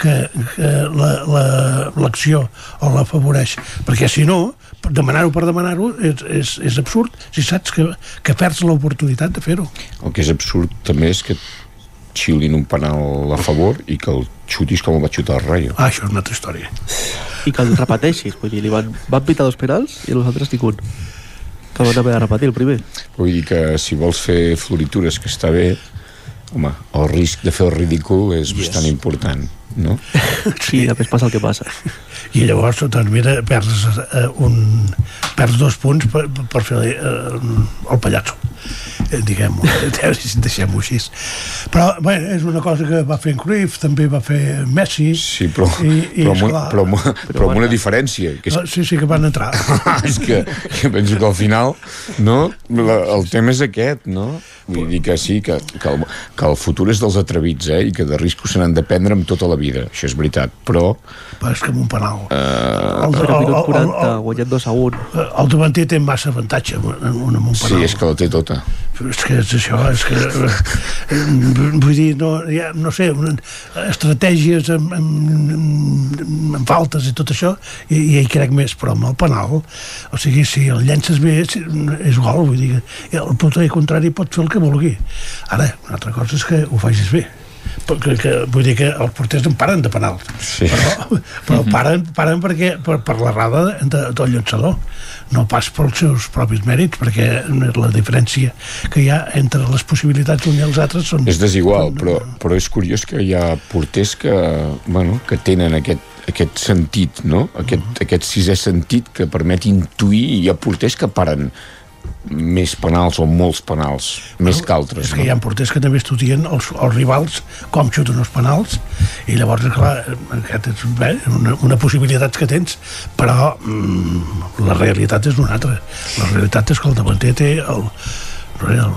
que, que la- la- l'acció la, o l'afavoreix perquè si no, demanar-ho per demanar-ho és, és, és absurd si saps que, que perds l'oportunitat de fer-ho El que és absurd també és que xiulin un penal a favor i que el xutis com el va xutar el Rayo. ah, això és una altra història I que el repeteixis, vull dir, li van, van pitar dos penals i nosaltres ni un. Que van haver de repetir el primer. Vull dir que si vols fer floritures que està bé, home, el risc de fer el ridícul és yes. bastant important, no? Sí, després passa el que passa. i llavors doncs mira, perds, eh, un, perds dos punts per, per fer eh, el pallasso eh, diguem-ho, deixem-ho així però bé, és una cosa que va fer en Cruyff també va fer Messi Sí, però, i, i però, esclar, però, amb, una- però amb una diferència, que és Ah, sí, sí que van entrar és que, que penso que al final no, la, el tema és aquest no? Vull dir que sí que, que, el, que el futur és dels atrevits eh? i que de riscos se n'han de prendre amb tota la vida això és veritat, però però és que amb un penal eh, El- Però el- el- 40, el- guanyat 2 a 1. el davanter té massa avantatge amb, amb un sí, penal és que la té tota és que és això, és que eh, vull dir, no, ja, no sé una, estratègies amb, amb, amb faltes i tot això i, i hi crec més, però amb el penal o sigui, si el llences bé és, és gol, vull dir, el porter contrari pot fer el que vulgui. Ara, una altra cosa és que ho facis bé. Perquè, que, vull dir que els porters en paren de penal. Sí. però, però paren, paren perquè, per, per l'errada de, del llançador. No pas pels seus propis mèrits perquè la diferència que hi ha entre les possibilitats d'un i els altres són... és desigual, però, però és curiós que hi ha porters que, bueno, que tenen aquest, aquest sentit, no? Aquest, aquest sisè sentit que permet intuir i hi ha porters que paren més penals o molts penals, més que altres. És que hi ha porters que també estudien els, els rivals com xuten els penals i llavors, clar, aquest és bé, una, una possibilitat que tens, però mm, la realitat és una altra. La realitat és que el davanter té el, el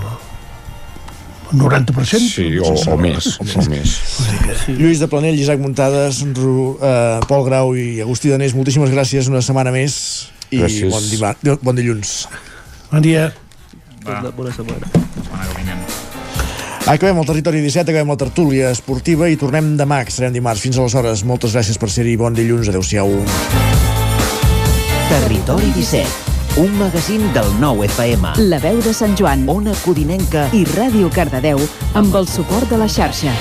90%? Sí, o, o més, o més. Sí. Lluís de Planell, Isaac Muntades, Ru, uh, Pol Grau i Agustí Danés, moltíssimes gràcies una setmana més i Gràcies. bon, dimar- bon dilluns. Bon dia. Bona, bona setmana. Acabem el territori 17, acabem la tertúlia esportiva i tornem demà, que serem dimarts. Fins aleshores, moltes gràcies per ser-hi. Bon dilluns, adeu-siau. Territori 17, un magazín del nou FM. La veu de Sant Joan, Ona Codinenca i Ràdio Cardedeu amb el suport de la xarxa.